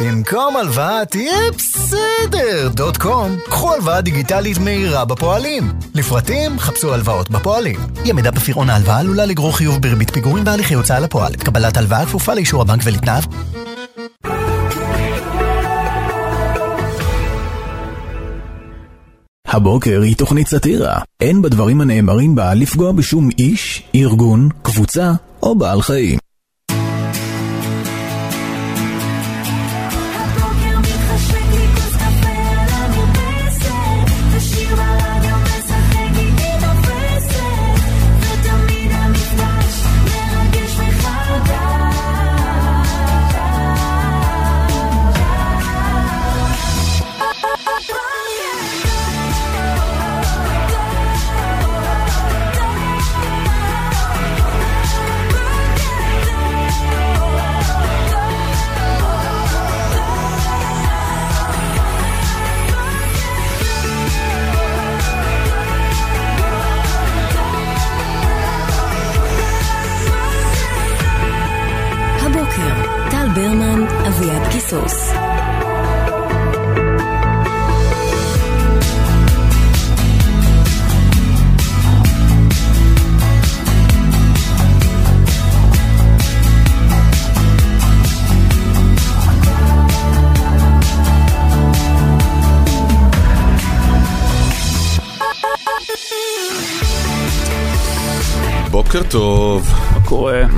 במקום הלוואה תהיה בסדר דוט קום. קחו הלוואה דיגיטלית מהירה בפועלים. לפרטים חפשו הלוואות בפועלים. אי עמידה בפירעון ההלוואה עלולה לגרור חיוב בריבית פיגורים והליכי הוצאה לפועל. קבלת הלוואה כפופה לאישור הבנק ולתנאיו. הבוקר היא תוכנית סאטירה. אין בדברים הנאמרים בה לפגוע בשום איש, ארגון, קבוצה או בעל חיים.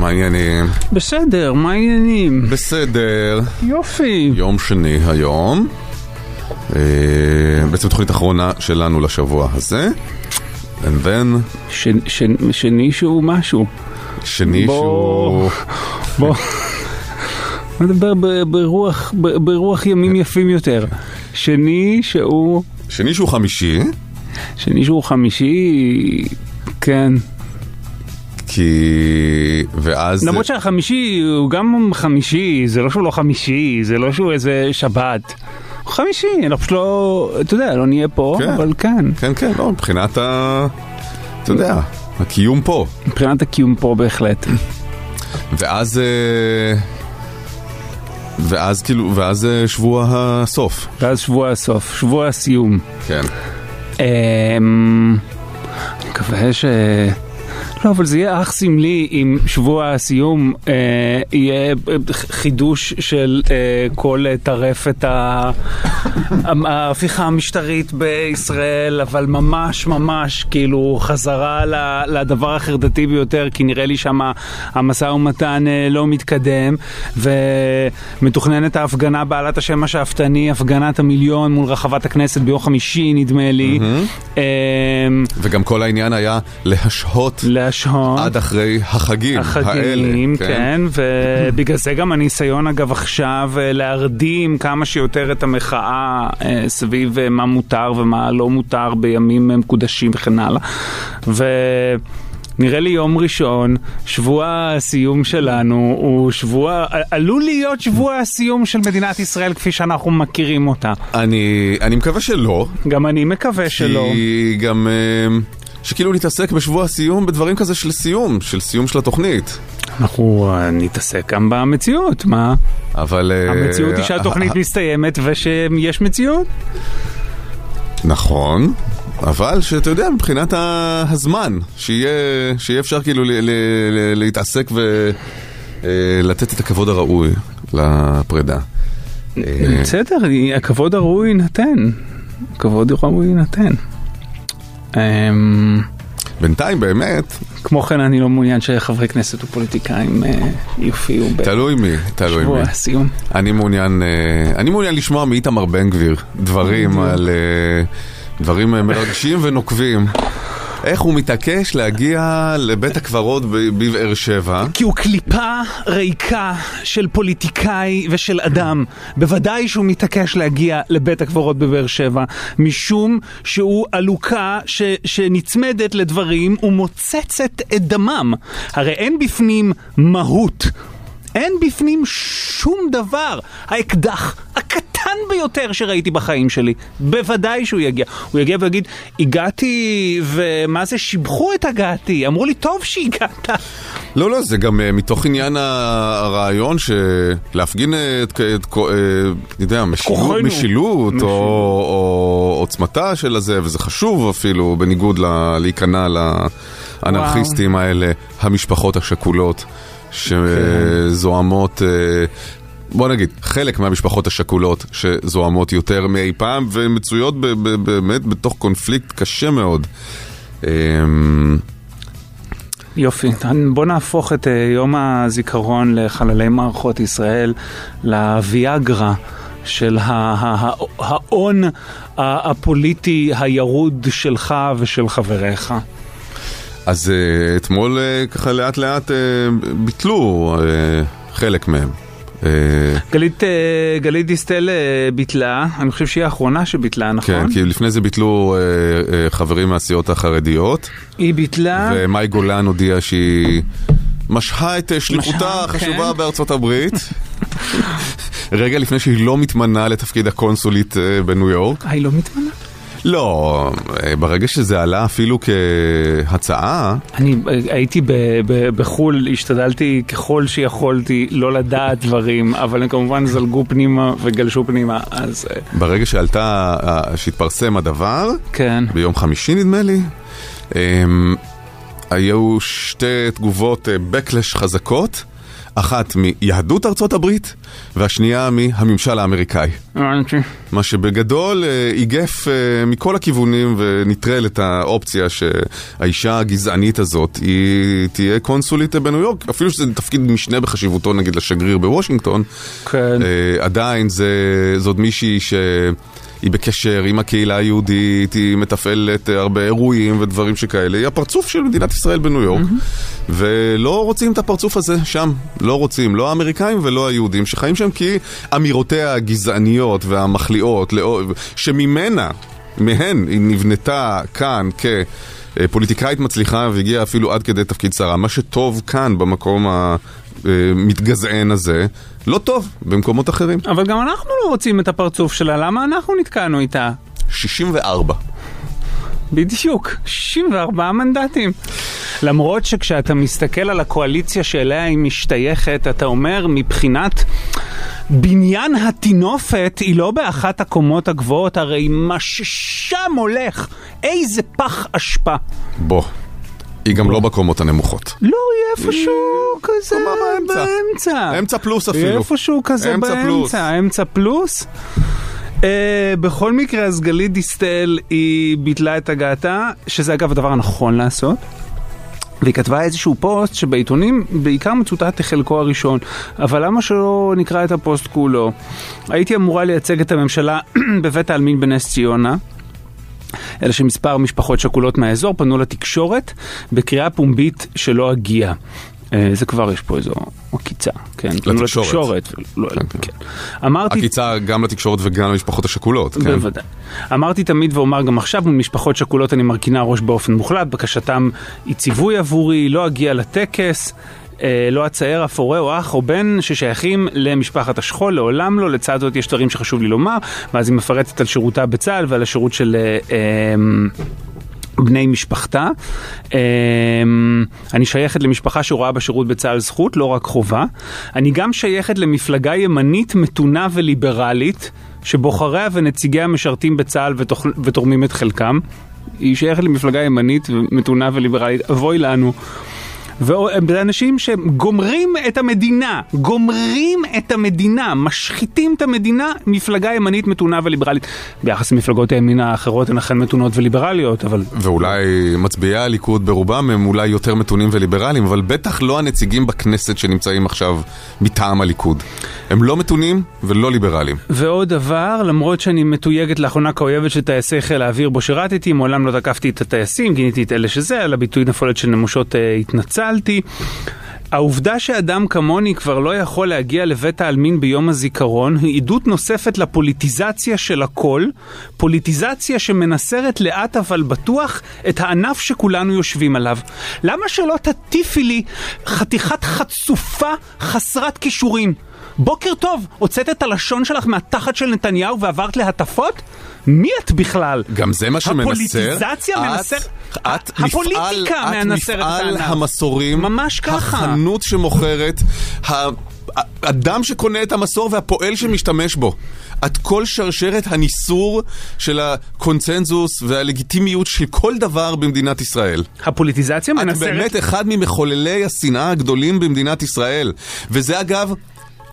מה העניינים? בסדר, מה העניינים? בסדר, יופי. יום שני היום. אה, בעצם תוכנית אחרונה שלנו לשבוע הזה. And then, ש- ש- שני שהוא משהו. שני בוא. שהוא... בוא. נדבר ברוח, ברוח ימים יפים יותר. שני שהוא... שני שהוא חמישי, שני שהוא חמישי... כן. כי... ואז... למרות שהחמישי הוא גם חמישי, זה לא שהוא לא חמישי, זה לא שהוא איזה שבת. חמישי, אנחנו פשוט לא... אתה יודע, לא נהיה פה, כן. אבל כן. כן, כן, לא, מבחינת ה... אתה יודע, הקיום פה. מבחינת הקיום פה בהחלט. ואז... אה, ואז כאילו, ואז אה, שבוע הסוף. ואז שבוע הסוף, שבוע הסיום. כן. אמ, אני מקווה ש... לא, אבל זה יהיה אך סמלי אם שבוע הסיום אה, יהיה חידוש של אה, כל אה, טרפת ההפיכה המשטרית בישראל, אבל ממש ממש כאילו חזרה לדבר החרדתי ביותר, כי נראה לי שם המשא ומתן אה, לא מתקדם, ומתוכננת ההפגנה בעלת השם השאפתני, הפגנת המיליון מול רחבת הכנסת ביום חמישי נדמה לי. אמ, וגם כל העניין היה להשהות להשהות. עד אחרי החגים, החגים, האלה. כן, ובגלל זה גם הניסיון אגב עכשיו אה, להרדים כמה שיותר את המחאה אה, סביב אה, מה מותר ומה לא מותר בימים מקודשים וכן הלאה. ונראה לי יום ראשון, שבוע הסיום שלנו הוא שבוע, עלול להיות שבוע הסיום של מדינת ישראל כפי שאנחנו מכירים אותה. אני, אני מקווה שלא. גם אני מקווה שלא. כי גם... אה, שכאילו נתעסק בשבוע הסיום בדברים כזה של סיום, של סיום של התוכנית. אנחנו אה, נתעסק גם במציאות, מה? אבל... אה, המציאות היא שהתוכנית ה- ה- מסתיימת ושיש מציאות. נכון, אבל שאתה יודע, מבחינת הזמן, שיהיה, שיהיה אפשר כאילו ל- ל- ל- להתעסק ולתת את הכבוד הראוי לפרידה. אה, בסדר, הכבוד הראוי יינתן. הכבוד הראוי יינתן. אמ, בינתיים באמת, כמו כן, אני לא מעוניין שחברי כנסת ופוליטיקאים אה, יופיעו תלוי מי, תלוי מי. הסיום. אני מעוניין, אה, אני מעוניין לשמוע מאיתמר בן גביר דברים על... אה, דברים מרגשים ונוקבים. איך הוא מתעקש להגיע לבית הקברות בבאר שבע. כי הוא קליפה ריקה של פוליטיקאי ושל אדם. בוודאי שהוא מתעקש להגיע לבית הקברות בבאר שבע, משום שהוא עלוקה ש, שנצמדת לדברים ומוצצת את דמם. הרי אין בפנים מהות. אין בפנים שום דבר. האקדח הקטן ביותר שראיתי בחיים שלי. בוודאי שהוא יגיע. הוא יגיע ויגיד, הגעתי, ומה זה, שיבחו את הגעתי. אמרו לי, טוב שהגעת. לא, לא, זה גם אה, מתוך עניין הרעיון שלהפגין אה, את, את, אה, אני יודע, משילות. משילות או, או עוצמתה של הזה, וזה חשוב אפילו, בניגוד ל- להיכנע לאנרכיסטים האלה, המשפחות השכולות, שזוהמות... אה, בוא נגיד, חלק מהמשפחות השכולות שזוהמות יותר מאי פעם ומצויות באמת בתוך קונפליקט קשה מאוד. אמ, יופי, בוא נהפוך את אה, יום הזיכרון לחללי מערכות ישראל לוויאגרה של ההון הפוליטי הירוד שלך ושל חבריך. אז uh, אתמול uh, ככה לאט לאט uh, ביטלו חלק מהם. גלית, אה, גלית דיסטל אה, ביטלה, אני חושב שהיא האחרונה שביטלה, נכון? כן, כי לפני זה ביטלו חברים מהסיעות החרדיות, היא ביטלה, ומאי גולן הודיעה שהיא משהה את שליחותה החשובה כן. בארצות הברית. רגע לפני שהיא לא מתמנה לתפקיד הקונסולית בניו יורק. אה, היא לא מתמנה? לא, אה, ברגע שזה עלה אפילו כהצעה, אני אה, הייתי ב- ב- בחו"ל, השתדלתי ככל שיכולתי לא לדעת דברים, אבל הם כמובן זלגו פנימה וגלשו פנימה, אז אה, ברגע שעלתה, שהתפרסם הדבר, כן. ביום חמישי נדמה לי. היו שתי תגובות backlash חזקות, אחת מיהדות ארצות הברית והשנייה מהממשל האמריקאי. הבנתי. מה שבגדול אה, איגף אה, מכל הכיוונים ונטרל את האופציה שהאישה הגזענית הזאת היא תהיה קונסולית בניו יורק, אפילו שזה תפקיד משנה בחשיבותו נגיד לשגריר בוושינגטון. כן. אה, עדיין זה, זאת מישהי שהיא בקשר עם הקהילה היהודית, היא מתפעלת הרבה אירועים ודברים שכאלה, היא הפרצוף של מדינת ישראל בניו יורק. ולא רוצים את הפרצוף הזה שם, לא רוצים, לא האמריקאים ולא היהודים שחיים שם כי אמירותיה הגזעניות והמחליאות, שממנה, מהן היא נבנתה כאן כ... פוליטיקאית מצליחה והגיעה אפילו עד כדי תפקיד שרה. מה שטוב כאן במקום המתגזען הזה, לא טוב במקומות אחרים. אבל גם אנחנו לא רוצים את הפרצוף שלה, למה אנחנו נתקענו איתה? 64. בדיוק, 64 מנדטים. למרות שכשאתה מסתכל על הקואליציה שאליה היא משתייכת, אתה אומר מבחינת בניין הטינופת היא לא באחת הקומות הגבוהות, הרי מה ששם הולך, איזה פח אשפה. בוא. היא גם לא בקומות הנמוכות. לא, היא איפשהו כזה באמצע. אמצע פלוס היא אפילו. איפשהו כזה. באמצע, אמצע פלוס. אה, בכל מקרה, אז גלית דיסטל היא ביטלה את הגעתה, שזה אגב הדבר הנכון לעשות. והיא כתבה איזשהו פוסט שבעיתונים בעיקר מצוטט חלקו הראשון, אבל למה שלא נקרא את הפוסט כולו? הייתי אמורה לייצג את הממשלה בבית העלמין בנס ציונה. אלא שמספר משפחות שכולות מהאזור פנו לתקשורת בקריאה פומבית שלא אגיע. אה, זה כבר יש פה איזו עקיצה, כן, לתקשורת. לתקשורת, לא, כן, כן. כן. אמרתי, עקיצה גם לתקשורת וגם למשפחות השכולות, כן? בוודאי. אמרתי תמיד ואומר גם עכשיו, מול משפחות שכולות אני מרכינה ראש באופן מוחלט, בקשתם היא ציווי עבורי, לא אגיע לטקס. אה, לא אצייר אף הורה או אח או בן ששייכים למשפחת השכול, לעולם לא. לצד זאת יש דברים שחשוב לי לומר, ואז היא מפרטת על שירותה בצה"ל ועל השירות של... אה, אה, בני משפחתה. אמ, אני שייכת למשפחה שרואה בשירות בצה"ל זכות, לא רק חובה. אני גם שייכת למפלגה ימנית, מתונה וליברלית, שבוחריה ונציגיה משרתים בצה"ל ותורמים את חלקם. היא שייכת למפלגה ימנית, מתונה וליברלית, אבוי לנו. וזה אנשים שגומרים את המדינה, גומרים את המדינה, משחיתים את המדינה, מפלגה ימנית מתונה וליברלית. ביחס למפלגות הימין האחרות הן אכן מתונות וליברליות, אבל ואולי מצביעי הליכוד ברובם הם אולי יותר מתונים וליברליים, אבל בטח לא הנציגים בכנסת שנמצאים עכשיו מטעם הליכוד. הם לא מתונים ולא ליברליים. ועוד דבר, למרות שאני מתויגת לאחרונה כאויבת של טייסי חיל האוויר בו שירתתי, מעולם לא תקפתי את הטייסים, גיניתי את אלה שזה, על הביטוי נפולת של נמושות אה, התנצלתי. העובדה שאדם כמוני כבר לא יכול להגיע לבית העלמין ביום הזיכרון היא עדות נוספת לפוליטיזציה של הכל, פוליטיזציה שמנסרת לאט אבל בטוח את הענף שכולנו יושבים עליו. למה שלא תטיפי לי חתיכת חצופה חסרת כישורים? בוקר טוב, הוצאת את הלשון שלך מהתחת של נתניהו ועברת להטפות? מי את בכלל? גם זה מה שמנסר. הפוליטיזציה את- מנסר... את הפוליטיקה מפעל, את מנסרת את מפעל. המסורים. ממש ככה. החנות שמוכרת, האדם שקונה את המסור והפועל שמשתמש בו. את כל שרשרת הניסור של הקונצנזוס והלגיטימיות של כל דבר במדינת ישראל. הפוליטיזציה את מנסרת... באמת אחד ממחוללי השנאה הגדולים במדינת ישראל. וזה אגב,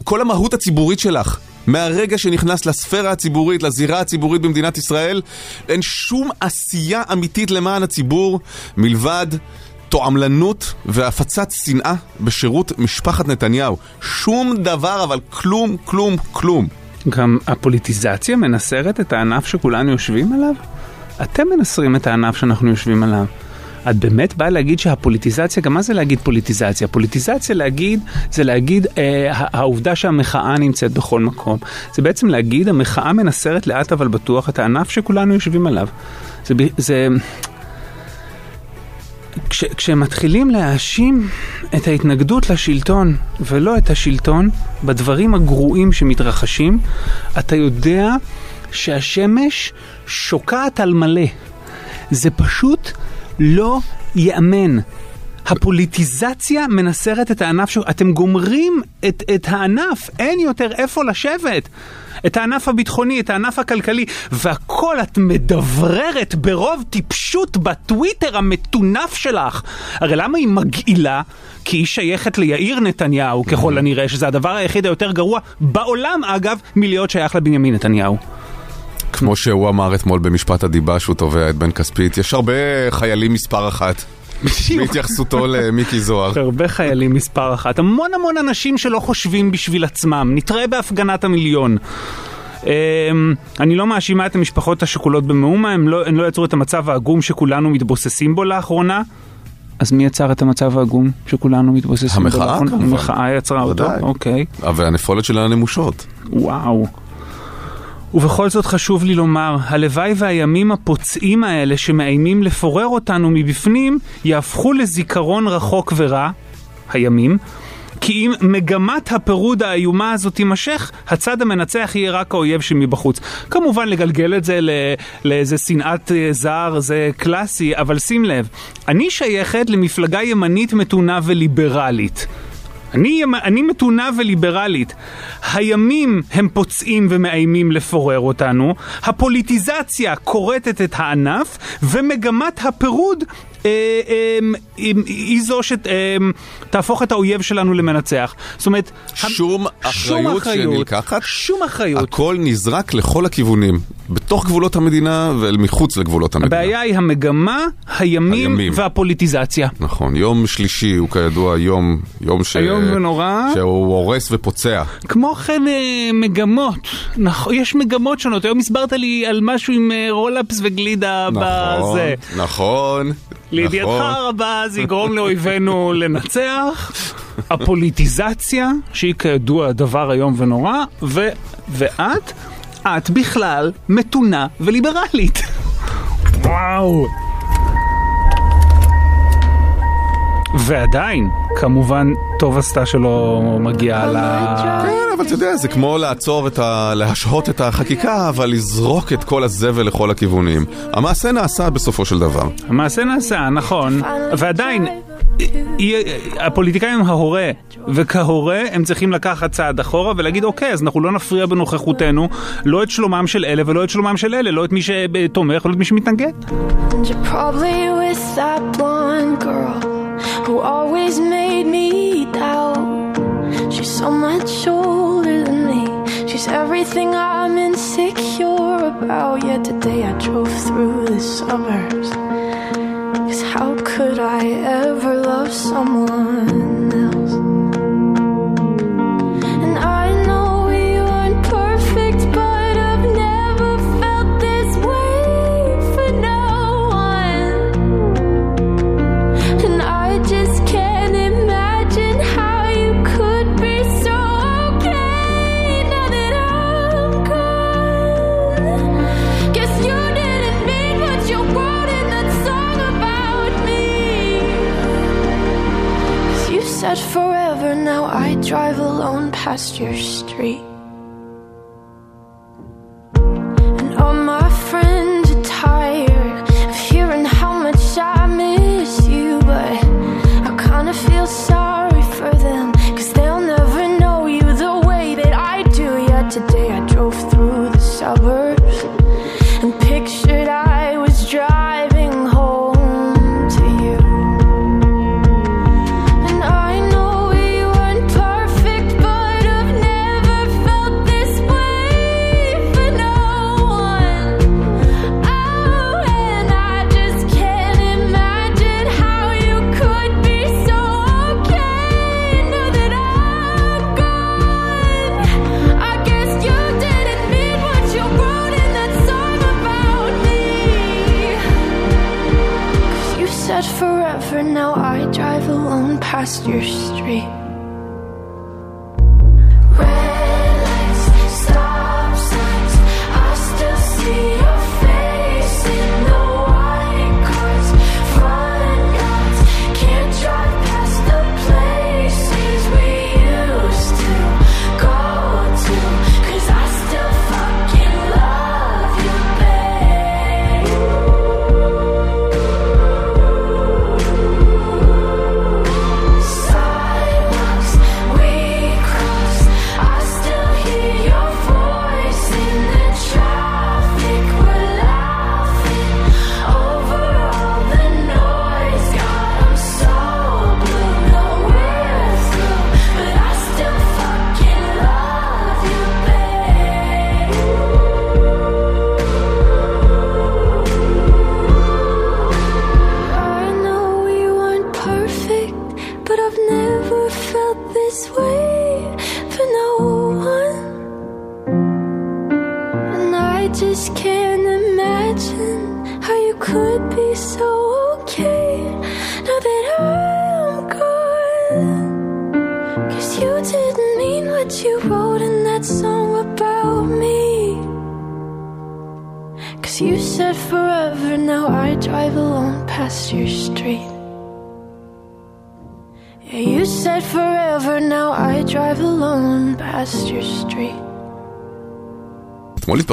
כל המהות הציבורית שלך. מהרגע שנכנס לספירה הציבורית, לזירה הציבורית במדינת ישראל, אין שום עשייה אמיתית למען הציבור, מלבד תועמלנות והפצת שנאה בשירות משפחת נתניהו. שום דבר, אבל כלום, כלום, כלום. גם הפוליטיזציה מנסרת את הענף שכולנו יושבים עליו? אתם מנסרים את הענף שאנחנו יושבים עליו. את באמת באה להגיד שהפוליטיזציה, גם מה זה להגיד פוליטיזציה? פוליטיזציה להגיד, זה להגיד אה, העובדה שהמחאה נמצאת בכל מקום. זה בעצם להגיד, המחאה מנסרת לאט אבל בטוח את הענף שכולנו יושבים עליו. זה... זה... כש, כשמתחילים להאשים את ההתנגדות לשלטון ולא את השלטון בדברים הגרועים שמתרחשים, אתה יודע שהשמש שוקעת על מלא. זה פשוט לא ייאמן. הפוליטיזציה מנסרת את הענף, ש... אתם גומרים את, את הענף, אין יותר איפה לשבת. את הענף הביטחוני, את הענף הכלכלי, והכל את מדבררת ברוב טיפשות בטוויטר המטונף שלך. הרי למה היא מגעילה? כי היא שייכת ליאיר נתניהו, ככל הנראה, שזה הדבר היחיד היותר גרוע בעולם, אגב, מלהיות שייך לבנימין נתניהו. כמו שהוא אמר אתמול במשפט הדיבה שהוא תובע את בן כספית, יש הרבה חיילים מספר אחת. בהתייחסותו למיקי זוהר. הרבה חיילים מספר אחת, המון המון אנשים שלא חושבים בשביל עצמם, נתראה בהפגנת המיליון. אמ, אני לא מאשימה את המשפחות השכולות במאומה, הם לא, הם לא יצרו את המצב העגום שכולנו מתבוססים בו לאחרונה. אז מי יצר את המצב העגום שכולנו מתבוססים בו המחאה, לאחרונה? כמובן. המחאה יצרה אותו. אוקיי. והנפולת של הנמושות. וואו. ובכל זאת חשוב לי לומר, הלוואי והימים הפוצעים האלה שמאיימים לפורר אותנו מבפנים, יהפכו לזיכרון רחוק ורע, הימים, כי אם מגמת הפירוד האיומה הזאת תימשך, הצד המנצח יהיה רק האויב שמבחוץ. כמובן לגלגל את זה לאיזה שנאת אה, זר זה קלאסי, אבל שים לב, אני שייכת למפלגה ימנית מתונה וליברלית. אני, אני מתונה וליברלית. הימים הם פוצעים ומאיימים לפורר אותנו, הפוליטיזציה כורתת את הענף, ומגמת הפירוד אה, אה, אה, היא זו שתהפוך את האויב שלנו למנצח. זאת אומרת, שום שום אחריות שנלקחת, שום אחריות. הכל נזרק לכל הכיוונים, בתוך גבולות המדינה ומחוץ לגבולות המדינה. הבעיה היא המגמה, הימים, הימים. והפוליטיזציה. נכון, יום שלישי הוא כידוע יום, יום ש... איום ונורא. שהוא הורס ופוצע. כמו כן אה, מגמות, נכון, יש מגמות שונות, היום הסברת לי על משהו עם אה, רולאפס וגלידה נכון, בזה. נכון, לידיעתך נכון. הרבה זה יגרום לאויבינו לנצח, הפוליטיזציה, שהיא כידוע דבר איום ונורא, ו... ואת, את בכלל מתונה וליברלית. וואו. ועדיין, כמובן, טוב עשתה שלא מגיעה ל... כן, אבל אתה יודע, זה כמו לעצור את ה... להשהות את החקיקה, אבל לזרוק את כל הזבל לכל הכיוונים. המעשה נעשה בסופו של דבר. המעשה נעשה, נכון, ועדיין, הפוליטיקאים הם ההורה, וכהורה הם צריכים לקחת צעד אחורה ולהגיד אוקיי, אז אנחנו לא נפריע בנוכחותנו לא את שלומם של אלה ולא את שלומם של אלה, לא את מי שתומך ולא את מי שמתנגד. Everything I'm insecure about. Yet today I drove through the suburbs. How could I ever love someone forever, now I drive alone past your street.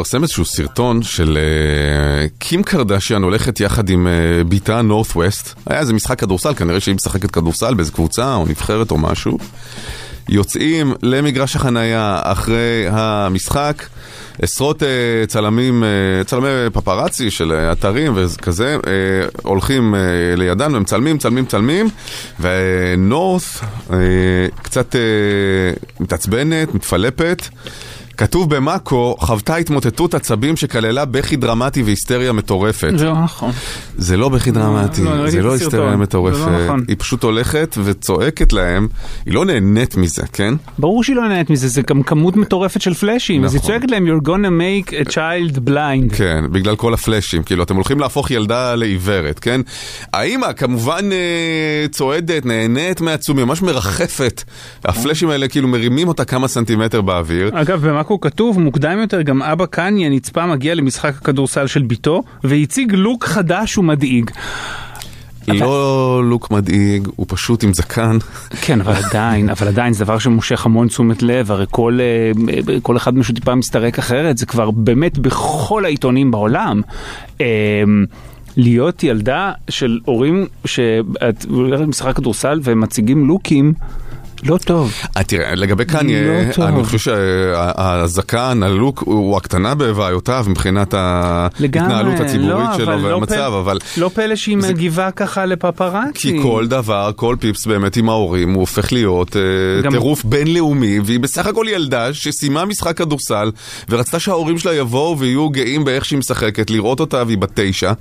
התפרסם איזשהו סרטון של אה, קים קרדשיאן הולכת יחד עם אה, בתה נורת ווסט. היה איזה משחק כדורסל, כנראה שהיא משחקת כדורסל באיזה קבוצה או נבחרת או משהו. יוצאים למגרש החנייה אחרי המשחק, עשרות אה, צלמים, אה, צלמי פפראצי של אה, אתרים וכזה, אה, הולכים אה, לידן ומצלמים, מצלמים, מצלמים, ונורת אה, קצת אה, מתעצבנת, מתפלפת. כתוב במאקו, חוותה התמוטטות עצבים שכללה בכי דרמטי והיסטריה מטורפת. זה לא נכון. זה לא בכי דרמטי, לא, ראיתי זה לא. היסטריה זה מטורפת. לא נכון. היא פשוט הולכת וצועקת להם, היא לא נהנית מזה, כן? ברור שהיא לא נהנית מזה, זה גם כמות מטורפת של פלאשים, אז היא נכון. צועקת להם You're gonna make a child blind. כן, בגלל כל הפלאשים, כאילו אתם הולכים להפוך ילדה לעיוורת, כן? האימא כמובן אה, צועדת, נהנית מהעצום, היא ממש מרחפת. הפלאשים האלה כאילו מרימים אותה כמה סנטימטר באוויר. אגב, במאקו כתוב, מוקדם יותר גם אבא קניה נצפה מגיע למשחק הכדורסל של ביתו, והציג לוק חדש ומדאיג. לא לוק מדאיג, הוא פשוט עם זקן. כן, אבל עדיין, אבל עדיין זה דבר שמושך המון תשומת לב, הרי כל, אה, כל אחד משהו טיפה מסתרק אחרת, זה כבר באמת בכל העיתונים בעולם. אה, להיות ילדה של הורים שאת הולכת למשחק כדורסל והם מציגים לוקים, לא טוב. אה, תראה, לגבי קניה, לא טוב. אני חושב שהזקן, הלוק, הוא הקטנה בבעיותיו מבחינת ההתנהלות הציבורית לא, שלו לא והמצב, אבל... לא פלא שהיא זה- מגיבה ככה לפפראצי. כי כל דבר, כל פיפס באמת עם ההורים, הוא הופך להיות אה, גם- טירוף בינלאומי, והיא בסך הכל ילדה שסיימה משחק כדורסל, ורצתה שההורים שלה יבואו ויהיו גאים באיך שהיא משחקת, לראות אותה והיא בת תשע.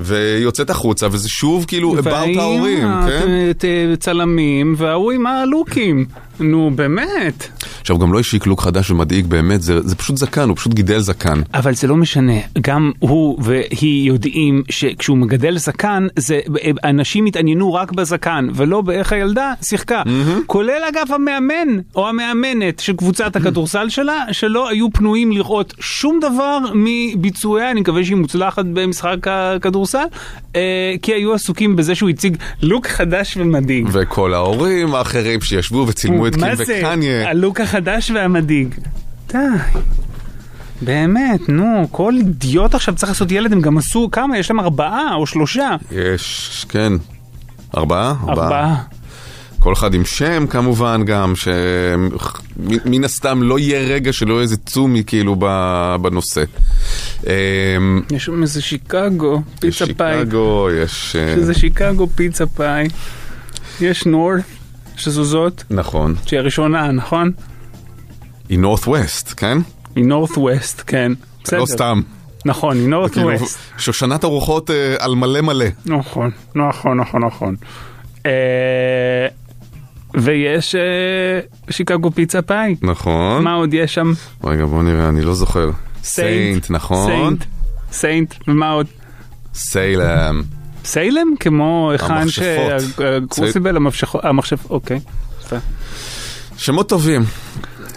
והיא יוצאת החוצה, וזה שוב כאילו about ההורים, כן? צלמים, וההוא עם הלוקים. נו, באמת. עכשיו, גם לא השיק לוק חדש ומדאיג באמת, זה, זה פשוט זקן, הוא פשוט גידל זקן. אבל זה לא משנה, גם הוא והיא יודעים שכשהוא מגדל זקן, זה, אנשים התעניינו רק בזקן, ולא באיך הילדה שיחקה. כולל אגב המאמן או המאמנת של קבוצת הכדורסל שלה, שלא היו פנויים לראות שום דבר מביצועיה, אני מקווה שהיא מוצלחת במשחק הכדורסל, אה, כי היו עסוקים בזה שהוא הציג לוק חדש ומדאיג. וכל ההורים האחרים שישבו וצילמו את קים מה זה? וקניה. הלוק החדש והמדאיג. די. באמת, נו, כל אידיוט עכשיו צריך לעשות ילד, הם גם עשו כמה? יש להם ארבעה או שלושה? יש, כן. ארבעה? ארבעה. כל אחד עם שם כמובן גם, שמן הסתם לא יהיה רגע שלא יהיה איזה צומי כאילו בנושא. אמ, יש שם איזה שיקגו, יש פיצה פאי. שיקגו, יש... אה, יש איזה שיקגו פיצה פאי. יש נורת, שזו זאת, נכון. שהיא הראשונה, נכון? היא נורת ווסט, כן? היא נורת ווסט, כן. בסדר. לא סתם. נכון, היא נורת כאילו, ווסט. שושנת ארוחות אה, על מלא מלא. נכון, נכון, נכון, נכון. אה, ויש אה, שיקגו פיצה פאי. נכון. מה עוד יש שם? רגע, בוא נראה, אני לא זוכר. סיינט, נכון? סיינט, סיינט, ומה עוד? סיילם. סיילם? כמו היכן המכשפות. שה Crucible, המכשפות, המחשב, אוקיי. שמות טובים.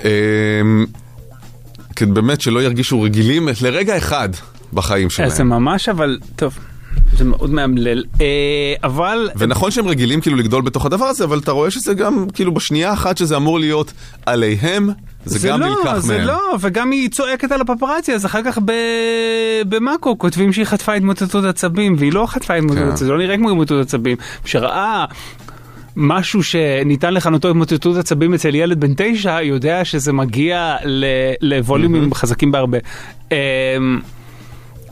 אמ, באמת שלא ירגישו רגילים לרגע אחד בחיים אז זה שלהם. ממש אבל, טוב, זה מאוד מאמלל. אה, אבל, ונכון שהם רגילים כאילו לגדול בתוך הדבר הזה, אבל אתה רואה שזה גם כאילו בשנייה אחת שזה אמור להיות עליהם, זה, גם לא, נלקח זה מהם. לא, וגם היא צועקת על הפפרצי, אז אחר כך ב... במאקו כותבים שהיא חטפה התמוטטות עצבים, והיא לא חטפה התמוטטות כן. עצבים, זה לא נראה כמו התמוטטות עצבים. שראה משהו שניתן לכנותו התמוטטות עצבים אצל ילד בן תשע, יודע שזה מגיע ל... לווליומים חזקים בהרבה.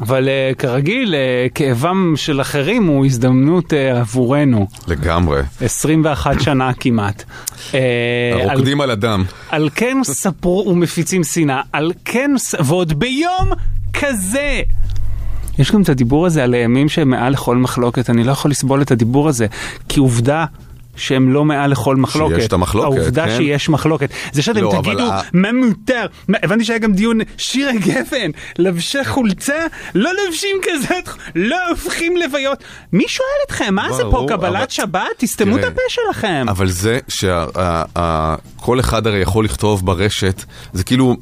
אבל אה, כרגיל, אה, כאבם של אחרים הוא הזדמנות אה, עבורנו. לגמרי. 21 שנה כמעט. על הרוקדים על הדם. על כן ספרו ומפיצים שנאה, על כן, ס- ועוד ביום כזה. יש גם את הדיבור הזה על הימים שהם מעל לכל מחלוקת, אני לא יכול לסבול את הדיבור הזה, כי עובדה שהם לא מעל לכל מחלוקת. שיש את המחלוקת, העובדה כן. שיש מחלוקת. זה שאתם לא, אבל תגידו ה- מה מותר, מה, הבנתי שהיה גם דיון שירה גפן, לבשי חולצה, לא לובשים כזאת, לא הופכים לוויות. מי שואל אתכם, מה זה פה, ברור, קבלת אבל- שבת? תסתמו את הפה שלכם. אבל זה שכל אחד הרי יכול לכתוב ברשת, זה כאילו...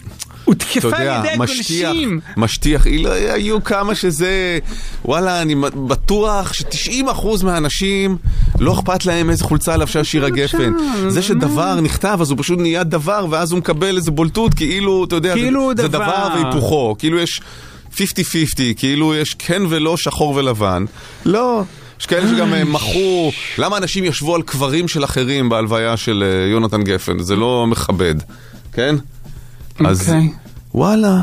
הותקפה על ידי משטיח, הגולשים. משטיח, לא, היו כמה שזה, וואלה, אני בטוח ש-90% מהאנשים לא אכפת להם איזה חולצה לבשה שירה גפן. זה שדבר נכתב, אז הוא פשוט נהיה דבר, ואז הוא מקבל איזה בולטות, כאילו, אתה יודע, כאילו זה, זה דבר. דבר והיפוכו, כאילו יש 50-50, כאילו יש כן ולא, שחור ולבן. לא. יש כאלה שגם אה, מחו, למה אנשים ישבו על קברים של אחרים בהלוויה של אה, יונתן גפן? זה לא מכבד, כן? אז אוקיי. וואלה.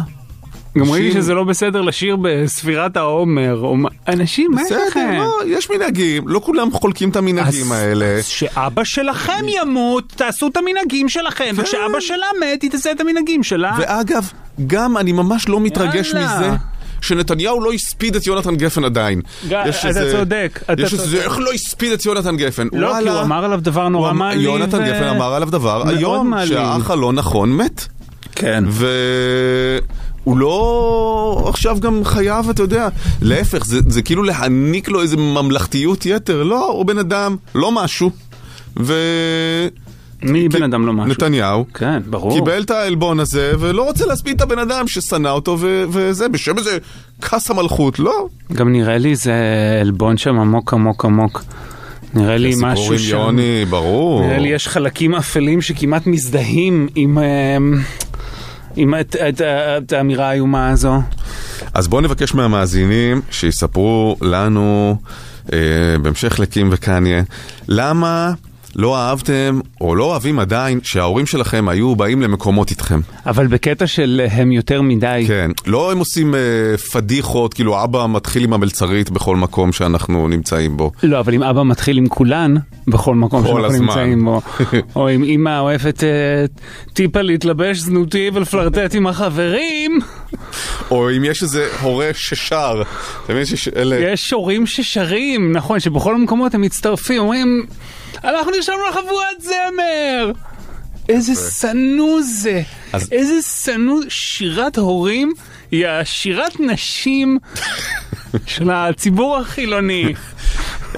גם ראיתי שזה לא בסדר לשיר בספירת העומר. או אנשים, מה יש בסדר, לכם? לא, יש מנהגים, לא כולם חולקים את המנהגים אז- האלה. אז שאבא שלכם ימות, תעשו את המנהגים שלכם, וכשאבא שלה מת, היא תעשה את המנהגים שלה. ואגב, גם אני ממש לא מתרגש יאללה. מזה. שנתניהו לא הספיד את יונתן גפן עדיין. יש אתה צודק, יש איזה. איך לא הספיד את יונתן גפן? לא, כי. הוא אמר עליו דבר נורא מעליב. יונתן ו- גפן אמר עליו דבר היום. שהאח הלא נכון מת. כן. והוא לא עכשיו גם חייב, אתה יודע, להפך, זה, זה כאילו להעניק לו איזה ממלכתיות יתר. לא, הוא בן אדם, לא משהו. ו... מי בן אדם לא משהו? נתניהו. כן, ברור. קיבל את העלבון הזה, ולא רוצה להספיד את הבן אדם ששנא אותו, ו- וזה, בשם איזה כס המלכות, לא. גם נראה לי זה עלבון שם עמוק עמוק עמוק. נראה לי סיפור משהו עם שם. יוני, ברור. נראה לי יש חלקים אפלים שכמעט מזדהים עם... אמ, עם את- את- את האמירה האיומה הזו. אז בואו נבקש מהמאזינים שיספרו לנו, אה, בהמשך לקים וקניה, למה לא אהבתם, או לא אוהבים עדיין, שההורים שלכם היו באים למקומות איתכם. אבל בקטע של הם יותר מדי. כן, לא הם עושים אה, פדיחות, כאילו אבא מתחיל עם המלצרית בכל מקום שאנחנו נמצאים בו. לא, אבל אם אבא מתחיל עם כולן, בכל מקום כל שאנחנו הזמן. נמצאים בו, או אם אימא אוהבת אה, טיפה להתלבש זנותי ולפלרטט עם החברים, או אם יש איזה הורה ששר, אתה מבין שיש אלה... יש הורים ששרים, נכון, שבכל המקומות הם מצטרפים, אומרים, אנחנו נרשמנו לחבורת זמר! איזה שנוא זה, אז- איזה שנוא שירת הורים היא השירת נשים של הציבור החילוני.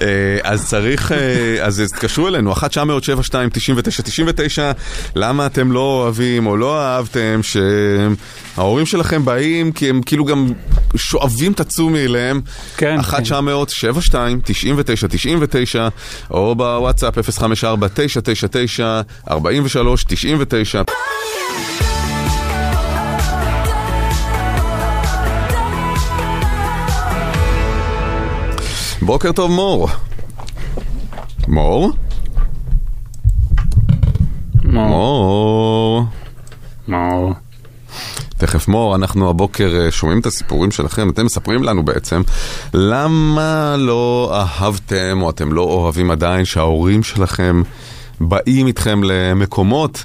אה, אז צריך, אה, אז תתקשרו אלינו, 1 900 72 99 99 למה אתם לא אוהבים או לא אהבתם שההורים שלכם באים כי הם כאילו גם שואבים את הצומי אליהם. כן, 1 900 72 99 99 או בוואטסאפ 054 999 43 99 בוקר טוב מור. מור? מור, מור. תכף מור, אנחנו הבוקר אה, שומעים את הסיפורים שלכם, אתם מספרים לנו בעצם למה לא אהבתם או אתם לא אוהבים עדיין שההורים שלכם באים איתכם למקומות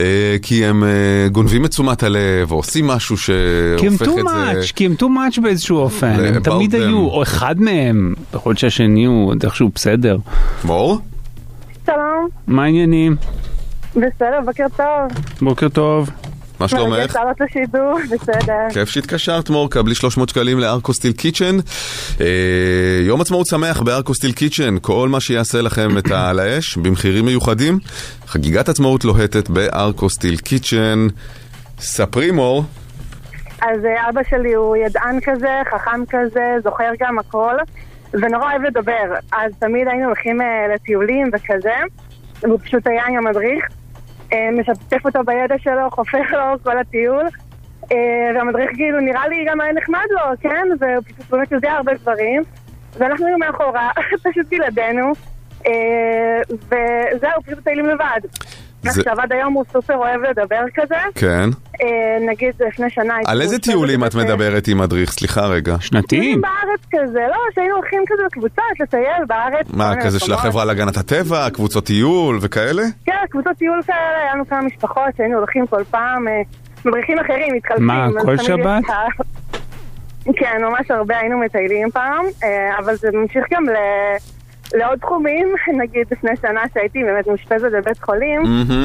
אה, כי הם אה, גונבים את תשומת הלב או עושים משהו כי הם שהופך too את זה... much, כי הם too much באיזשהו אופן, הם תמיד them. היו, או אחד מהם, יכול להיות שהשני הוא עוד איכשהו בסדר. מור? שלום, מה העניינים? בסדר, בוקר טוב. בוקר טוב. מה שלומך? מרגש לעלות לשידור, בסדר. כיף שהתקשרת מור, קבלי 300 שקלים לארקוסטיל קיצ'ן. אה, יום עצמאות שמח בארקוסטיל קיצ'ן, כל מה שיעשה לכם את העל האש במחירים מיוחדים. חגיגת עצמאות לוהטת בארקוסטיל קיצ'ן. ספרי מור. אז אה, אבא שלי הוא ידען כזה, חכם כזה, זוכר גם הכל, ונורא אוהב לדבר. אז תמיד היינו הולכים אה, לטיולים וכזה, והוא פשוט היה עם המדריך, משתף אותו בידע שלו, חופר לו כל הטיול. אה, והמדריך כאילו נראה לי גם היה נחמד לו, כן? והוא פשוט באמת יודע הרבה דברים. ואנחנו היינו מאחורה, פשוט בלעדינו. אה, וזהו, פשוט מטיילים לבד. זה- עכשיו עד היום הוא סופר אוהב לדבר כזה. כן. אה, נגיד לפני שנה... על איזה טיולים את מדברת עם מדריך? סליחה רגע. שנתיים? טיולים בארץ כזה, לא, שהיינו הולכים כזה בקבוצות לטייל בארץ. מה, כזה של. החברה להגנת הטבע, קבוצות טיול וכאלה? כן, קבוצות טיול כאלה, היה לנו כמה משפחות שהיינו הולכים כל פעם, אה, מדריכים אחרים, מתחלפים. מה, כל שבת? כן, ממש הרבה היינו מטיילים פעם, אה, אבל זה ממשיך גם ל- לעוד תחומים, נגיד לפני שנה שהייתי באמת מאושפזת בבית חולים.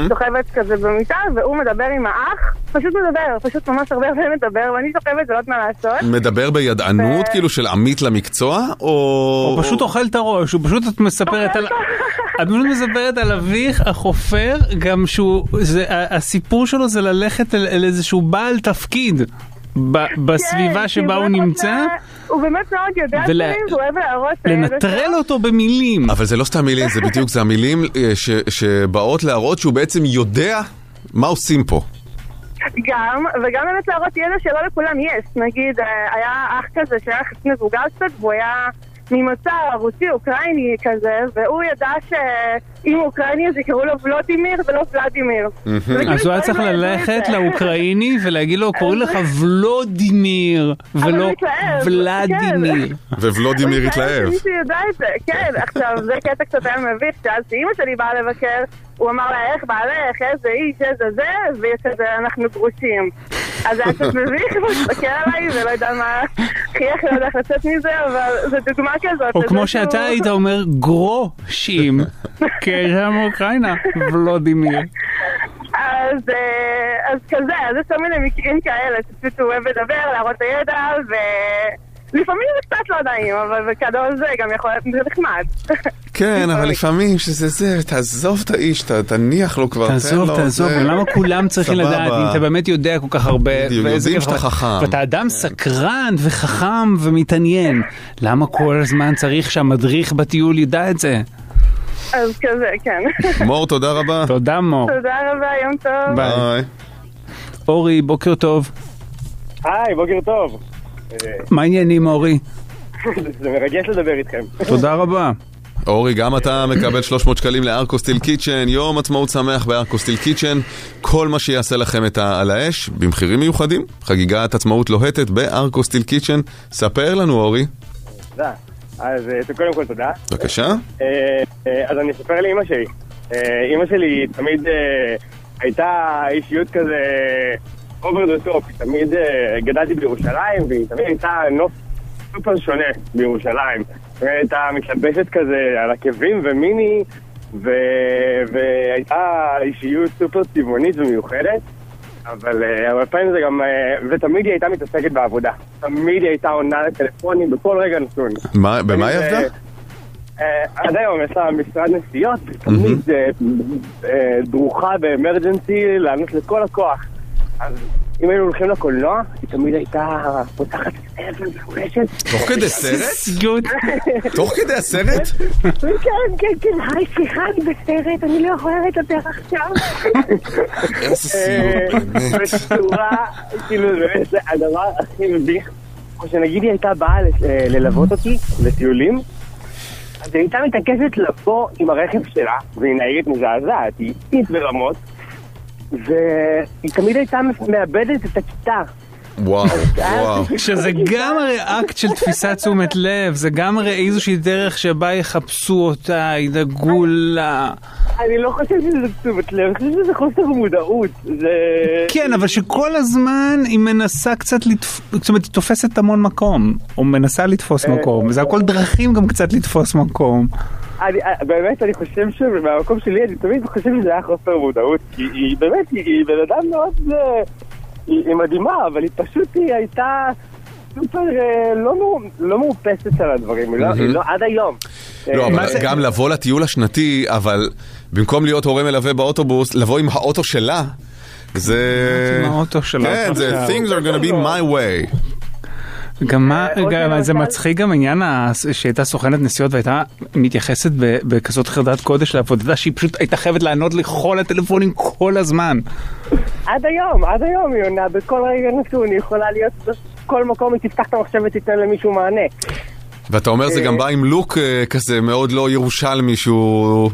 שוכבת כזה במיטה, והוא מדבר עם האח, פשוט מדבר, פשוט ממש הרבה הרבה מדבר, ואני שוכבת ולא יודעת מה לעשות. מדבר בידענות, ו- כאילו של עמית למקצוע, או... הוא פשוט אוכל את הראש, הוא פשוט את מספרת על... את פשוט מספרת על אביך החופר, גם שהוא, זה, הסיפור שלו זה ללכת אל, אל איזשהו בעל תפקיד בסביבה כן, שבה הוא נמצא, הוא באמת מאוד יודע ול- דברים, והוא אוהב להראות... אה, לנטרל. אותו במילים. אבל זה לא סתם מילים, זה בדיוק, זה המילים אה, ש- שבאות להראות שהוא בעצם יודע מה עושים פה. גם, וגם באמת להראות ידע שלא לכולם יש. נגיד, אה, היה אח כזה שהיה חצי מבוגר קצת, והוא היה ממוצא רוסי, אוקראיני כזה, והוא ידע שאם הוא אוקראיני אז יקראו לו ולודימיר ולא ולדימיר. אז הוא היה צריך לא ללכת. לאוקראיני ולהגיד לו, קוראים לך ולודימיר, ולא התלהב, ולדימיר. ווולודימיר הוא התלהב. כן, עכשיו זה קטע קצת היה מביך, שאז שאימא שלי באה לבקר, הוא אמר לה איך בעלך, איזה איש, איזה זה, וכזה אנחנו גרושים. אז זה היה קצת מביך, הוא הסתכל עליי ולא יודע מה, חייך, לא יודע איך לצאת מזה, אבל זו דוגמה כזאת. או כמו שאתה היית אומר, גרושים, כאלה מאוקראינה, ולודימיר. אז, אה, אז כזה, אז יש כל מיני מקרים כאלה, שפשוט הוא אוהב לדבר, להראות את הידע, ולפעמים זה קצת לא נעים, אבל בגדול זה גם יכול להיות נחמד. כן, אבל לפעמים שזה זה, תעזוב את האיש, ת- תניח לו כבר, תן לו. תעזוב, תעזוב, למה כולם צריכים. לדעת אם אתה באמת יודע כל כך הרבה, יודעים שאתה. חכם. ואתה אדם סקרן וחכם ומתעניין, למה כל הזמן צריך שהמדריך בטיול ידע את זה? אז כזה, כן. מור, תודה רבה. תודה מור. תודה רבה, יום טוב. ביי. אורי, בוקר טוב. היי, בוקר טוב. מה העניינים אורי? זה מרגש לדבר איתכם. תודה רבה. אורי, גם אתה מקבל 300 שקלים לארקוסטיל קיצ'ן, יום עצמאות שמח בארקוסטיל קיצ'ן, כל מה שיעשה לכם את ה- על האש, במחירים מיוחדים, חגיגת עצמאות לוהטת בארקוסטיל קיצ'ן. ספר לנו אורי, תודה. אז אה, קודם כל תודה. בבקשה. אה, אה, אז אני אספר לאימא שלי. אימא שלי תמיד הייתה אישיות כזה over the top. תמיד גדלתי בירושלים, והיא תמיד הייתה נוף סופר שונה בירושלים. היא הייתה מתלבשת כזה על עקבים ומיני, ו- והייתה אישיות סופר צבעונית ומיוחדת. אבל אה, הרבה פעמים זה גם... אה, ותמיד היא הייתה מתעסקת בעבודה. תמיד היא הייתה עונה לטלפונים בכל רגע נתון. מה- במה היא אה, עבדה? אה, עד היום יש לה משרד נסיעות, תמיד אה, אה, דרוכה באמרג'נסי לענות לכל הכוח. אז אם היינו הולכים לקולנוע, היא תמיד הייתה פותחת ספר מפורשת. תוך כדי סרט? סיוט. תוך כדי הסרט? כן, כן, כן, היי, סליחה, אני בסרט, אני לא יכולה לדבר עכשיו. איזה אה, סיוט, באמת. בצורה, כאילו, באמת, זה הדבר הכי מביך. או שנגיד היא הייתה באה אה, ללוות אותי לטיולים, אז היא הייתה מתעקשת לבוא עם הרכב שלה, והיא נהגת מזעזעת, היא איטית ברמות, והיא תמיד הייתה מאבדת את הכיתה. וואו, וואו. שזה גם הרי אקט של תפיסת תשומת לב, זה גם הרי איזושהי דרך שבה יחפשו אותה, ידאגו לה. אני לא חושב שזה תשומת לב, אני חושב שזה חוסר מודעות. זה... כן, אבל שכל הזמן היא מנסה קצת לתפוס, זאת אומרת, היא תופסת המון מקום, או מנסה לתפוס אה, מקום, זה הכל דרכים גם קצת לתפוס מקום. אני, אה, באמת, אני חושב שמהמקום שלי, אני תמיד חושב שזה היה חוסר מודעות, כי היא באמת, היא, היא בן אדם מאוד, אה, היא, היא מדהימה, אבל היא פשוט, היא הייתה סופר אה, לא, לא מאופסת על הדברים, היא לא, לא, עד היום. לא, אבל גם לבוא לטיול השנתי, אבל במקום להיות הורה מלווה באוטובוס, לבוא עם האוטו שלה, זה... עם האוטו שלה. כן, זה things are gonna be my way. גם מה, אה, גם זה מצחיק גם העניין ה- שהייתה סוכנת נסיעות והייתה מתייחסת בכזאת חרדת קודש לעבודתה שהיא פשוט הייתה חייבת לענות לכל הטלפונים כל הזמן. עד היום, עד היום היא עונה, בכל רגע נתון, היא יכולה להיות בכל מקום, היא תפתח את המחשב ותיתן למישהו מענה. ואתה אומר זה גם בא עם לוק אה, כזה מאוד לא ירושלמי שהוא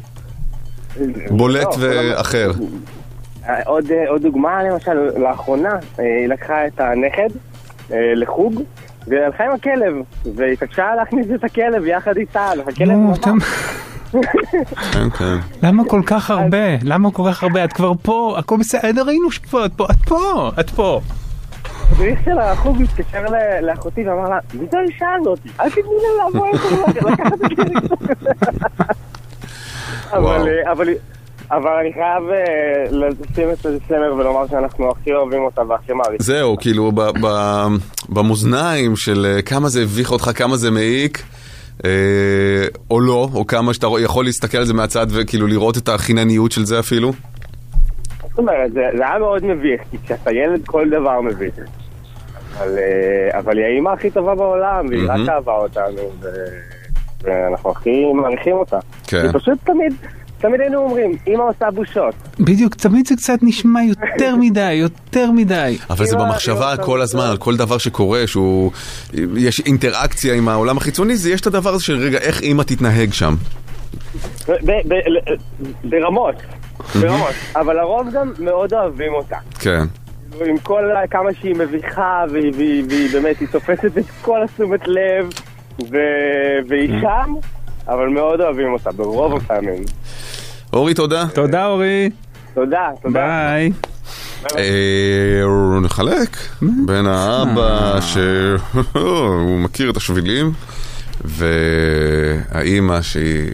בולט לא, ואחר. אה, עוד, אה, עוד דוגמה, למשל, לאחרונה, אה, היא לקחה את הנכד אה, לחוג, והיא הלכה עם הכלב, והתעקשה להכניס את הכלב יחד איתה, והכלב כן, כן. למה כל כך הרבה? למה כל כך הרבה? את כבר פה, הכל בסדר, ראינו שכבר את פה, את פה, את פה. של החוג התקשר לאחותי ואמר לה, מי זו האישה הזאת? אל תתני לה לבוא איתו, לקחת את זה. אבל, אה, אבל, אני חייב אה, לשים את הסמר ולומר שאנחנו הכי אוהבים אותה והכי מעריכים. זהו, כאילו במאזניים של אה, כמה זה הביך אותך, כמה זה מעיק. אה, או לא, או כמה שאתה יכול להסתכל על זה מהצד וכאילו לראות את החינניות של זה אפילו. זאת אומרת, זה, זה היה מאוד מביך, כי כשאתה ילד כל דבר מביך. אבל, אבל היא האימא הכי טובה בעולם, והיא. רק אהבה אותנו. ואנחנו הכי מעריכים אותה. כן. היא פשוט תמיד, תמיד היינו אומרים, אימא עושה בושות. בדיוק, תמיד זה קצת נשמע יותר מדי, יותר מדי. אבל זה במחשבה כל הזמן, על כל דבר שקורה, שהוא... יש אינטראקציה עם העולם החיצוני, זה יש את הדבר הזה של רגע, איך אימא תתנהג שם. ברמות, ברמות. אבל הרוב גם מאוד אוהבים אותה. כן. עם כל כמה שהיא מביכה, והיא, באמת, היא תופסת את כל התשומת לב. והיא שם, אבל מאוד אוהבים אותה, ברוב הפעמים. אורי, תודה. תודה אורי, תודה, תודה. ביי. אה, נחלק בין האבא שהוא מכיר את השבילים והאימא שהיא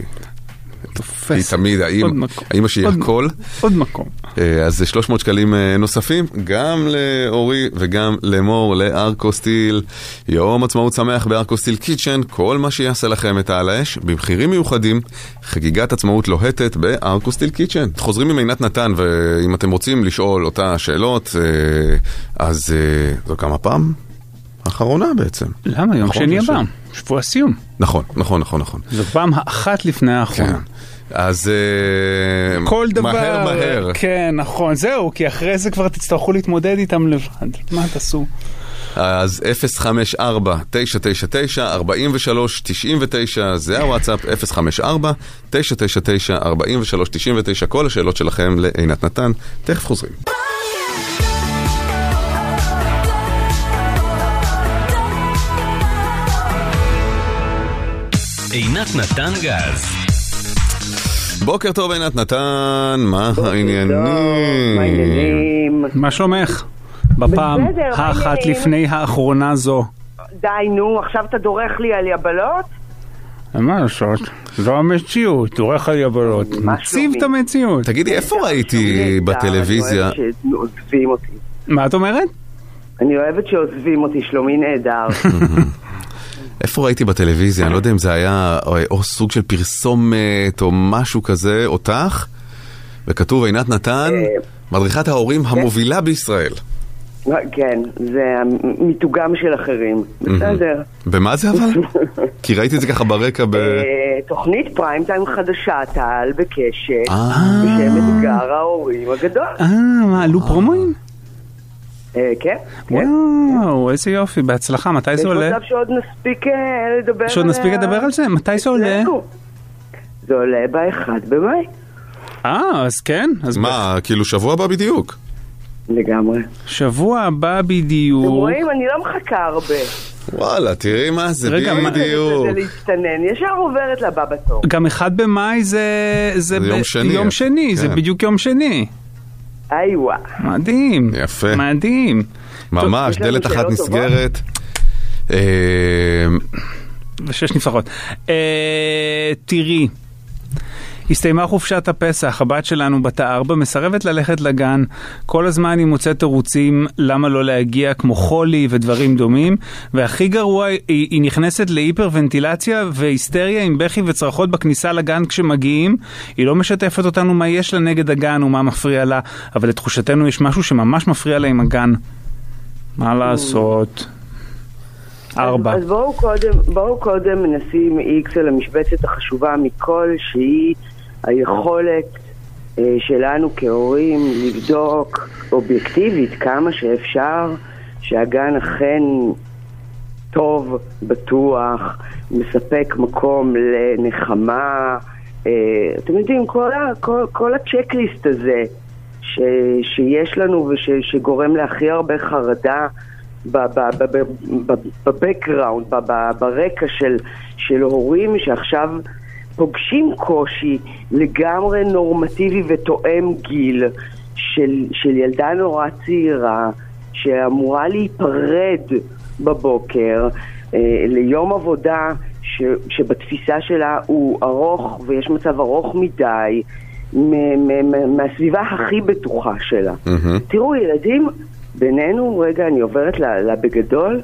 היא תופס תמיד האימא מקום. האימא שהיא הכל עוד מקום. אה, אז זה 300 שקלים אה, נוספים גם לאורי וגם למור לארקוסטיל יום עצמאות שמח בארקוסטיל קיצ'ן כל מה שיעשה לכם את העל האש במחירים מיוחדים חגיגת עצמאות לוהטת בארקוסטיל קיצ'ן חוזרים עם עינת נתן ואם אתם רוצים לשאול אותה שאלות אה, אז זו גם הפעם האחרונה בעצם למה? יום נכון, שני הבא, שבוע סיום. נכון נכון נכון נכון זו פעם האחת לפני כן האחרונה. אז אה, כל דבר, מהר מהר כן נכון, זהו, כי אחרי זה כבר תצטרכו להתמודד איתם לבד. מה תעשו? אז 054-999-4399 זה הוואטסאפ 054-999-4399 כל השאלות שלכם לעינת נתן תכף חוזרים. עינת נתן גז. בוקר טוב עינת נתן, מה העניינים? מה שלומך? בפעם האחת? לפני האחרונה זו. די, נו, עכשיו אתה דורך לי על יבלות? מה לעשות? זו המציאות, דורך על יבלות. מציב? את המציאות. תגידי, איפה ראיתי בטלוויזיה. מה את אומרת? אני אוהבת שעוזבים אותי, שלומי נהדר. איפה ראיתי בטלוויזיה, אני לא יודע אם זה היה או, או סוג של פרסומת או משהו כזה, אותך, וכתוב עינת נתן, אה, מדריכת ההורים המובילה בישראל. כן, זה מיתוגם של אחרים. בסדר. במה זה אבל? כי ראיתי את זה ככה ברקע ב... אה, תוכנית פריים טיים חדשה, טל בקשת, אה. בשם אתגר ההורים הגדול. אה, מה, עלו פרומואים? אה, כן, כן. וואו, איזה יופי, בהצלחה, מתי זה עולה? יש מצב שעוד נספיק אה, לדבר שעוד נספיק לדבר על זה? מתי זה עולה? זה עולה ב-1 במאי, אה, אז כן. אז מה, כאילו שבוע הבא בדיוק. לגמרי. שבוע הבא אתם בדיוק. רואים? אני לא מחכה הרבה. וואלה, תראי מה זה רגע, מה- בדיוק. זה להצטנן, ישר עוברת לבא בתור. גם אחד במאי זה... זה ב- יום שני. יום שני, זה כן. בדיוק יום שני. איווה. מדהים. יפה. מדהים. ממש, דלת אחת נסגרת. אה, ושש נפחות. אה, תראי, הסתיימה חופשת הפסח, הבת שלנו בת הארבע מסרבת ללכת לגן. כל הזמן היא מוצאת תירוצים למה לא להגיע, כמו חולי ודברים דומים. והכי גרוע, היא, היא נכנסת להיפרוונטילציה והיסטריה עם בכי וצרחות בכניסה לגן כשמגיעים. היא לא משתפת אותנו מה יש לה נגד הגן ומה מפריע לה, אבל לתחושתנו יש משהו שממש מפריע לה עם הגן. מה לעשות? ארבע. אז, אז בואו קודם, בואו קודם נשים איקס על המשבצת החשובה מכל שהיא היכולת אה, שלנו כהורים לבדוק אובייקטיבית כמה שאפשר שהגן אכן טוב, בטוח, מספק מקום לנחמה. אה, אתם יודעים, כל, כל, כל הצ'קליסט הזה ש, שיש לנו ושגורם להכי הרבה חרדה בבקגראונד, ברקע של, של הורים שעכשיו פוגשים קושי לגמרי נורמטיבי ותואם גיל של, של ילדה נורא צעירה שאמורה להיפרד בבוקר אה, ליום עבודה ש, שבתפיסה שלה הוא ארוך ויש מצב ארוך מדי מ- מ- מ- מהסביבה הכי בטוחה שלה. מהמם. תראו, ילדים בינינו, רגע, אני עוברת לבגדול,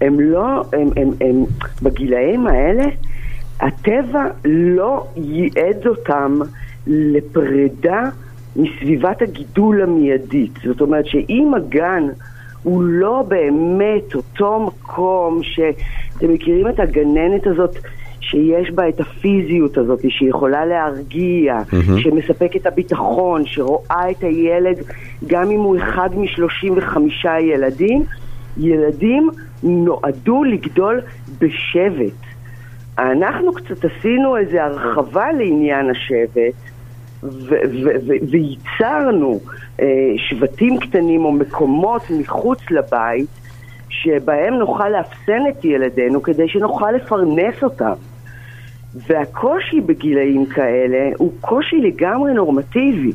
הם לא, הם, הם, הם, בגילאים האלה, הטבע לא ייעד אותם לפרידה מסביבת הגידול המיידית. זאת אומרת שאם הגן הוא לא באמת אותו מקום שאתם מכירים את הגננת הזאת שיש בה את הפיזיות הזאת, שיכולה להרגיע, מהמם. שמספק את הביטחון, שרואה את הילד גם אם הוא אחד משלושים וחמישה ילדים, ילדים נועדו לגדול בשבט. אנחנו קצת עשינו איזו הרחבה לעניין השבט וייצרנו אה, שבטים קטנים או מקומות מחוץ לבית שבהם נוכל לאפסן את ילדינו כדי שנוכל לפרנס אותם. והקושי בגילאים כאלה הוא קושי לגמרי נורמטיבי,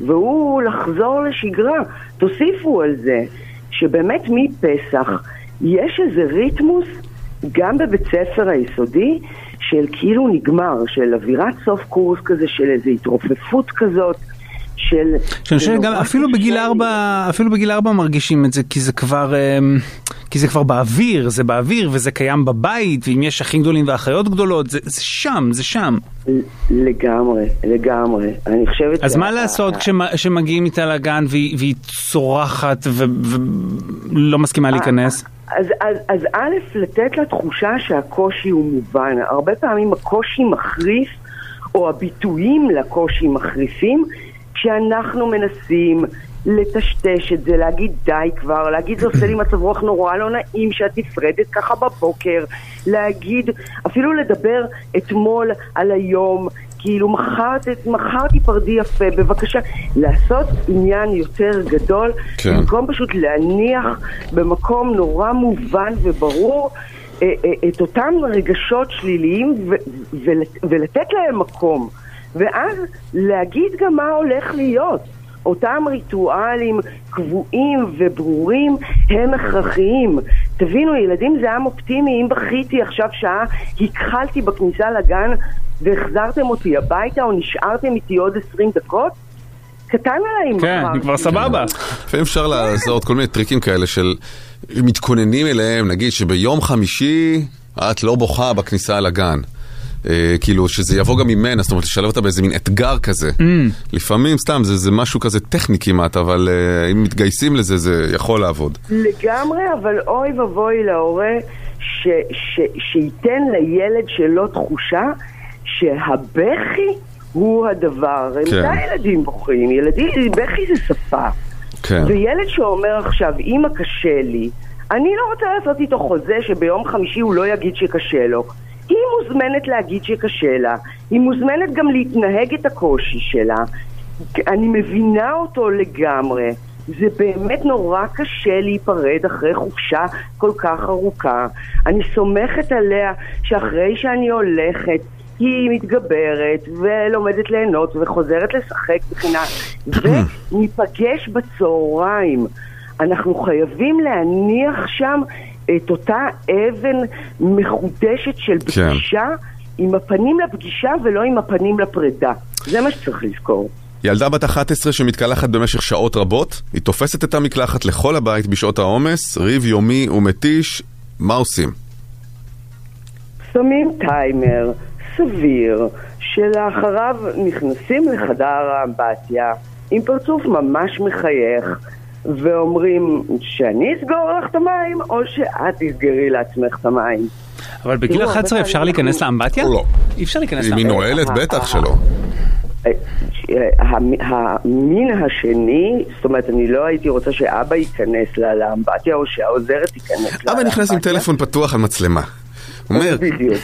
והוא לחזור לשגרה. תוסיפו על זה שבאמת מפסח יש איזה ריתמוס גם בבית ספר היסודי של כאילו נגמר, של אווירת סוף קורס כזה, של איזו התרופפות כזאת, של... שאני חושב שגם אפילו בגיל. ארבע, אפילו בגיל ארבע מרגישים את זה, כי זה כבר, אמ, כי זה כבר באוויר, זה באוויר וזה קיים בבית, ואם יש אחים גדולים ואחיות גדוות, זה, זה שם, זה שם. לגמרי, לגמרי. אני חושבת... אז מה לעשות כשמ- כשמגיעים איתה לגן והיא, צורחת ולא מסכימה להיכנס? אז, אז, אז א', לתת לה תחושה שהקושי הוא מובן. הרבה פעמים הקושי מחריף, או הביטויים לקושי מחריפים, כשאנחנו מנסים לטשטש את זה, להגיד די כבר, להגיד זה עושה לי מצב רוח נורא לא נעים שאת נפרדת ככה בבוקר, להגיד, אפילו לדבר אתמול על היום, כאילו מחר, ת- מחר תיפרדי יפה, בבקשה, לעשות עניין יותר גדול, כן. במקום פשוט להניח במקום נורא מובן וברור אה, אה, את אותם רגשות שליליים ו- ול- ולתת להם מקום. ואז להגיד גם מה הולך להיות. אותם ריטואלים קבועים וברורים הם הכרחיים. תבינו, ילדים זה עם אופטימי, אם בכיתי עכשיו שעה, הכחלתי בכניסה לגן והחזרתם אותי הביתה או נשארתם איתי עוד 20 דקות, קטן עליי מחר. כן, אני כבר סבבה. לפעמים אפשר לעשות כל מיני טריקים כאלה של מתכוננים אליהם, נגיד שביום חמישי את לא בוכה בכניסה לגן. אה, כאילו שזה יבוא גם ממנה, זאת אומרת לשלב אותה באיזה מין אתגר כזה. Mm. לפעמים סתם זה, זה משהו כזה טכני כמעט, אבל אה, אם מתגייסים לזה זה יכול לעבוד. לגמרי, אבל אוי ואבוי להורה ש, ש, שייתן לילד שלו תחושה שהבכי הוא הדבר. כן. מתי ילדים בוכים? ילדים, בכי זה שפה. כן. וילד שאומר עכשיו, אמא קשה לי, אני לא רוצה לעשות איתו חוזה שביום חמישי הוא לא יגיד שקשה לו. היא מוזמנת להגיד שקשה לה, היא מוזמנת גם להתנהג את הקושי שלה. אני מבינה אותו לגמרי. זה באמת נורא קשה להיפרד אחרי חופשה כל כך ארוכה. אני סומכת עליה שאחרי שאני הולכת, היא מתגברת ולומדת ליהנות וחוזרת לשחק הלאה. וניפגש בצהריים. אנחנו חייבים להניח שם את אותה אבן מחודשת של כן. פגישה עם הפנים לפגישה ולא עם הפנים לפרידה. זה מה שצריך לזכור. ילדה בת 11 שמתקלחת במשך שעות רבות, היא תופסת את המקלחת לכל הבית בשעות העומס, ריב יומי ומתיש, מה עושים? שמים טיימר סביר שלאחריו נכנסים לחדר האמבטיה עם פרצוף ממש מחייך ואומרים שאני אסגור לך את המים או שאת תסגרי לעצמך את המים. אבל בגיל תראו, 11 הרבה אפשר להיכנס לאמבטיה? לא. אי אפשר להיכנס אם היא לאמבטיה. נועלת, בטח שלא. אה, המ- המין השני, זאת אומרת, אני לא הייתי רוצה שאבא ייכנס לה- לאמבטיה או שהעוזרת תיכנס לה אבא נכנס עם לאמבטיה. טלפון פתוח על מצלמה. אומר, בדיוק.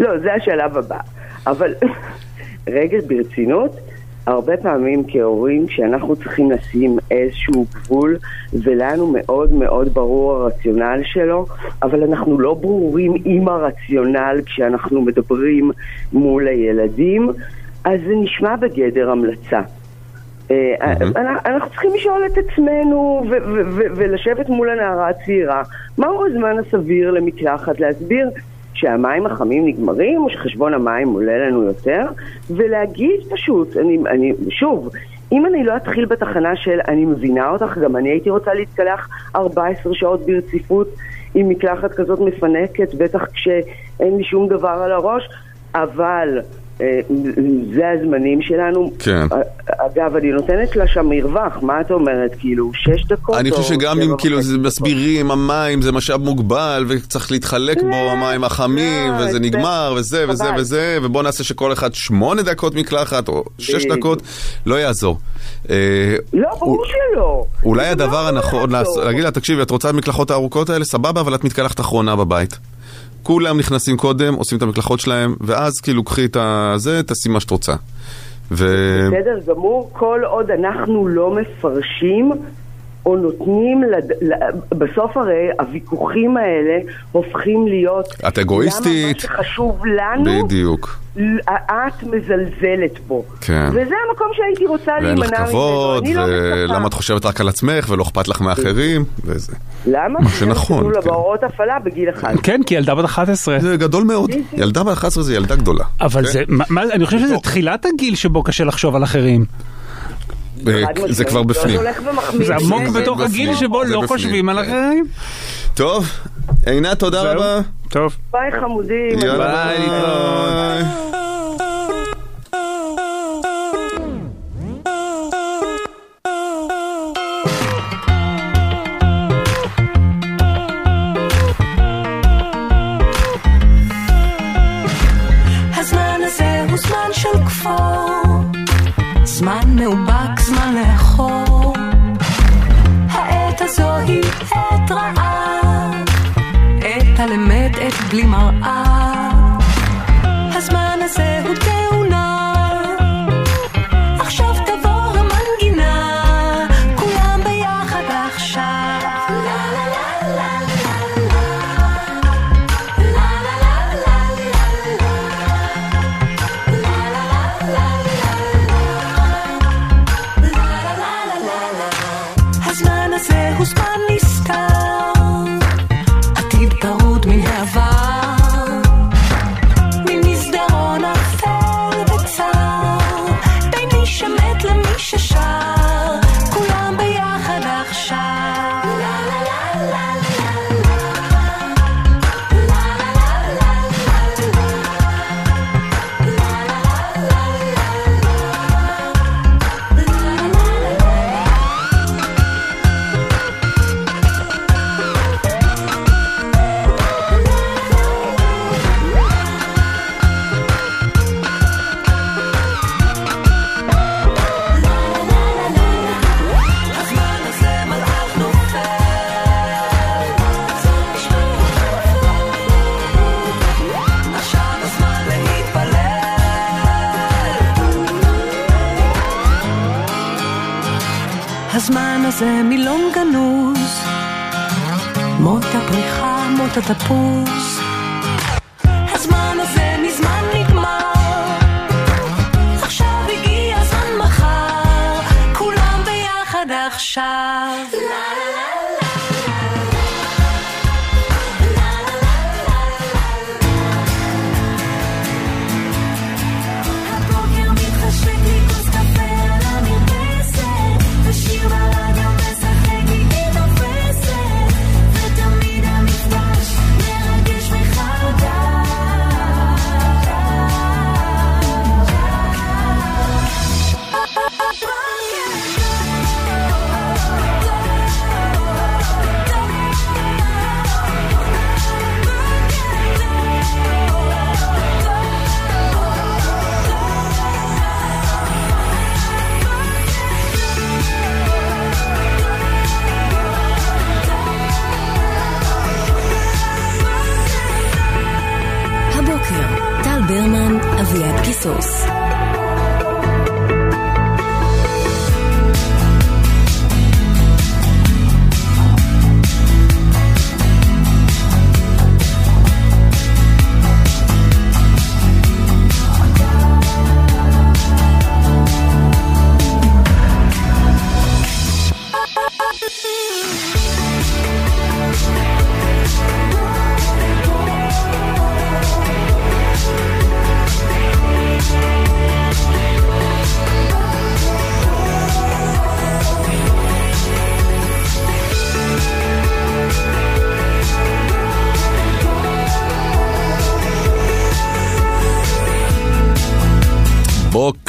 לא, זה השלב הבא. אבל רגע, ברצינות, הרבה פעמים כהורים, כשאנחנו צריכים לשים איזשהו גבול, ולנו מאוד מאוד ברור הרציונל שלו, אבל אנחנו לא ברורים עם הרציונל כשאנחנו מדברים מול הילדים, אז זה נשמע בגדר המלצה. אה, אנחנו- אנחנו צריכים לשאול את עצמנו ולשבת מול הנערה הצעירה, מהו הזמן הסביר למקלחת, להסביר שהמים החמים נגמרים או שחשבון המים עולה לנו יותר, ולהגיד פשוט, אני, אני, שוב, אם אני לא אתחיל בתחנה של אני מבינה אותך, גם אני הייתי רוצה להתקלח 14 שעות ברציפות עם מקלחת כזאת מפנקת, בטח כשאין לי שום דבר על הראש, אבל אה, זה הזמנים שלנו. כן. אגב, אני נותנת לה שם מרווח, מה את אומרת? כאילו, שש דקות? אני חושב שגם אם כאילו זה? מסבירים, המים זה משאב מוגבל וצריך להתחלק בו המים החמים לא, וזה זה- נגמר וזה וזה. וזה ובוא נעשה שכל אחד שמונה דקות מקלחת או שש. דקות, לא יעזור. אה, לא, ברור שלא. אולי זה הדבר לא הנכון, להגיד לה, תקשיבי, את רוצה המקלחות הארוכות האלה? סבבה, אבל את מתקלחת אחרונה בבית. כולם נכנסים קודם, עושים את המקלחות שלהם, ואז כאילו קחי את הזה, תעשי מה שאת רוצה. ו... בסדר גמור, כל עוד אנחנו לא מפרשים או נותנים, לד... בסוף הרי הוויכוחים האלה הופכים להיות... את אגואיסטית. למה מה שחשוב לנו, בדיוק. את מזלזלת בו. כן. וזה המקום שהייתי רוצה ואין לך להימנע ממנו. כבוד, אני לא מצפה. ולמה את חושבת רק על עצמך ולא אכפת לך מאחרים, וזה. למה? מה שנכון, זה כן. בהוראות הפעלה בגיל אחד. כן, כי ילדה בת 11. זה גדול מאוד. ילדה בת 11 זה ילדה גדולה. אבל כן? זה, מה- מה- אני חושב שזה תחילת הגיל שבו קשה לחשוב על אחרים. זה. כבר בפנים. זה עמוק בתוך הגיל. שבו לא חושבים על כן. אחרים. טוב, עינת, תודה. רבה. טוב. ביי חמודים. יאללה, ביי, להתראות. הזמן הזה הוא זמן של כפור, זמן מאובק, רעה, עת על אמת, עת בלי מראה. of the pools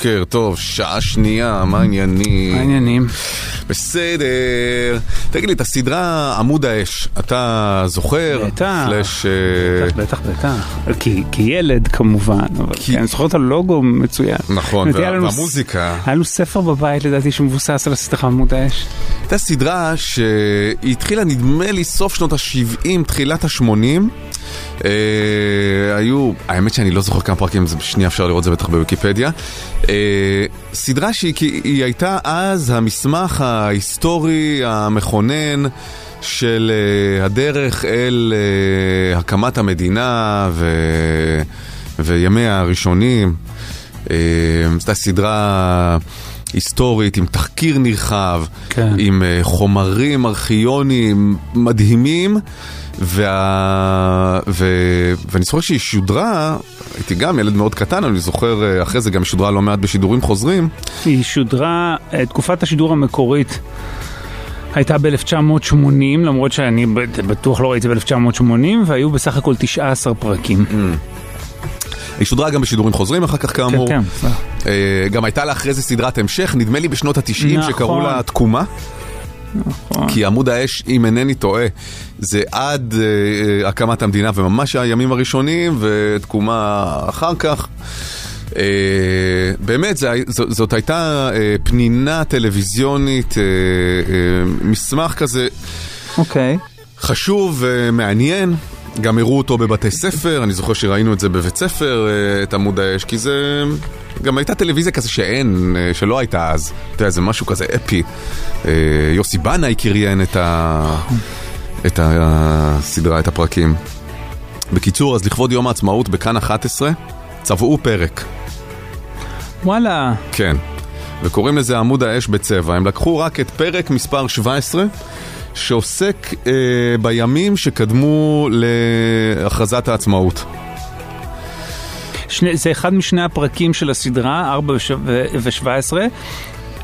בוקר טוב, שעה שנייה, מה העניינים? מה העניינים? בסדר. תגיד לי, את הסדרה עמוד האש, אתה זוכר? בטח. פלאש... אה, בטח, בטח, בטח. כי- כילד כמובן, אבל כן, אני זוכר את הלוגו מצוין. נכון, וה- לנו והמוזיקה. היה לנו ספר בבית לדעתי שמבוסס על הסדרה עמוד האש. הייתה סדרה שהיא התחילה נדמה לי סוף שנות ה-70, תחילת ה-80. אה, היו, האמת שאני לא זוכר כמה פרקים, שנייה אפשר לראות את זה בטח בוויקיפדיה. אה, סדרה שהיא הייתה אז המסמך ההיסטורי המכונן של אה, הדרך אל אה, הקמת המדינה ו... וימיה הראשונים. אה, זו סדרה היסטורית עם תחקיר נרחב, כן. עם אה, חומרים ארכיוניים מדהימים. וה... ו... ואני זוכר שהיא שודרה, הייתי גם ילד מאוד קטן, אני זוכר אה, אחרי זה גם שודרה לא מעט בשידורים חוזרים. היא שודרה, אה, תקופת השידור המקורית הייתה ב-1980, למרות שאני בטוח לא ראיתי ב-1980, והיו בסך הכל 19 פרקים. היא שודרה גם בשידורים חוזרים אחר כך כאמור. כן, כן. אה, גם הייתה לה אחרי זה סדרת המשך, נדמה לי בשנות ה-90 נכון. שקראו לה תקומה. כי עמוד האש, אם אינני טועה, זה עד אה, אה, הקמת המדינה וממש הימים הראשונים, ותקומה אחר כך. אה, באמת, זה, ז, זאת הייתה אה, פנינה טלוויזיונית, אה, אה, מסמך כזה אוקיי. חשוב ומעניין. גם הראו אותו בבתי ספר, אני זוכר שראינו את זה בבית ספר, אה, את עמוד האש, כי זה... גם הייתה טלוויזיה כזה שאין, אה, שלא הייתה אז. אתה יודע, זה משהו כזה אפי. אה, יוסי בנאי קריין את, ה... את הסדרה, את הפרקים. בקיצור, אז לכבוד יום העצמאות בכאן 11, צבעו פרק. וואלה. כן. וקוראים לזה עמוד האש בצבע. הם לקחו רק את פרק מספר 17, שעוסק אה, בימים שקדמו להכרזת העצמאות. שני, זה אחד משני הפרקים של הסדרה, 4 ו-17,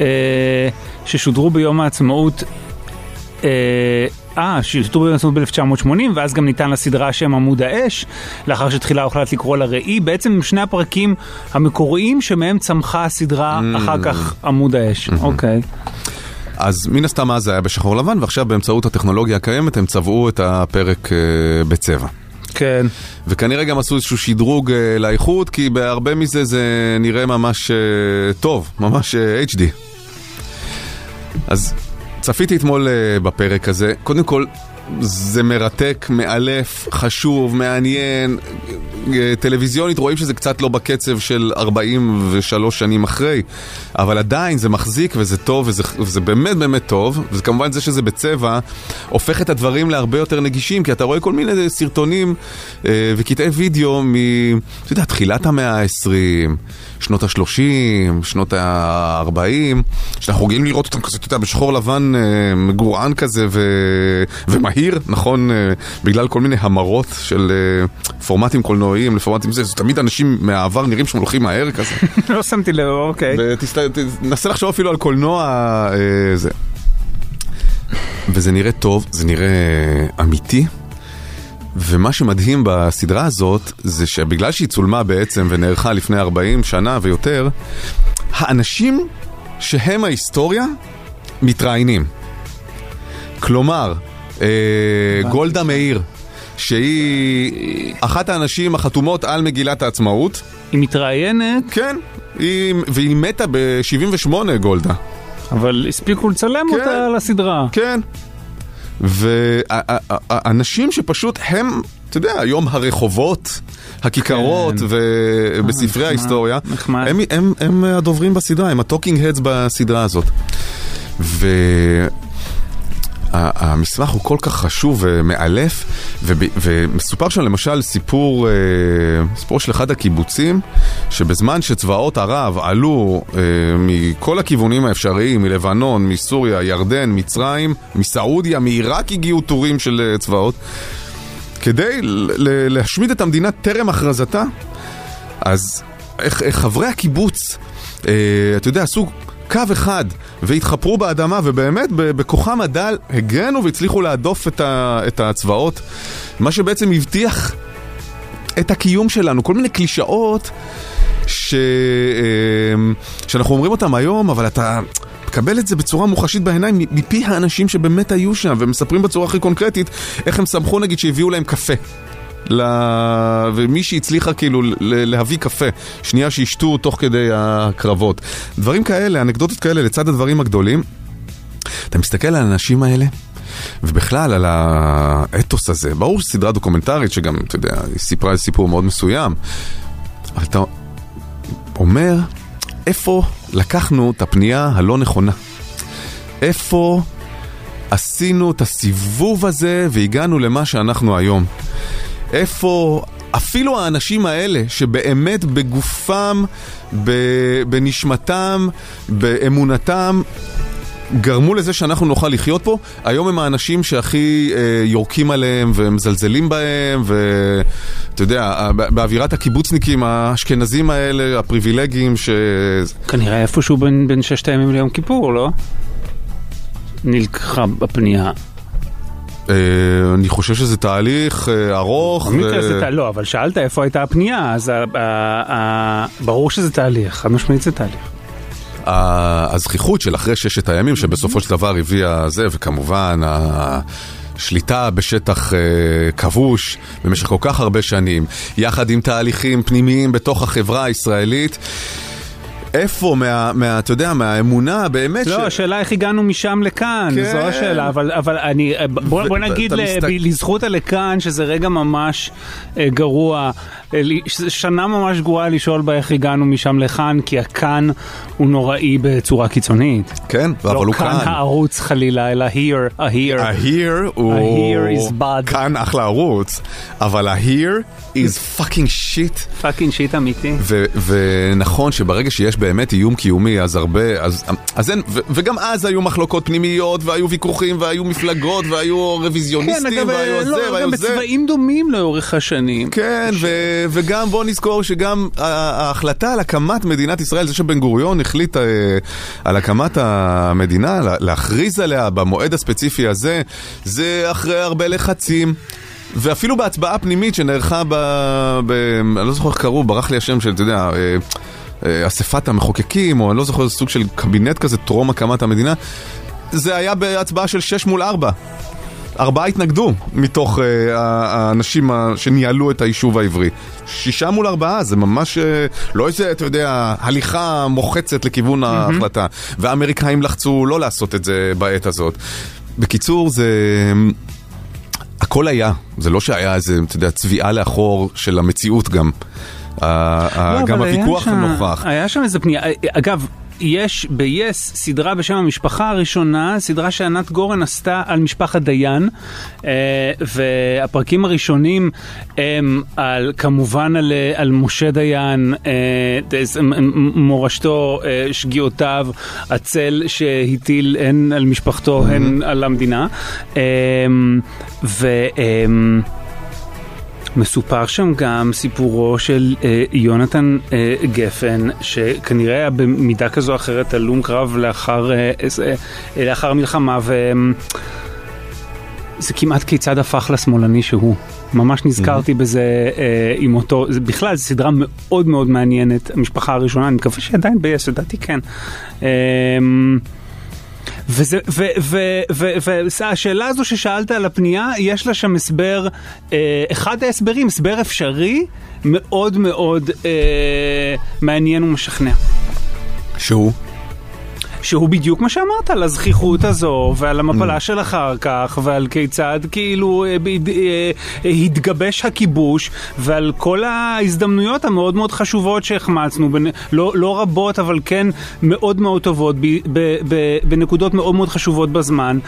אה, ששודרו ביום העצמאות. אה, אה, ביום העצמאות ב-1980, ואז גם ניתן לסדרה שם עמוד האש, לאחר שתחילה הוחלט לקרוא לה ראי. בעצם שני הפרקים המקוריים שמהם צמחה הסדרה אחר כך עמוד האש. אוקיי. אז מן הסתם אז זה היה בשחור לבן, ועכשיו באמצעות הטכנולוגיה הקיימת הם צבעו את הפרק אה, בצבע. כן. וכנראה גם עשו איזשהו שדרוג אה, לאיכות, כי בהרבה מזה זה נראה ממש אה, טוב, ממש אה, HD. אז צפיתי אתמול אה, בפרק הזה. קודם כל, זה מרתק, מאלף, חשוב, מעניין. אה, טלוויזיונית רואים שזה קצת לא בקצב של 43 שנים אחרי, אבל עדיין זה מחזיק וזה טוב וזה, וזה באמת באמת טוב, וכמובן זה שזה בצבע הופך את הדברים להרבה יותר נגישים, כי אתה רואה כל מיני סרטונים אה, וקטעי וידאו מ... אתה יודע, תחילת המאה ה-20, שנות ה-30, שנות ה-40, שאנחנו רגילים לראות אותם כזה, אתה יודע, בשחור לבן אה, מגורען כזה ו... ומהיר, נכון, אה, בגלל כל מיני המרות של אה, פורמטים קולנועיים לפורמטים זה, זה תמיד אנשים מהעבר נראים שהם הולכים מהר כזה. לא שמתי לב, אוקיי. ותנסה לחשוב אפילו על קולנוע אה, זה. וזה נראה טוב, זה נראה אמיתי. ומה שמדהים בסדרה הזאת, זה שבגלל שהיא צולמה בעצם ונערכה לפני 40 שנה ויותר, האנשים שהם ההיסטוריה מתראיינים. כלומר, גולדה מאיר, שהיא אחת האנשים החתומות על מגילת העצמאות. היא מתראיינת? כן, היא, והיא מתה ב-78 גולדה. אבל הספיקו לצלם כן. אותה לסדרה. כן. ואנשים שפשוט הם, אתה יודע, היום הרחובות, הכיכרות כן. ובספרי נחמד, ההיסטוריה, נחמד. הם, הם, הם הדוברים בסדרה, הם ה talking heads בסדרה הזאת. והמסמך הוא כל כך חשוב ומאלף, ומסופר שם למשל סיפור, אה, סיפור של אחד הקיבוצים, שבזמן שצבאות ערב עלו אה, מכל הכיוונים האפשריים, מלבנון, מסוריה, ירדן, מצרים, מסעודיה, מעיראק הגיעו טורים של אה, צבאות, כדי להשמיד את המדינה טרם הכרזתה, אז איך, חברי הקיבוץ, אתה יודע, עשו קו אחד והתחפרו באדמה ובאמת בכוחם הדל הגנו והצליחו להדוף את, ה, את הצבאות, מה שבעצם הבטיח את הקיום שלנו, כל מיני קלישאות ש... אה, שאנחנו אומרים אותם היום, אבל אתה מקבל את זה בצורה מוחשית בעיניים מפי האנשים שבאמת היו שם ומספרים בצורה הכי קונקרטית איך הם שמחו נגיד שהביאו להם קפה. ל... ומישהי הצליחה כאילו להביא קפה, שנייה שישתו תוך כדי הקרבות. דברים כאלה, אנקדוטות כאלה לצד הדברים הגדולים. אתה מסתכל על האנשים האלה, ובכלל על האתוס הזה. ברור שסדרה דוקומנטרית שגם, אתה יודע, היא סיפרה על סיפור מאוד מסוים, אבל אתה אומר, איפה לקחנו את הפנייה הלא נכונה? איפה עשינו את הסיבוב הזה והגענו למה שאנחנו היום? איפה אפילו האנשים האלה שבאמת בגופם, בנשמתם, באמונתם, גרמו לזה שאנחנו נוכל לחיות פה, היום הם האנשים שהכי אה, יורקים עליהם ומזלזלים בהם, ואתה יודע, בא- באווירת הקיבוצניקים האשכנזים האלה, הפריבילגיים, ש... כנראה איפשהו בין, בין ששת הימים ליום כיפור, לא? נלקחה הפנייה. אה, אני חושב שזה תהליך אה, ארוך. לא, אבל שאלת איפה הייתה הפנייה, אז ברור שזה תהליך, חד משמעית זה תהליך. הזכיחות של אחרי ששת הימים שבסופו של דבר הביאה זה, וכמובן השליטה בשטח אה, כבוש במשך כל כך הרבה שנים, יחד עם תהליכים פנימיים בתוך החברה הישראלית. איפה, מה, מה, אתה יודע, מהאמונה באמת לא, השאלה איך הגענו משם לכאן, כן. זו השאלה, אבל, אבל אני, בוא, בוא ו- נגיד אתה ל- ב- לזכות הלכאן שזה רגע ממש אה, גרוע, שנה ממש גרועה לשאול בה איך הגענו משם לכאן, כי הכאן הוא נוראי בצורה קיצונית. כן, אבל לא הוא כאן כאן. הערוץ חלילה, אלא here, ה-here. ה-here הוא... ה-here is bad. כאן אחלה ערוץ, אבל ה-here is fucking shit. fucking shit אמיתי. ו- ונכון שברגע שיש באמת איום קיומי, אז הרבה, אז, אז אין, ו- וגם אז היו מחלוקות פנימיות, והיו ויכוחים, והיו מפלגות, והיו רוויזיוניסטים, כן, והיו אה, זה, לא, והיו גם זה. בצבעים דומים לאורך השנים. כן, ו- וגם בוא נזכור שגם ההחלטה על הקמת מדינת ישראל, זה שבן גוריון החליט אה, על הקמת המדינה, לה- להכריז עליה במועד הספציפי הזה, זה אחרי הרבה לחצים. ואפילו בהצבעה פנימית שנערכה ב... ב... אני לא זוכר איך קראו, ברח לי השם של, אתה יודע, אה, אה, אספת המחוקקים, או אני לא זוכר, סוג של קבינט כזה טרום הקמת המדינה, זה היה בהצבעה של 6 מול 4. ארבעה התנגדו מתוך uh, האנשים שניהלו את היישוב העברי. שישה מול ארבעה, זה ממש uh, לא איזה, אתה יודע, הליכה מוחצת לכיוון ההחלטה. והאמריקאים לחצו לא לעשות את זה בעת הזאת. בקיצור, זה... הכל היה, זה לא שהיה איזה, אתה יודע, צביעה לאחור של המציאות גם. לא, גם הוויכוח נוכח. היה שם איזה פנייה, אגב, יש ב-yes סדרה בשם המשפחה הראשונה, סדרה שענת גורן עשתה על משפחת דיין, אה, והפרקים הראשונים הם על, כמובן על, אה, על משה דיין, אה, מורשתו, שגיאותיו, הצל שהטיל הן על משפחתו הן על המדינה. ו... אה, מסופר שם גם סיפורו של אה, יונתן אה, גפן, שכנראה היה במידה כזו או אחרת הלום קרב לאחר, אה, אה, לאחר המלחמה, וזה כמעט כיצד הפך לשמאלני שהוא. ממש נזכרתי בזה אה, עם אותו, זה בכלל זו סדרה מאוד מאוד מעניינת, המשפחה הראשונה, אני מקווה שעדיין ב-yes, לדעתי כן. אה, והשאלה הזו ששאלת על הפנייה, יש לה שם הסבר, אה, אחד ההסברים, הסבר אפשרי, מאוד מאוד אה, מעניין ומשכנע. שהוא? שהוא בדיוק מה שאמרת, על הזכיחות הזו, ועל המפלה של אחר כך, ועל כיצד כאילו אה, אה, התגבש הכיבוש, ועל כל ההזדמנויות המאוד מאוד חשובות שהחמצנו, לא, לא רבות, אבל כן מאוד מאוד טובות, ב, ב, ב, בנקודות מאוד מאוד חשובות בזמן,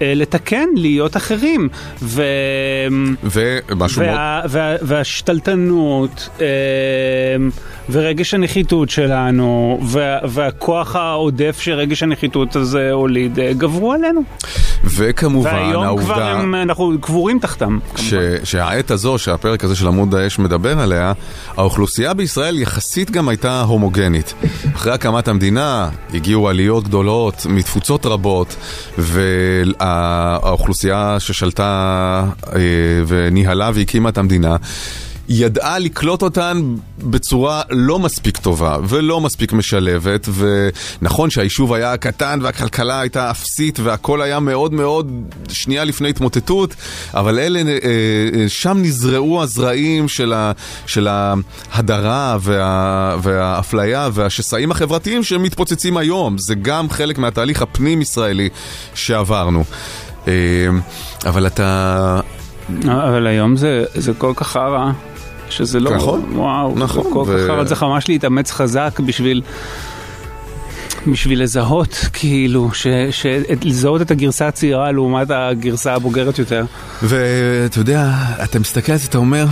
לתקן, להיות אחרים. ו... ומשהו מאוד... וה, וה, והשתלטנות, אה, ורגש הנחיתות שלנו, וה, והכוח העודף שרגש הנחיתות הזה הוליד, אה, גברו עלינו. וכמובן והיום כבר העובדה... הם, אנחנו קבורים תחתם. ש, שהעת הזו, שהפרק הזה של עמוד האש מדבר עליה, האוכלוסייה בישראל יחסית גם הייתה הומוגנית. אחרי הקמת המדינה הגיעו עליות גדולות מתפוצות רבות, והאוכלוסייה ששלטה אה, וניהלה והקימה את המדינה, ידעה לקלוט אותן בצורה לא מספיק טובה ולא מספיק משלבת ונכון שהיישוב היה קטן והכלכלה הייתה אפסית והכל היה מאוד מאוד שנייה לפני התמוטטות אבל אלה, אה, אה, שם נזרעו הזרעים של, ה, של ההדרה וה, והאפליה והשסעים החברתיים שמתפוצצים היום. זה גם חלק מהתהליך הפנים-ישראלי שעברנו. אה, אבל אתה... אבל היום זה, זה כל כך חרא, שזה לא... נכון, וואו, נכון, כל ו- כך חרא, צריך ממש להתאמץ חזק בשביל... בשביל לזהות, כאילו, ש, ש, לזהות את הגרסה הצעירה לעומת הגרסה הבוגרת יותר. ואתה יודע, אתה מסתכל על זה, אתה אומר,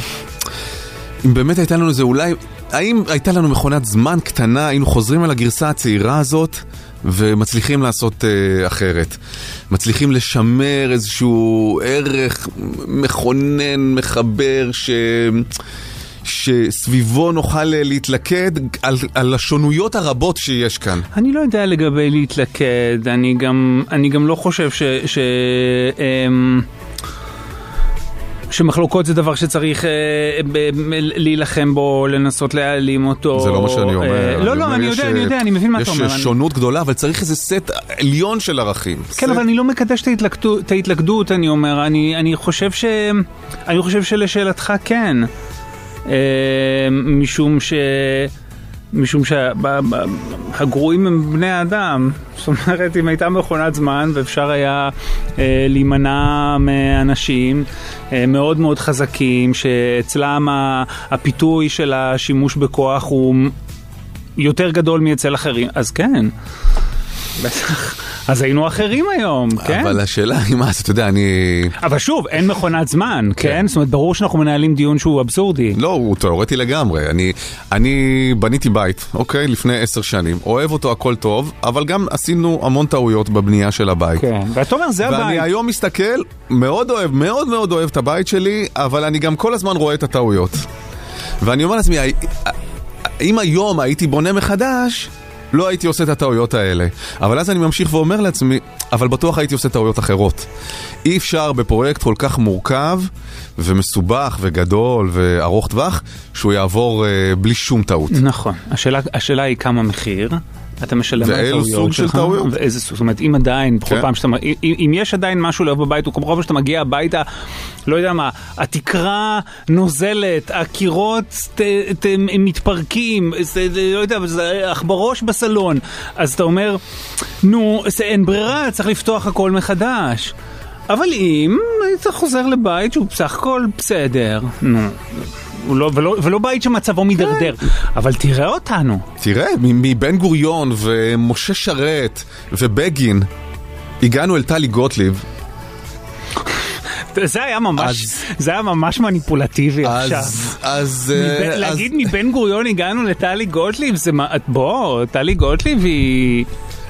אם באמת הייתה לנו זה אולי, האם הייתה לנו מכונת זמן קטנה, היינו חוזרים על הגרסה הצעירה הזאת ומצליחים לעשות uh, אחרת. מצליחים לשמר איזשהו ערך מכונן, מחבר, ש... שסביבו נוכל להתלכד על, על השונויות הרבות שיש כאן. אני לא יודע לגבי להתלכד, אני גם, אני גם לא חושב ש... ש אמ, שמחלוקות זה דבר שצריך אה, ב- ב- להילחם בו, לנסות להעלים אותו. זה לא מה שאני אומר. אה, לא, לא, אומר, אני יודע, אני יודע, אני מבין מה אתה אומר. יש אני- שונות גדולה, אבל צריך איזה סט עליון של ערכים. כן, סט- אבל אני לא מקדש את ההתלכדות, את ההתלכדות אני אומר, אני, אני חושב ש... אני חושב שלשאלתך כן. אה, משום ש... משום שהגרועים הם בני האדם. זאת אומרת, אם הייתה מכונת זמן ואפשר היה אה, להימנע מאנשים אה, מאוד מאוד חזקים, שאצלם הפיתוי של השימוש בכוח הוא יותר גדול מאצל אחרים, אז כן. בטח. אז היינו אחרים היום, כן? אבל השאלה היא מה, אז אתה יודע, אני... אבל שוב, אין מכונת זמן, כן? זאת אומרת, ברור שאנחנו מנהלים דיון שהוא אבסורדי. לא, הוא תיאורטי לגמרי. אני, אני בניתי בית, אוקיי? לפני עשר שנים. אוהב אותו, הכל טוב, אבל גם עשינו המון טעויות בבנייה של הבית. כן, ואתה אומר, זה ואני הבית. היום מסתכל, מאוד אוהב, מאוד מאוד אוהב את הבית שלי, אבל אני גם כל הזמן רואה את הטעויות. ואני אומר לעצמי, אם היום הייתי בונה מחדש, לא הייתי עושה את הטעויות האלה. אבל אז אני ממשיך ואומר לעצמי, אבל בטוח הייתי עושה טעויות אחרות. אי אפשר בפרויקט כל כך מורכב ומסובך וגדול וארוך טווח, שהוא יעבור אה, בלי שום טעות. נכון. השאלה, השאלה היא כמה מחיר. אתה משלם על הטעויות סוג של שלך, טעויות? ואיזה סוג, זאת אומרת, אם עדיין, בכל כן. פעם שאתה, אם, אם יש עדיין משהו לאהוב בבית, הוא כל פעם שאתה מגיע הביתה, לא יודע מה, התקרה נוזלת, הקירות ת, ת, מתפרקים, זה, זה, לא יודע, זה עכברוש בסלון, אז אתה אומר, נו, זה, אין ברירה, צריך לפתוח הכל מחדש. אבל אם היית חוזר לבית שהוא בסך הכל בסדר, נו, לא, ולא, ולא בית שמצבו מידרדר, אבל תראה אותנו. תראה, מבן גוריון ומשה שרת ובגין, הגענו אל טלי גוטליב. זה היה ממש, אז- זה היה ממש מניפולטיבי עכשיו. אז, אז, מב- אה, אז להגיד מבן גוריון הגענו לטלי גוטליב, זה מה, בוא, טלי גוטליב היא...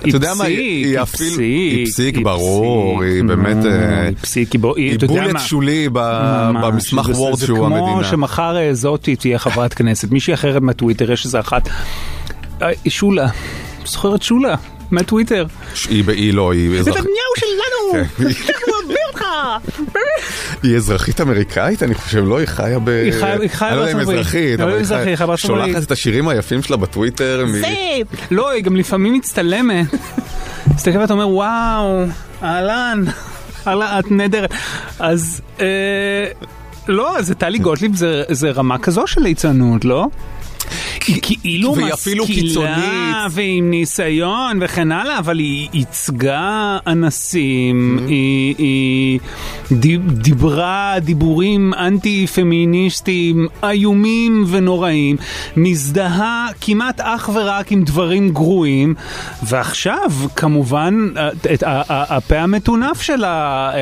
אתה יודע מה, היא- היא אפילו- היא פסיק, ברור, היא באמת, היא פסיק, היא בולט שולי במסמך וורד שהוא זה כמו המדינה. שמחר אה, זאתי תהיה חברת כנסת, מישהי אחרת מהטוויטר, יש איזה אחת, אה, שולה, זוכרת שולה, מהטוויטר. היא, לא, היא זה נתניהו שלנו! אוהבים אותך! היא אזרחית אמריקאית, אני חושב, לא? היא חיה ב... היא חיה- היא חיה אני לא יודע אם בארצות הברית. אזרחית, לא, אבל היא חיה בארצות הברית. שולחת את השירים היפים שלה בטוויטר. זה! לא, היא גם לפעמים מצטלמת. מסתכל ואתה אומר, וואו, אהלן, את נהדרת. אז, אה, לא, זה טלי גוטליב, זה- זה רמה כזו של ליצנות, לא? היא כאילו והיא אפילו משכילה קיצונית. ועם ניסיון וכן הלאה, אבל היא ייצגה אנסים, Mm-hmm. היא, היא דיב- דיברה דיבורים אנטי-פמיניסטיים איומים ונוראים, מזדהה כמעט אך ורק עם דברים גרועים, ועכשיו כמובן את הפה המטונף שלה אה,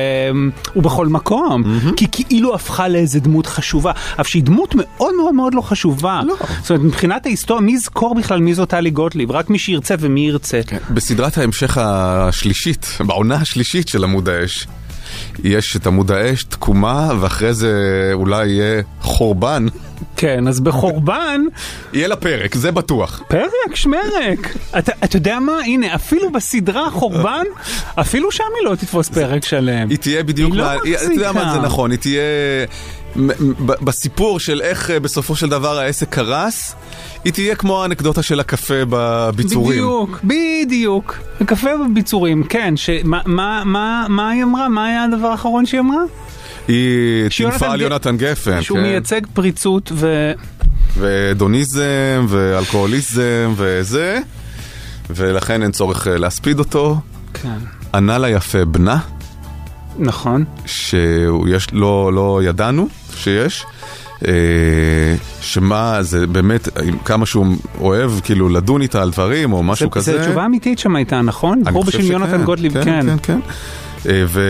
הוא בכל מקום, Mm-hmm. כי כאילו הפכה לאיזה דמות חשובה, אף שהיא דמות מאוד מאוד מאוד לא חשובה. לא. זאת אומרת, מבחינת ההיסטוריה, מי יזכור בכלל מי זאת טלי גוטליב? רק מי שירצה ומי ירצה. כן. בסדרת ההמשך השלישית, בעונה השלישית של עמוד האש, יש את עמוד האש, תקומה, ואחרי זה אולי יהיה חורבן. כן, אז בחורבן, יהיה לה פרק, זה בטוח. פרק, שמרק. אתה, אתה יודע מה? הנה, אפילו בסדרה חורבן, אפילו שם היא לא תתפוס פרק שלם. היא תהיה בדיוק, היא לא היא- אתה יודע מה מחזיקה. זה נכון, היא תהיה... בסיפור של איך אה, בסופו של דבר העסק קרס, היא תהיה כמו האנקדוטה של הקפה בביצורים. בדיוק, בדיוק. הקפה בביצורים, כן. שמה, מה, מה, מה היא אמרה? מה היה הדבר האחרון שהיא אמרה? היא טינפה על יונתן גפן, שהוא כן. מייצג פריצות ו... והדוניזם ואלכוהוליזם וזה, ולכן אין צורך אה, להספיד אותו. כן. ענה לה יפה בנה, נכון. שיש, לא, לא ידענו שיש. אה, שמה זה באמת, כמה שהוא אוהב כאילו לדון איתה על דברים או משהו זה, כזה. זה תשובה אמיתית שם הייתה, נכון? חושב בשם שכן, יונתן גוטליב, כן. כן, כן. אה, ו...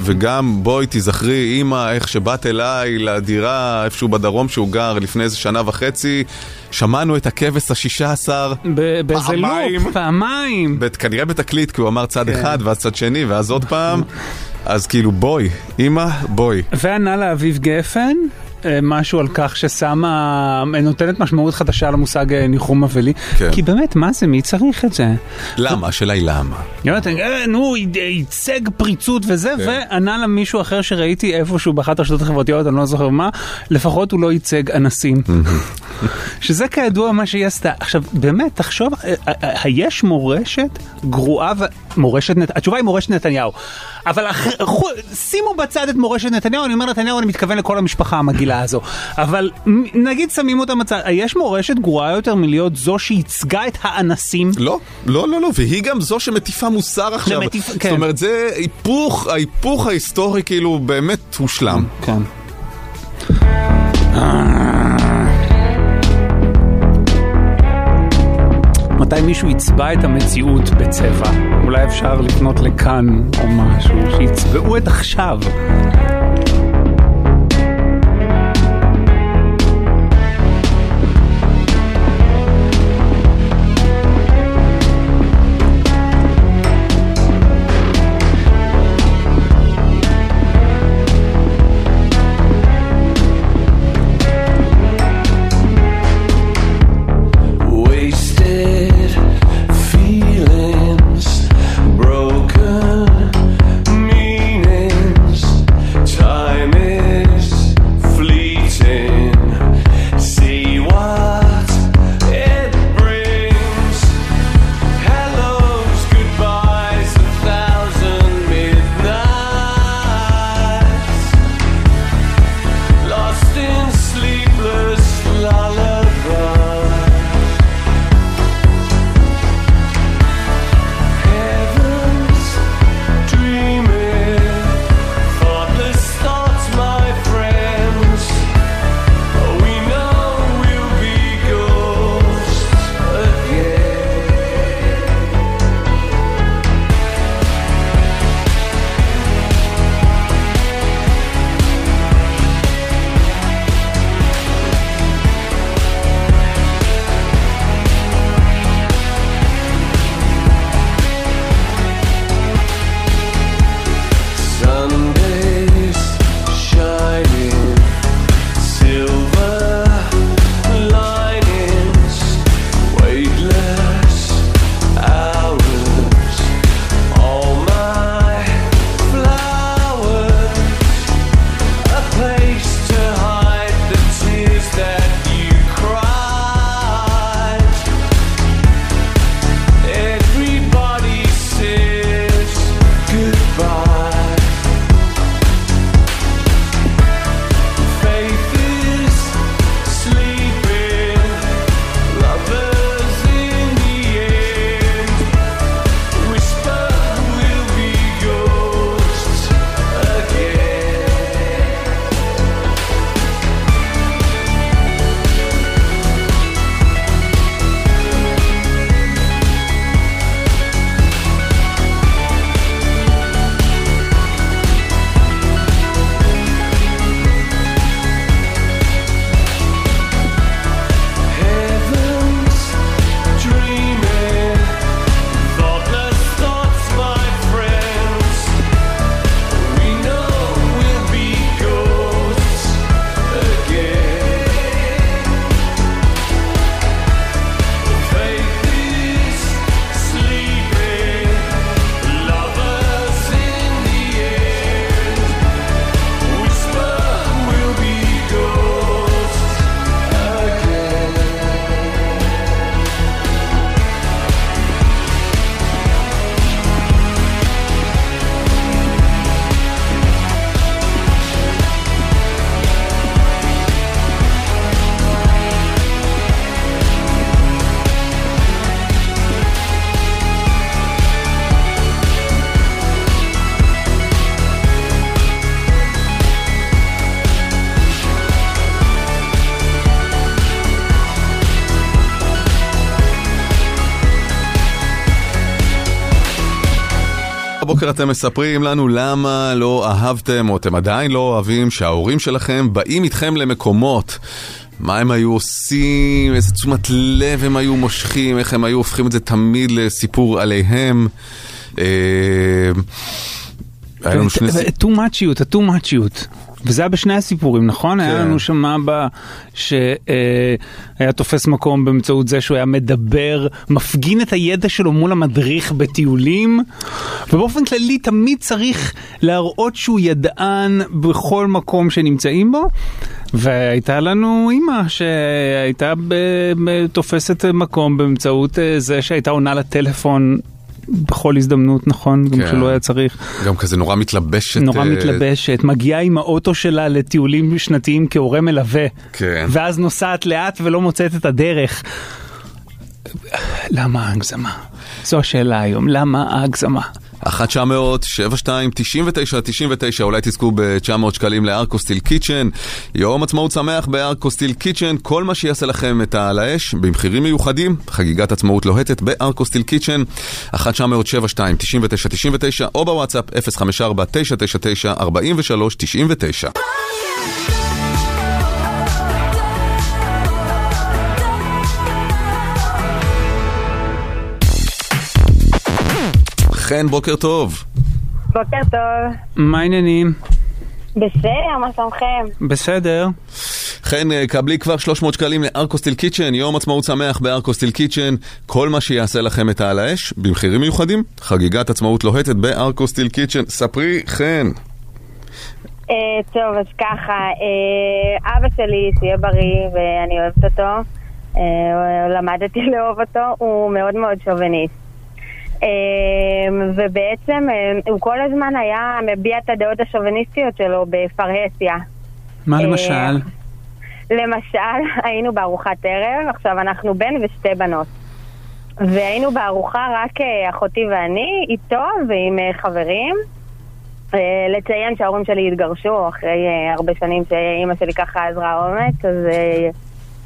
וגם בואי תיזכרי, אימא, איך שבאת אליי לדירה איפשהו בדרום שהוא גר לפני איזה שנה וחצי, שמענו את הכבש השישה עשר, באיזה פעמיים. לופ, פעמיים. כנראה בתקליט, כי הוא אמר צד כן. אחד ואז צד שני ואז עוד פעם, אז כאילו בואי, אימא, בואי. וענה לאביב גפן. אה, משהו על כך ששמה, נותנת משמעות חדשה למושג אה, ניחום אבלי. כן. כי באמת, מה זה? מי צריך את זה? למה? השאלה היא למה. יונתן, אה, נו, ייצג פריצות וזה, כן. וענה לה מישהו אחר שראיתי איפשהו באחת הרשתות החברתיות, אני לא זוכר מה, לפחות הוא לא ייצג אנסים. שזה כידוע מה שהיא עשתה. עכשיו, באמת, תחשוב, אה, אה, אה, היש מורשת גרועה ו... מורשת נת... התשובה היא מורשת נתניהו. אבל אח... שימו בצד את מורשת נתניהו, אני אומר נתניהו, אני מתכוון לכל המשפחה המגעילה הזו. אבל נגיד שמים אותה בצד, היש מורשת גרועה יותר מלהיות זו שייצגה את האנסים? לא, לא, לא, לא, והיא גם זו שמטיפה מוסר עכשיו. ומטיף- זאת כן. אומרת, זה היפוך, ההיפוך ההיסטורי כאילו באמת הושלם. כן. מתי מישהו יצבע את המציאות בצבע? אולי אפשר לפנות לכאן או משהו, שיצבעו את עכשיו. הבוקר אתם מספרים לנו למה לא אהבתם, או אתם עדיין לא אוהבים, שההורים שלכם באים איתכם למקומות. מה הם היו עושים, איזה תשומת לב הם היו מושכים, איך הם היו הופכים את זה תמיד לסיפור עליהם. אה, היה לנו שני... too muchיות, ה-too muchיות. וזה היה בשני הסיפורים, נכון? היה לנו שם אבא שהיה תופס מקום באמצעות זה שהוא היה מדבר, מפגין את הידע שלו מול המדריך בטיולים, ובאופן כללי תמיד צריך להראות שהוא ידען בכל מקום שנמצאים בו. והייתה לנו אימא שהייתה תופסת מקום באמצעות אה, זה שהייתה עונה לטלפון בכל הזדמנות, נכון? גם כן. כשלא היה צריך. גם כזה נורא מתלבשת. נורא אה, מתלבשת, מגיעה עם האוטו שלה לטיולים שנתיים כהורה מלווה, כן. ואז נוסעת לאט ולא מוצאת את הדרך. למה ההגזמה? זו השאלה היום, למה ההגזמה? 1 900 72 99 99 אולי תזכו ב-900 שקלים לארקוסטיל קיצ'ן יום עצמאות שמח בארקוסטיל קיצ'ן כל מה שיעשה לכם את העל האש במחירים מיוחדים חגיגת עצמאות לוהטת בארקוסטיל קיצ'ן 1 900 72 99 99 או בוואטסאפ 054 חן בוקר טוב בוקר טוב. מה העניינים? בסדר, מה שלומכם? בסדר. חן, אה, קבלי כבר 300 שקלים לארקוסטיל קיצ'ן, יום עצמאות שמח בארקוסטיל קיצ'ן, כל מה שיעשה לכם את העל האש, במחירים מיוחדים, חגיגת עצמאות לוהטת בארקוסטיל קיצ'ן. ספרי, חן. אה, טוב, אז ככה, אה, אבא שלי, שיהיה בריא ואני אוהבת אותו, אה, למדתי לאהוב אותו, הוא מאוד מאוד שוביניסט. אה, ובעצם אה, הוא כל הזמן היה מביע את הדעות השוביניסטיות שלו בפרהסיה. מה אה, למשל? למשל, היינו בארוחת ערב, עכשיו אנחנו בן ושתי בנות. והיינו בארוחה רק אה, אחותי ואני, איתו ועם אה, חברים. אה, לציין שההורים שלי התגרשו אחרי הרבה שנים שאימא שלי ככה עזרה אומץ, אז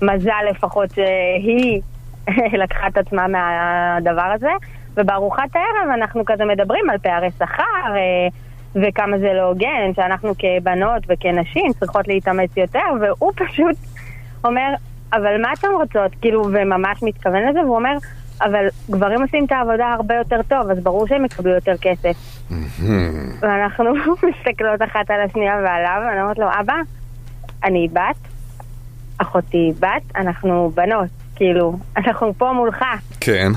מזל לפחות שהיא לקחה את עצמה מהדבר הזה. ובארוחת הערב אנחנו כזה מדברים על פערי שכר אה, וכמה זה לא הוגן, שאנחנו כבנות וכנשים צריכות להתאמץ יותר, והוא פשוט אומר, אבל מה אתם רוצות? כאילו, וממש מתכוון לזה, והוא אומר, אבל גברים עושים את העבודה הרבה יותר טוב, אז ברור שהם יקבלו יותר כסף. ואנחנו מסתכלות אחת על השנייה ועליו, ואני אומרת לו, אבא, אני בת, אחותי בת, אנחנו בנות, כאילו, אנחנו פה מולך. כן.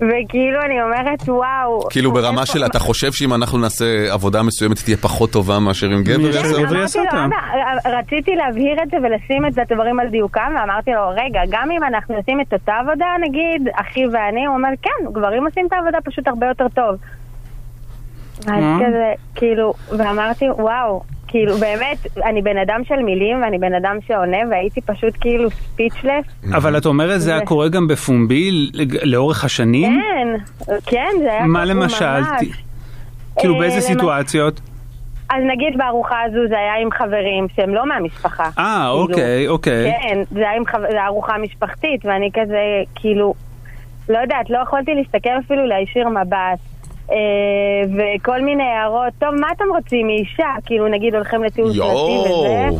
וכאילו אני אומרת, וואו. כאילו ברמה של אתה חושב שאם אנחנו נעשה עבודה מסוימת תהיה פחות טובה מאשר אם גבר יעשה אותה? אבא, רציתי להבהיר את זה ולשים את הדברים על דיוקם, ואמרתי לו, רגע, גם אם אנחנו עושים את אותה עבודה, נגיד, אחי ואני, הוא אומר, כן, גברים עושים את העבודה פשוט הרבה יותר טוב. ואז אה? כזה, כאילו, ואמרתי, וואו, כאילו, באמת, אני בן אדם של מילים, ואני בן אדם שעונה, והייתי פשוט כאילו ספיצ'לס. אבל את אומרת זה היה קורה גם בפומבי לאורך השנים? כן, כן, זה היה מה למשל? כאילו אה, באיזה סיטואציות? אז נגיד בארוחה הזו זה היה עם חברים שהם לא מהמשפחה. אה, כאילו, אוקיי, אוקיי. כן, זה היה עם חבר... זה היה ארוחה משפחתית, ואני כזה, כאילו, לא יודעת, לא יכולתי להסתכל אפילו להישיר מבט. אה, וכל מיני הערות, טוב, מה אתם רוצים מאישה? כאילו, נגיד הולכים לטיול שנתי וזה.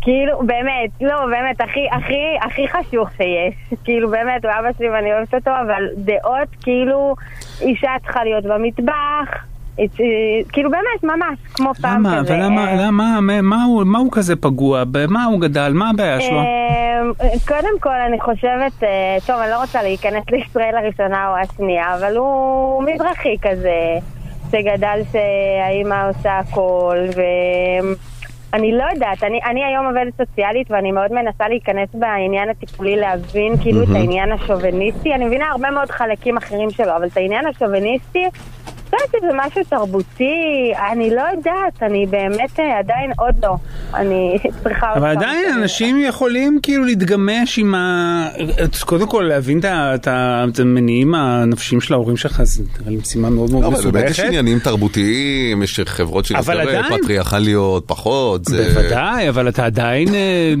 כאילו, באמת, לא, באמת, הכי, הכי, הכי חשוך שיש. כאילו, באמת, הוא אבא שלי ואני אוהבת אותו, אבל דעות, כאילו, אישה צריכה להיות במטבח, אה, כאילו, באמת, ממש, כמו פעם למה? כזה. ולמה, אה, למה, מה- מה הוא- מה הוא כזה פגוע? במה הוא גדל? מה הבעיה שלו? אמ, קודם כל, אני חושבת, אה, טוב, אני לא רוצה להיכנס לישראל הראשונה או השנייה, אבל הוא מזרחי כזה, שגדל שהאימא עושה הכל, ואני לא יודעת, אני, אני היום עובדת סוציאלית ואני מאוד מנסה להיכנס בעניין הטיפולי, להבין כאילו את העניין השוביניסטי, אני מבינה הרבה מאוד חלקים אחרים שלו, אבל את העניין השוביניסטי, לא יודעת, זה משהו תרבותי, אני לא יודעת, אני באמת אה, עדיין עוד לא. אני צריכה אבל עדיין כזה. אנשים יכולים כאילו להתגמש עם ה... קודם כל להבין את המניעים הנפשיים של ההורים שלך, זה נראה לי משימה מאוד מאוד לא, אבל באמת יש מסובכת. עניינים תרבותיים, יש חברות אבל יותר עדיין- פטריארכליות, פחות, זה... בוודאי, אבל אתה עדיין אה,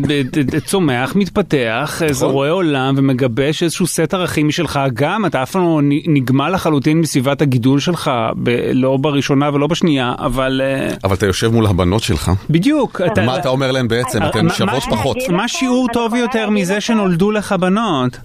צומח, מתפתח, איזה נכון. רואה עולם ומגבש איזשהו סט ערכים משלך, גם אתה אף פעם לא נגמל לחלוטין מסביבת הגידול שלך, ב- לא בראשונה ולא בשנייה, אבל אה, אבל אתה יושב מול הבנות שלך. בדיוק. מה אתה אומר להם בעצם? אתן מה- שוות פחות. מה שיעור טוב יותר מזה שנולדו לך בנות?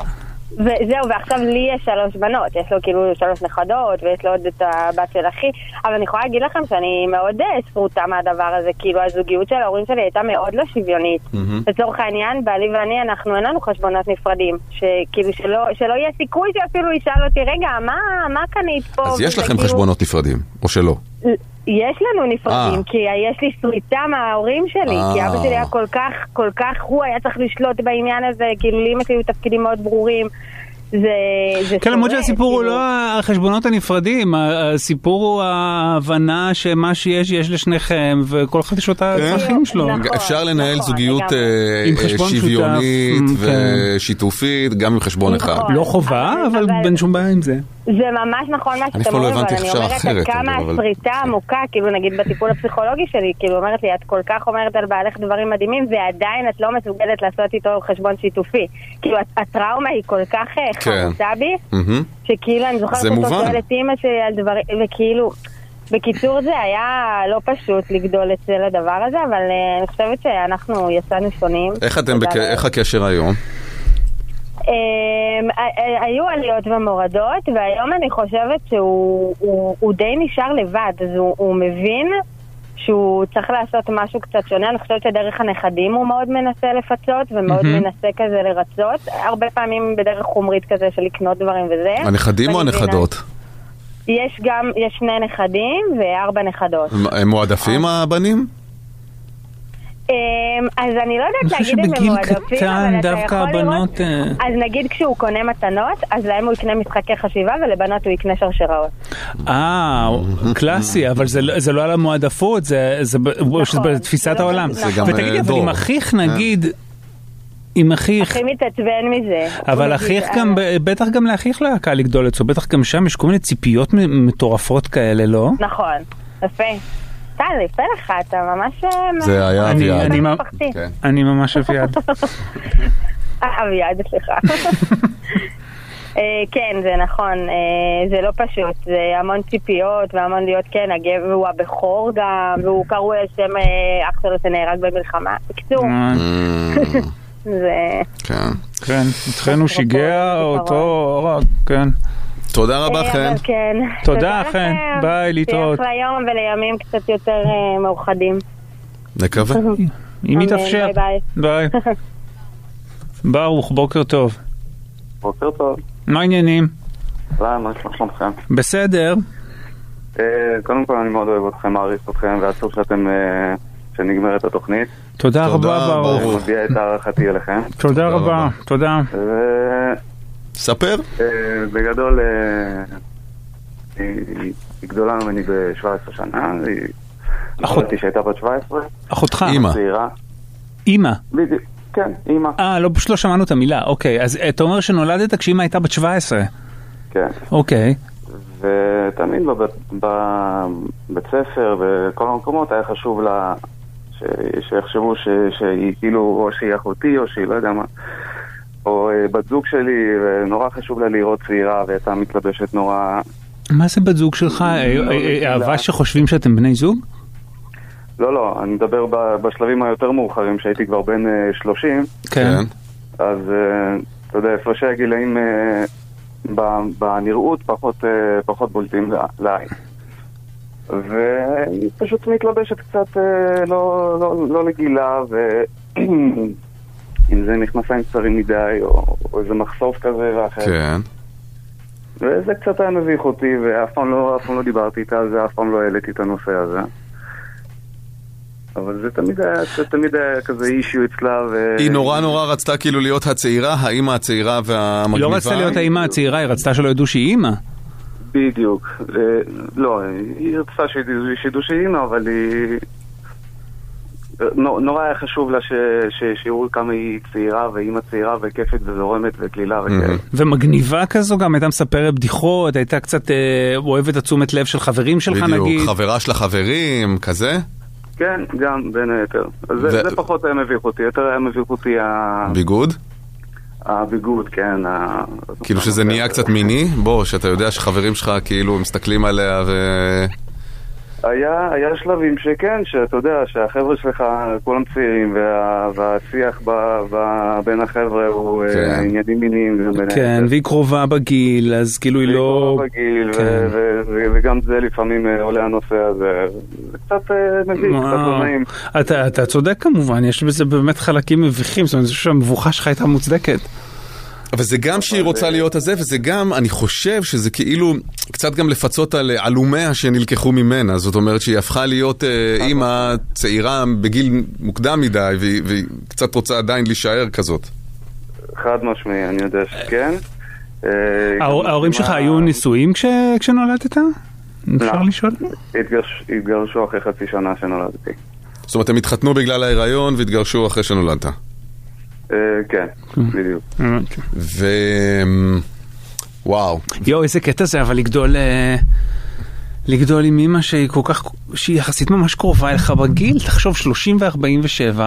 וזהו, ועכשיו לי יש שלוש בנות, יש לו כאילו שלוש נכדות, ויש לו עוד את הבת של אחי, אבל אני יכולה להגיד לכם שאני מאוד אה, סרוטה מהדבר הזה, כאילו הזוגיות של ההורים שלי הייתה מאוד לא שוויונית. לצורך העניין, בעלי ואני, אנחנו אין לנו חשבונות נפרדים, שכאילו שלא, שלא יהיה סיכוי שאפילו ישאל אותי, רגע, מה, מה קנית פה? אז יש לכם כאילו- חשבונות נפרדים, או שלא? יש לנו נפרדים, אה. כי יש לי סריטה מההורים שלי, כי אה. אבא שלי היה כל כך, כל כך, הוא היה צריך לשלוט בעניין הזה, כאילו לאמא שלי היו תפקידים מאוד ברורים. זה, זה כן, למרות שהסיפור הוא כאילו. לא החשבונות הנפרדים, הסיפור הוא ההבנה שמה שיש, יש לשניכם, וכל אחד יש לו את הצרכים שלו. נכון, אפשר לנהל זוגיות לגמרי. אה, עם אה, חשבון שוויונית כן. ושיתופית, גם עם חשבון אחד. לא חובה, אבל אין שום בעיה עם זה. זה ממש נכון מה שאתם לא אומרים, אבל אני אומרת עד כמה הסריטה עמוקה, כאילו נגיד בטיפול הפסיכולוגי שלי, כאילו אומרת לי, את כל כך אומרת על בעלך דברים מדהימים, ועדיין את לא מסוגלת לעשות איתו חשבון שיתופי. כאילו הט- הטראומה היא כל כך אה, כן. חרוצה בי. שכאילו אני זוכרת אותו. שואל את אימא שלי על דברים, וכאילו... בקיצור זה היה לא פשוט לגדול אצל הדבר הזה, אבל אה, אני חושבת שאנחנו יצאנו שונים. איך הקשר היום? אמ, היו עליות ומורדות, והיום אני חושבת שהוא הוא, הוא די נשאר לבד, אז הוא, מבין שהוא צריך לעשות משהו קצת שונה. אני חושבת שדרך הנכדים הוא מאוד מנסה לפצות, ומאוד. מנסה כזה לרצות. הרבה פעמים בדרך חומרית כזה של לקנות דברים וזה. הנכדים או הנכדות? יש גם, יש שני נכדים וארבע נכדות. הם מועדפים הבנים? אמ, אז אני לא יודעת להגיד אם הם מועדפים, אבל אתה יכול לראות... הבנות... אה, אז נגיד כשהוא קונה מתנות, אז להם הוא יקנה משחקי חשיבה ולבנות הוא יקנה שרשראות. אה, קלאסי, אבל זה לא- זה לא על המועדפות, זה זה שזה בתפיסת העולם. זה גם, ותגידי, אה, אבל. עם אחיך נגיד, עם אחיך, הכי מתעצבן מזה. אבל אחיך גם, אה, בטח גם לאחיך לא היה קל לגדול אצלו, בטח גם שם יש כל מיני ציפיות מטורפות כאלה, לא? נכון, יפה. טל, יפה לך, אתה ממש... אה, זה היה אני- אביעד. אני. כן. אני ממש אביעד. אביעד, סליחה. אה, כן, זה נכון, אה, זה לא פשוט, זה המון ציפיות והמון להיות, כן, הגבר הוא הבכור גם, והוא קרוי על שם אח שלו שנהרג במלחמה. בקיצור, זה... כן. כן, אתכנו שיגע אותו, כן. תודה רבה, אה, חן. כן. תודה, חן. ביי, להתראות. שיהיה אחלה יום ולימים קצת יותר אה, מאוחדים. נקווה. אם יתאפשר. ביי. ברוך, בוקר טוב. בוקר טוב. מה העניינים? אהלן, מה שלומכם? בסדר. אה, קודם כל אני מאוד אוהב אתכם, מעריך אתכם, ועצוב שאתם, אה, שנגמרת התוכנית. תודה רבה, ברוך. אני מביע את הערכתי אליכם. תודה רבה, תודה. ספר. אה, בגדול, אה, היא גדולה ממני ב-17 שנה, היא... אחות- נולדתי שהייתה בת 17. אחותך. צעירה. אימא. בדיוק, כן, אימא. אה, לא, פשוט לא שמענו את המילה, אוקיי. אז אתה אומר שנולדת כשאימא הייתה בת 17. כן. אוקיי. ותמיד בבית, בבית ספר, בכל המקומות, היה חשוב לה ש, שיחשבו ש, שהיא כאילו, או שהיא אחותי, או שהיא לא יודע מה, או אה, בת זוג שלי, ונורא חשוב לה לראות צעירה, והייתה מתלבשת נורא... מה זה בת זוג שלך? אה, אה, אה, אהבה שחושבים שאתם בני זוג? לא, לא, אני מדבר בשלבים היותר מאוחרים, שהייתי כבר בן אה, 30, כן. אז אה, אתה יודע, הפרשי הגילאים בנראות פחות, פחות בולטים לעין. והיא פשוט מתלבשת קצת לא, לא, לא לגילה, ואם זה מכנסיים קצרים מדי, או, או איזה מחשוף כזה ואחר. כן. וזה קצת היה מביך אותי, ואף פעם לא, אף פעם לא דיברתי איתה על זה, אף פעם לא העליתי את הנושא הזה. אבל זה תמיד היה, זה תמיד היה כזה אישיו אצלה, ו... היא נורא נורא רצתה כאילו להיות הצעירה, האימא הצעירה היא והמגניבה. לא רצתה להיות האימא הצעירה, היא רצתה שלא ידעו שהיא אימא. בדיוק. לא, היא רצתה שידעו שהיא אימא, אבל היא... נו- נורא היה חשוב לה שיראו כמה היא צעירה, ואימא צעירה וכיפת וזורמת וקלילה וכאלה. ומגניבה כזו גם הייתה מספרת בדיחות, הייתה קצת אה, אוהבת התשומת לב של חברים שלך בדיוק, נגיד. חברה של החברים, כזה? כן, גם בין היתר. זה, פחות היה מביך אותי, יותר היה מביך אותי ה... ביגוד? הביגוד, כן. כאילו שזה נהיה קצת מיני? בוא, שאתה יודע שחברים שלך כאילו מסתכלים עליה ו... היה, היה שלבים שכן, שאתה יודע, שהחבר'ה שלך כולם צעירים, וה, והשיח ב, ב, בין החבר'ה הוא כן. אה, עניינים מיניים. כן. והיא קרובה בגיל, אז כאילו היא לא... בגיל, ו- כן. ו- ו- וגם זה לפעמים אה, עולה הנושא הזה. זה קצת אה, מביך, קצת לא. נעים. אתה, אתה צודק כמובן, יש בזה באמת חלקים מביכים, זאת אומרת, אני חושב שהמבוכה שלך הייתה מוצדקת. אבל זה גם שהיא רוצה להיות הזה, וזה גם, אני חושב שזה כאילו קצת גם לפצות על אה, עלומיה שנלקחו ממנה. זאת אומרת שהיא הפכה להיות אה, אימא צעירה בגיל מוקדם מדי, והיא קצת רוצה עדיין להישאר כזאת. חד משמעי, אני יודע שכן. אה, ההורים שלך היו נשואים כש- כשנולדת? אפשר לא. לשאול? התגרש- התגרשו אחרי חצי שנה שנולדתי. זאת אומרת, הם התחתנו בגלל ההיריון והתגרשו אחרי שנולדת. אה, כן, בדיוק. ו... וואו. יואו, איזה קטע זה, אבל לגדול... אה, לגדול עם אימא שהיא כל כך, שהיא יחסית ממש קרובה אליך בגיל, תחשוב 30 ו-47,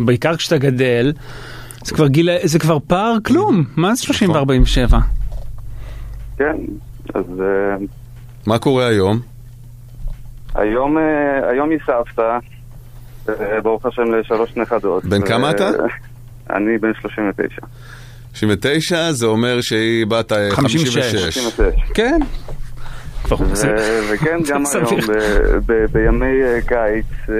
בעיקר כשאתה גדל, זה כבר גיל, זה כבר פער כלום, מה זה 30 ו-47? כן, אז אה, מה קורה היום? היום היום היא סבתא, ברוך השם לשלוש נכדות. בן כמה אתה? אני בן 39. 99 זה אומר שהיא בת אה, 56. 56. כן. וכן, גם. היום בימי אה, קיץ. אה,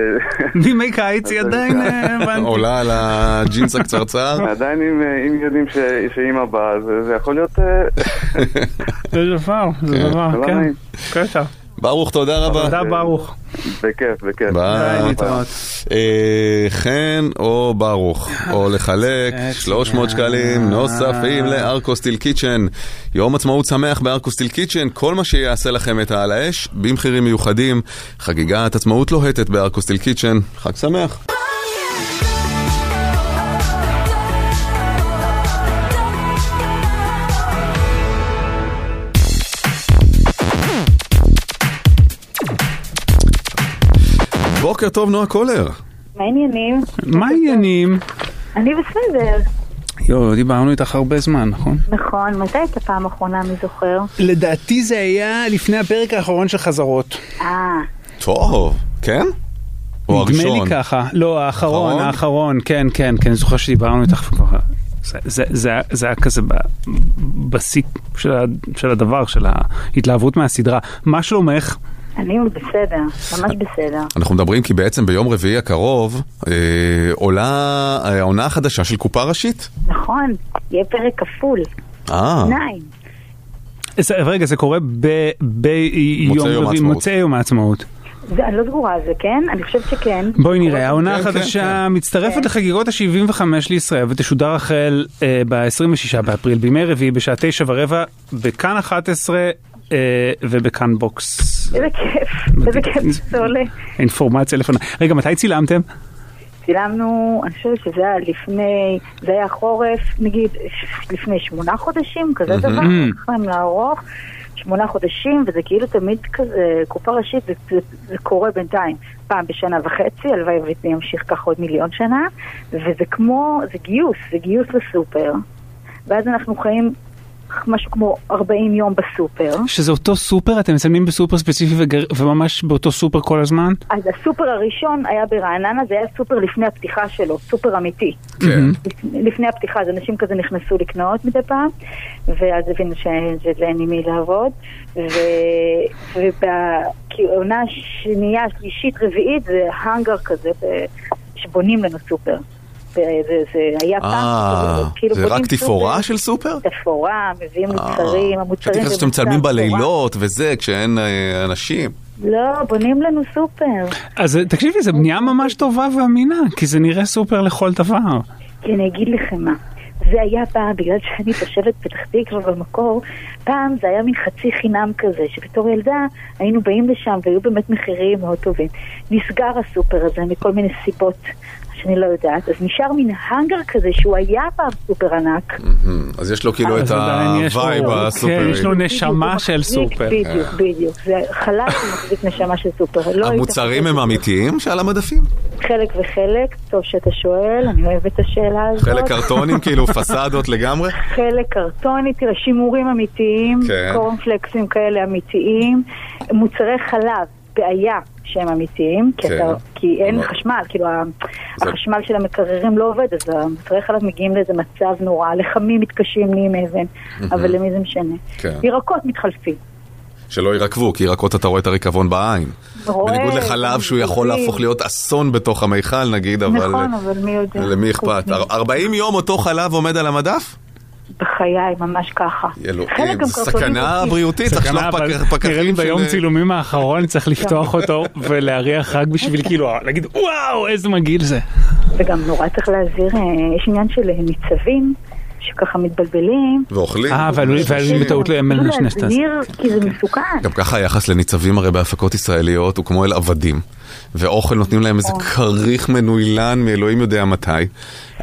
בימי קיץ היא עדיין, הבנתי. עולה על הג'ינס הקצרצר. עדיין אם יודעים ש- שאימא באה, זה- זה יכול להיות... זה דבר, זה כן. דבר, לא כן. ברוך, תודה רבה. תודה ברוך. בכיף, בכיף. ביי. אה, חן או ברוך, או לחלק 300 שקלים נוספים לארקוסטיל קיצ'ן. יום עצמאות שמח בארקוסטיל קיצ'ן, כל מה שיעשה לכם את העל האש, במחירים מיוחדים. חגיגת עצמאות לוהטת בארקוסטיל קיצ'ן. חג שמח. בוקר טוב, נועה קולר. מה העניינים? מה העניינים? אני בסדר. יואו, דיברנו איתך הרבה זמן, נכון? נכון, מתי הייתה פעם אחרונה, מי זוכר? לדעתי זה היה לפני הפרק האחרון של חזרות. אה, טוב, כן? או נדמה הראשון? לי ככה. לא, האחרון, האחרון? כן, כן, כן, אני זוכר שדיברנו איתך כבר. זה, זה, זה, היה- זה היה כזה ב- בשיא של הדבר, של ההתלהבות מהסדרה. מה שלומך? אני בסדר, ממש בסדר. אנחנו מדברים כי בעצם ביום רביעי הקרוב אה, עולה אה, העונה החדשה של קופה ראשית. נכון, יהיה פרק כפול. אה, רגע, זה קורה ב- ביום רביעי. מוצאי יום העצמאות. זה, אני לא סגורה על זה, כן? אני חושבת שכן. בואי נראה, העונה כן, כן, החדשה מצטרפת כן. לחגיגות ה-75 לישראל ותשודר החל אה, ב-26 באפריל, בימי רביעי בשעה תשע ורבע, בכאן 11 אה, ובכאן בוקס. איזה כיף, איזה כיף זה עולה. אינפורמציה לפני. רגע, מתי צילמתם? צילמנו, אני חושבת שזה היה לפני, זה היה חורף, נגיד, לפני שמונה חודשים, כזה דבר. יכולים לערוך. שמונה חודשים, וזה כאילו תמיד כזה, קופה ראשית, זה, זה, זה קורה בינתיים, פעם בשנה וחצי, הלוואי וזה ימשיך ככה עוד מיליון שנה, וזה כמו, זה גיוס, זה גיוס לסופר, ואז אנחנו חיים משהו כמו 40 יום בסופר. שזה אותו סופר, אתם מצלמים בסופר ספציפי וגר- וממש באותו סופר כל הזמן? אז הסופר הראשון היה ברעננה, זה היה סופר לפני הפתיחה שלו, סופר אמיתי. כן. לפני הפתיחה, אז אנשים כזה נכנסו לקנות מדי פעם, ואז הבינו שזה אין עם מי לעבוד, ובעונה שנייה, שלישית, רביעית, זה האנגר כזה, שבונים לנו סופר. זה, היה פעם, אה, כאילו זה רק תפאורה סופר. של סופר? תפאורה, מביאים מוצרים, המוצרים חשבתי זה שאתם מצלמים. בלילות וזה, כשאין אה, אנשים. לא, בונים לנו סופר. אז אה, תקשיבי, זו בנייה ממש טובה ואמינה, כי זה נראה סופר לכל דבר. כי אני אגיד לכם מה, זה היה פעם, בגלל שאני תושבת פתח תקווה במקור, פעם זה היה מין חצי חינם כזה, שבתור ילדה היינו באים לשם והיו באמת מחירים מאוד טובים. נסגר הסופר הזה מכל מיני סיבות. שאני לא יודעת, אז נשאר מין האנגר כזה שהוא היה פעם סופר ענק. אז יש לו כאילו את יש לו- הווייב כן, הסופרי. יש לו נשמה של סופר. בדיוק, בדיוק. זה חלל שמחזיק נשמה של סופר. לא המוצרים הם אמיתיים שעל המדפים? חלק וחלק, טוב שאתה שואל, אני אוהבת את השאלה הזאת. חלק קרטונים, כאילו פסדות לגמרי? חלק קרטוני, תראה, שימורים אמיתיים, כן. קורנפלקסים כאלה אמיתיים, מוצרי חלב, בעיה שהם אמיתיים, כי, כן. אתה, כי אין לא. חשמל, כאילו ה- החשמל של המקררים לא עובד, אז המוצרי חלב מגיעים לאיזה מצב נורא, לחמים מתקשים, נהיים אבן, אבל למי זה משנה? כן. ירקות מתחלפים. שלא יירקבו, כי ירקות אתה רואה את הריקבון בעין. רואה, בניגוד לחלב שהוא יכול. להפוך להיות אסון בתוך המיכל נגיד, אבל נכון, אבל מי יודע? למי אכפת? חוץ מ- 40 יום אותו חלב עומד על המדף? בחיי, ממש ככה. סכנה. בריאותית, צריך לשלוח פקחים ביום של... צילומים האחרון צריך לפתוח אותו ולהריח רק בשביל כאילו להגיד וואו איזה מגעיל זה. וגם נורא צריך להזהיר, אה, יש עניין של אה, ניצבים, שככה מתבלבלים. ואוכלים. אה, ועלולים בטעות לשני שטס. להזהיר, כי זה מסוכן. גם ככה היחס לניצבים הרי בהפקות ישראליות הוא כמו אל עבדים. ואוכל נותנים להם איזה כריך מנוילן מאלוהים יודע מתי.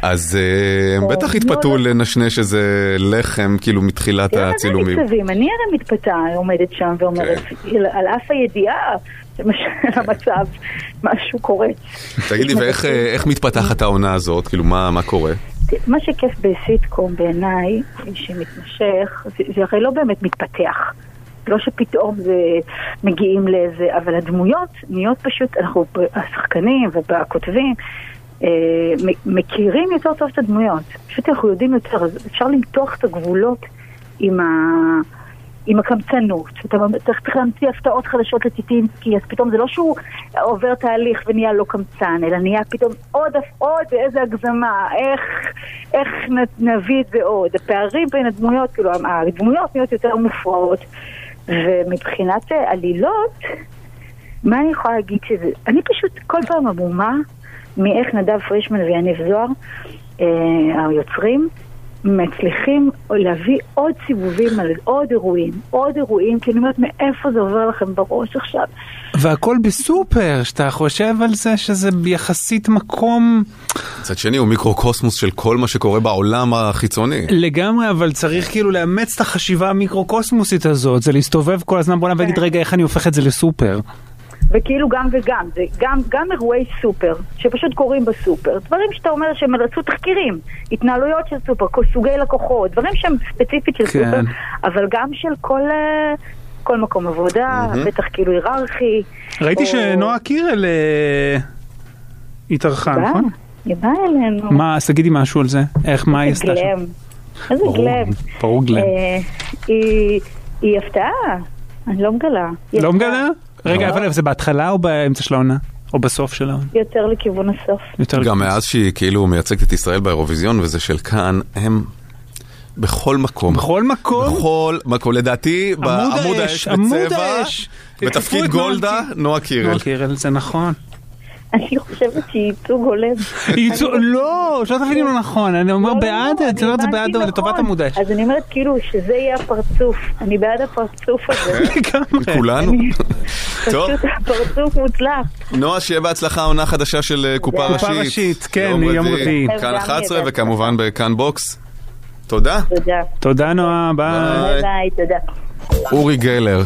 אז אה, הם בטח יתפתו לנשנש איזה לחם כאילו מתחילת הצילומים. אני הרי מתפתה, עומדת שם ואומרת, כן. על אף הידיעה של המצב, משהו קורה. תגידי, ואיך אה, מתפתחת העונה הזאת? כאילו, מה מה קורה? מה שכיף בסיטקום בעיניי, שמתמשך, זה, זה הרי לא באמת מתפתח. לא שפתאום זה מגיעים לאיזה, אבל הדמויות נהיות פשוט, אנחנו, השחקנים והכותבים, אה, מכירים יותר טוב את הדמויות. פשוט אנחנו יודעים יותר, אז אפשר למתוח את הגבולות עם, ה, עם הקמצנות. אתה צריך, צריך להמציא הפתעות חדשות לטיטינסקי, אז פתאום זה לא שהוא עובר תהליך ונהיה לא קמצן, אלא נהיה פתאום עוד, עוד איזה הגזמה, איך, איך נביא את זה עוד. הפערים בין הדמויות, כאילו הדמויות נהיות יותר מופרעות, ומבחינת אה, עלילות, מה אני יכולה להגיד שזה... אני פשוט כל פעם עמומה מאיך נדב פרישמן ויניב זוהר, אה, היוצרים, מצליחים להביא עוד סיבובים על עוד אירועים, עוד אירועים, כי אני אומרת, מאיפה זה עובר לכם בראש עכשיו? והכל בסופר, שאתה חושב על זה שזה יחסית מקום מצד שני, הוא מיקרוקוסמוס של כל מה שקורה בעולם החיצוני. לגמרי, אבל צריך כאילו לאמץ את החשיבה המיקרוקוסמוסית הזאת, זה להסתובב כל הזמן בעולם ולהגיד רגע איך אני הופך את זה לסופר. וכאילו גם וגם, זה גם, גם אירועי סופר, שפשוט קורים בסופר, דברים שאתה אומר שהם רצו תחקירים, התנהלויות של סופר, סוגי לקוחות, דברים שהם ספציפית של כן. סופר, אבל גם של כל, אה, כל מקום עבודה, מהמם. בטח כאילו היררכי. ראיתי או- שנועה קירל אה, התארחה, נכון? היא באה אלינו. מה, אז תגידי משהו על זה, איך, מה היא עשתה שם? איזה גלם. ברור גלם. אה, היא היא הפתעה, אני לא מגלה. לא. מגלה? רגע, אבל זה בהתחלה או באמצע של העונה? או בסוף של העונה? יותר לכיוון הסוף. גם מאז שהיא כאילו מייצגת את ישראל באירוויזיון וזה של כאן, הם בכל מקום. בכל מקום? בכל מקום. לדעתי, בעמוד האש בצבע, בתפקיד גולדה, נועה קירל. נועה קירל, זה נכון. אני חושבת שהיא ייצוג הולם. ייצוג- לא, שלא תביני לא נכון, אני אומר לא, לא, בעד, לא, את אומרת זה אני בעד הבנתי לטובת נכון. האש. אז אני אומרת כאילו שזה יהיה הפרצוף. אני בעד הפרצוף הזה. כולנו. טוב, פשוט הפרצוף מוצלח. נועה, שיהיה בהצלחה עונה חדשה של אה, קופה קופה ראשית. ראשית, כן, יום רביעי. כאן גם 11 ידע. וכמובן בכאן בוקס. תודה. תודה. תודה נועה, ביי. ביי ביי, תודה. אורי גלר,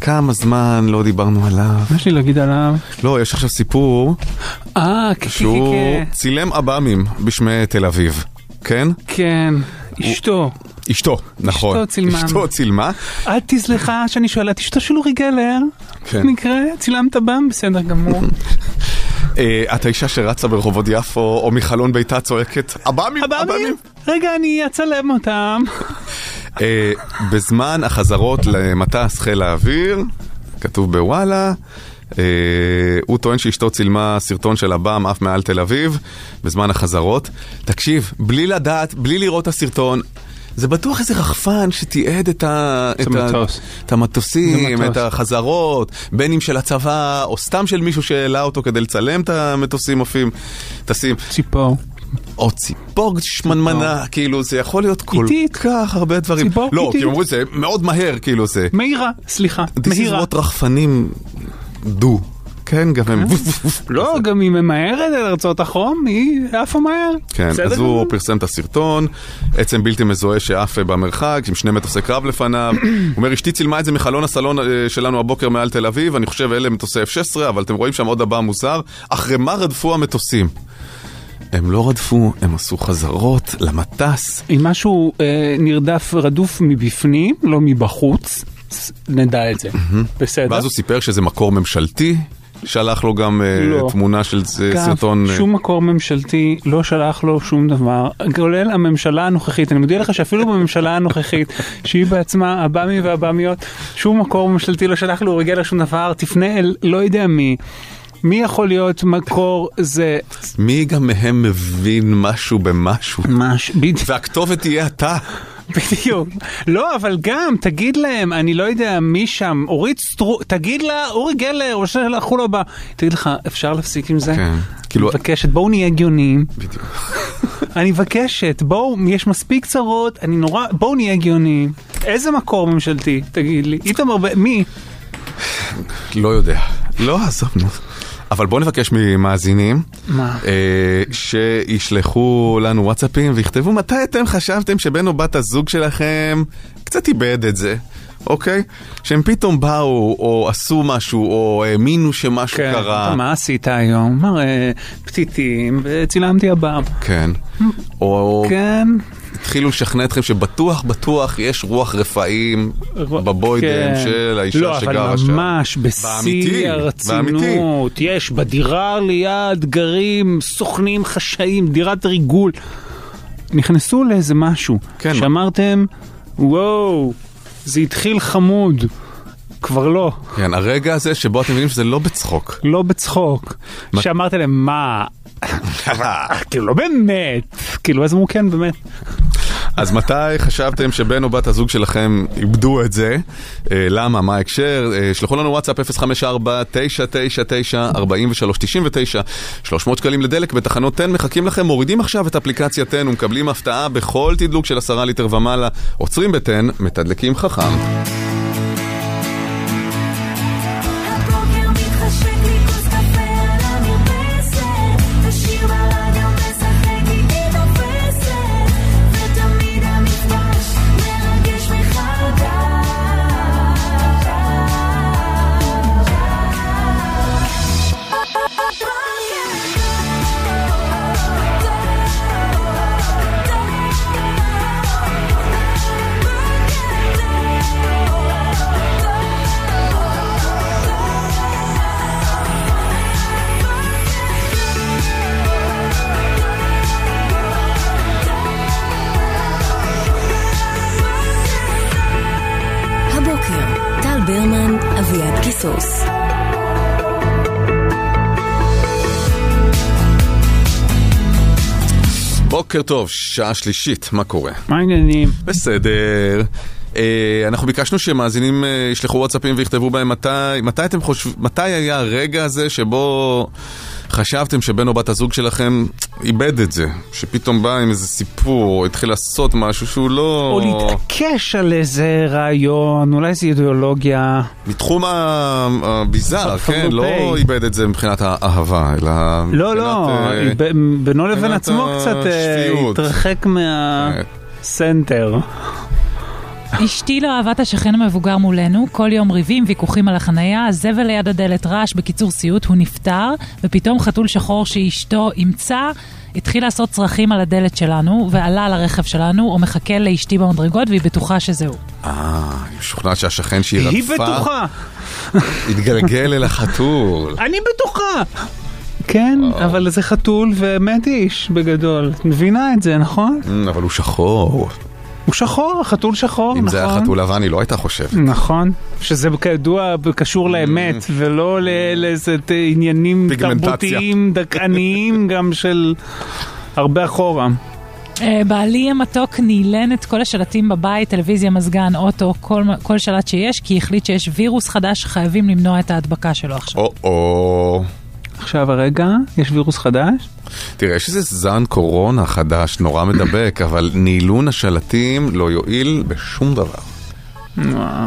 כמה זמן לא דיברנו עליו. מה יש לי להגיד עליו? לא, יש עכשיו סיפור אה, כן, שהוא כן, כן. צילם עב"מים בשמי תל אביב. כן? כן, אשתו. אשתו, נכון. אשתו צילמה. אשתו צילמה. אל תסלחה שאני שואל, את אשתו של אורי גלר? כן. מקרה, צילמת בם? בסדר גמור. אה, את האישה שרצה ברחובות יפו, או מחלון ביתה צועקת, עב"מים, עב"מים. רגע, אני אצלם אותם. אה, בזמן החזרות למטס חיל האוויר, כתוב בוואלה, אה, הוא טוען שאשתו צילמה סרטון של עב"ם עף מעל תל אביב בזמן החזרות. תקשיב, בלי לדעת, בלי לראות את הסרטון, זה בטוח איזה רחפן שתיעד את, ה... את, ה... מטוס. את המטוסים, את. החזרות, בין אם של הצבא, או סתם של מישהו שהעלה אותו כדי לצלם את המטוסים עפים. תשים. ציפור. או ציפור שמנמנה, כאילו זה יכול להיות כל איטית. כך הרבה דברים. ציפור לא, איטית. כי אומרים זה מאוד מהר, כאילו זה. מהירה, סליחה, מהירה. what רחפנים do, כן, גם הם... לא, גם היא ממהרת אל ארצות החום, היא עפה מהר. כן, אז הוא. פרסם את הסרטון, עצם בלתי מזוהה שעף במרחק, עם שני מטוסי קרב לפניו. הוא אומר, אשתי צילמה את זה מחלון הסלון אה, שלנו הבוקר מעל תל אביב, אני חושב אלה מטוסי F-16, אבל אתם רואים שם עוד הבא מוזר. אחרי מה רדפו המטוסים? הם לא רדפו, הם עשו חזרות למטס. אם משהו אה, נרדף רדוף מבפנים, לא מבחוץ, נדע את זה. בסדר. ואז הוא סיפר שזה מקור ממשלתי, שלח לו גם אה, לא. תמונה של זה- אגב, סרטון... אה, שום מקור ממשלתי לא שלח לו שום דבר, כולל הממשלה הנוכחית. אני מודיע לך שאפילו בממשלה הנוכחית, שהיא בעצמה, הבאמי והבאמיות, שום מקור ממשלתי לא שלח לו, הגיע לשום דבר, תפנה אל לא יודע מי. מי יכול להיות מקור זה... מי גם מהם מבין משהו במשהו? מש... בדיוק. והכתובת תהיה אתה. בדיוק. לא, אבל גם, תגיד להם, אני לא יודע מי שם, אורית סטרוק, תגיד לה, אורי גלר, או שלחו לו ב... תגיד לך, אפשר להפסיק עם זה? כן. אני כאילו- מבקשת, בואו נהיה הגיוניים. בדיוק. אני מבקשת, בואו, יש מספיק צרות, אני נורא, בואו נהיה הגיוניים. איזה מקור ממשלתי, תגיד לי? איתמר, מי? לא יודע. לא, עזוב, נו. אבל בואו נבקש ממאזינים מה? אה, שישלחו לנו וואטסאפים ויכתבו מתי אתם חשבתם שבן או בת הזוג שלכם קצת איבד את זה, אוקיי? שהם פתאום באו או עשו משהו או האמינו שמשהו כן, קרה. מה עשית היום? אמר, אה, פתיתים, וצילמתי הבא. כן. או כן. התחילו לשכנע אתכם שבטוח בטוח יש רוח רפאים בבוידם כן. של האישה לא, שגרה אבל שם. ממש בשיא באמיתי, באמיתי. הרצינות. יש בדירה ליד גרים סוכנים חשאיים, דירת ריגול. נכנסו לאיזה משהו. כן. שאמרתם, וואו, זה התחיל חמוד. כבר לא. כן, הרגע הזה שבו אתם מבינים שזה לא בצחוק. לא בצחוק. מה- שאמרת להם, מה? כאילו, לא באמת. כאילו, אז אמרו, כן, באמת. אז מתי חשבתם שבן או בת הזוג שלכם איבדו את זה? אה, למה? מה ההקשר? אה, שלחו לנו וואטסאפ 054-999-4399 300 שקלים לדלק בתחנות 10 מחכים לכם, מורידים עכשיו את אפליקציית 10 ומקבלים הפתעה בכל תדלוק של 10 ליטר ומעלה. עוצרים ב-10, מתדלקים חכם. בוקר טוב, שעה שלישית, מה קורה? מה העניינים? בסדר. אה, אנחנו ביקשנו שמאזינים אה, ישלחו וואטסאפים ויכתבו בהם מתי, מתי אתם חושבים, מתי היה הרגע הזה שבו חשבתם שבן או בת הזוג שלכם איבד את זה, שפתאום בא עם איזה סיפור, התחיל לעשות משהו שהוא לא... או להתעקש על איזה רעיון, אולי איזה אידיאולוגיה. מתחום הביזאר, כן, לא. איבד את זה מבחינת האהבה, אלא לא, לא, מבחינת, אה, בינו לבין עצמו קצת אה. התרחק מהסנטר. אשתי לא אהבה את השכן המבוגר מולנו, כל יום ריבים, ויכוחים על החנייה, זבל ליד הדלת, רעש, בקיצור סיוט, הוא נפטר, ופתאום חתול שחור שאשתו אימצה, התחיל לעשות צרכים על הדלת שלנו, ועלה על הרכב שלנו, או מחכה לאשתי במדרגות, והיא בטוחה שזהו. אה, היא משוכנעת שהשכן שהיא רדפה... היא בטוחה. התגלגל אל החתול. אני בטוחה. כן, אבל זה חתול ומת איש בגדול. את מבינה את זה, נכון? אמ, אבל הוא שחור. הוא שחור, חתול שחור, נכון. אם זה היה חתול לבן, היא לא הייתה חושבת. נכון, שזה כידוע קשור לאמת ולא לאיזה עניינים. תרבותיים דכאניים גם של הרבה אחורה. אה, בעלי המתוק נילן את כל השלטים בבית, טלוויזיה, מזגן, אוטו, כל, כל שלט שיש, כי החליט שיש וירוס חדש, חייבים למנוע את ההדבקה שלו עכשיו. או-או. עכשיו הרגע, יש וירוס חדש? תראה, יש איזה זן קורונה חדש, נורא מדבק, אבל נעילון השלטים לא יועיל בשום דבר.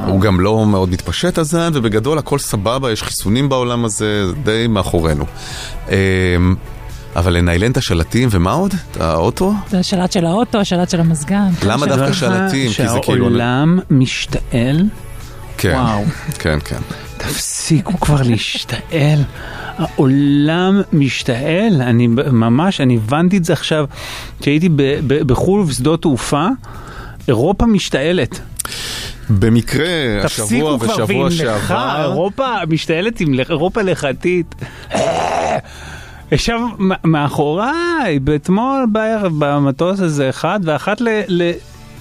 הוא גם לא מאוד מתפשט הזן, ובגדול הכל סבבה, יש חיסונים בעולם הזה, זה די מאחורינו. אמ, אבל לניילן את השלטים, ומה עוד? את האוטו? זה השלט של האוטו, השלט של המזגן. למה דווקא שלטים? כי זה כאילו... שהעולם משתעל? כן. כן, כן. תפסיקו כבר להשתעל. העולם משתעל, אני ממש, אני הבנתי את זה עכשיו, כשהייתי בחו"ל ובשדות תעופה, אירופה משתעלת. במקרה, השבוע תפסיקו כבר, ושבוע ועם לך, שעבר... אירופה משתעלת עם אירופה לחתית. ישב מאחוריי, אתמול בערב במטוס איזה אחד, ואחת ל... ל...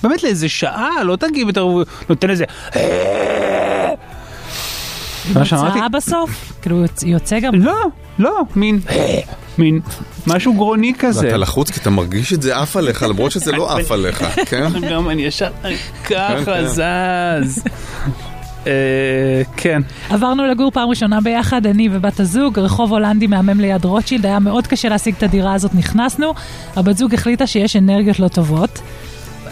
באמת לאיזה שעה, לא תגיב יותר, נותן איזה... מה שאמרתי? הוצאה בסוף? כאילו יוצ- יוצא גם... לא, לא, מין... מין משהו גרוני כזה. ואתה לחוץ כי אתה מרגיש את זה עף עליך, למרות שזה לא עף עליך, כן? גם אני ישר אני ככה כן. זז. אה, כן. עברנו לגור פעם ראשונה ביחד, אני ובת הזוג, רחוב הולנדי מהמם ליד רוטשילד, היה מאוד קשה להשיג את הדירה הזאת, נכנסנו, הבת זוג החליטה שיש אנרגיות לא טובות.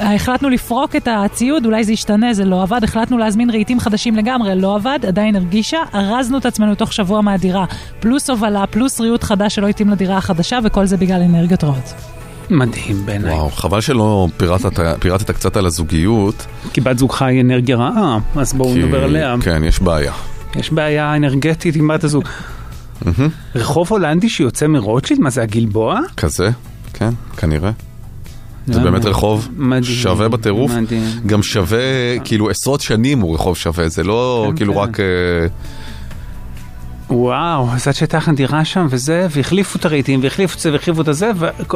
החלטנו לפרוק את הציוד, אולי זה ישתנה, זה לא עבד, החלטנו להזמין רהיטים חדשים לגמרי, לא עבד, עדיין הרגישה, ארזנו את עצמנו תוך שבוע מהדירה, פלוס הובלה, פלוס ריהוט חדש שלא התאים לדירה החדשה, וכל זה בגלל אנרגיות רעות. מדהים בעיניי. וואו, חבל שלא פירטת, פירטת קצת על הזוגיות. כי בת זוגך היא אנרגיה רעה, אז בואו כי- נדבר עליה. כן, יש בעיה. יש בעיה אנרגטית עם בת הזוג. רחוב הולנדי שיוצא מרוטשילד? מה זה הגלבוע? כזה, כן, כנראה. זה לא באמת יודע. רחוב מדהים, שווה בטירוף, מדהים. גם שווה, כאילו עשרות שנים הוא רחוב שווה, זה לא כן, כאילו כן. רק... אה, וואו, אז עד שהייתה לכם דירה שם וזה, והחליפו את הרהיטים, והחליפו את זה, והחליפו את הזה,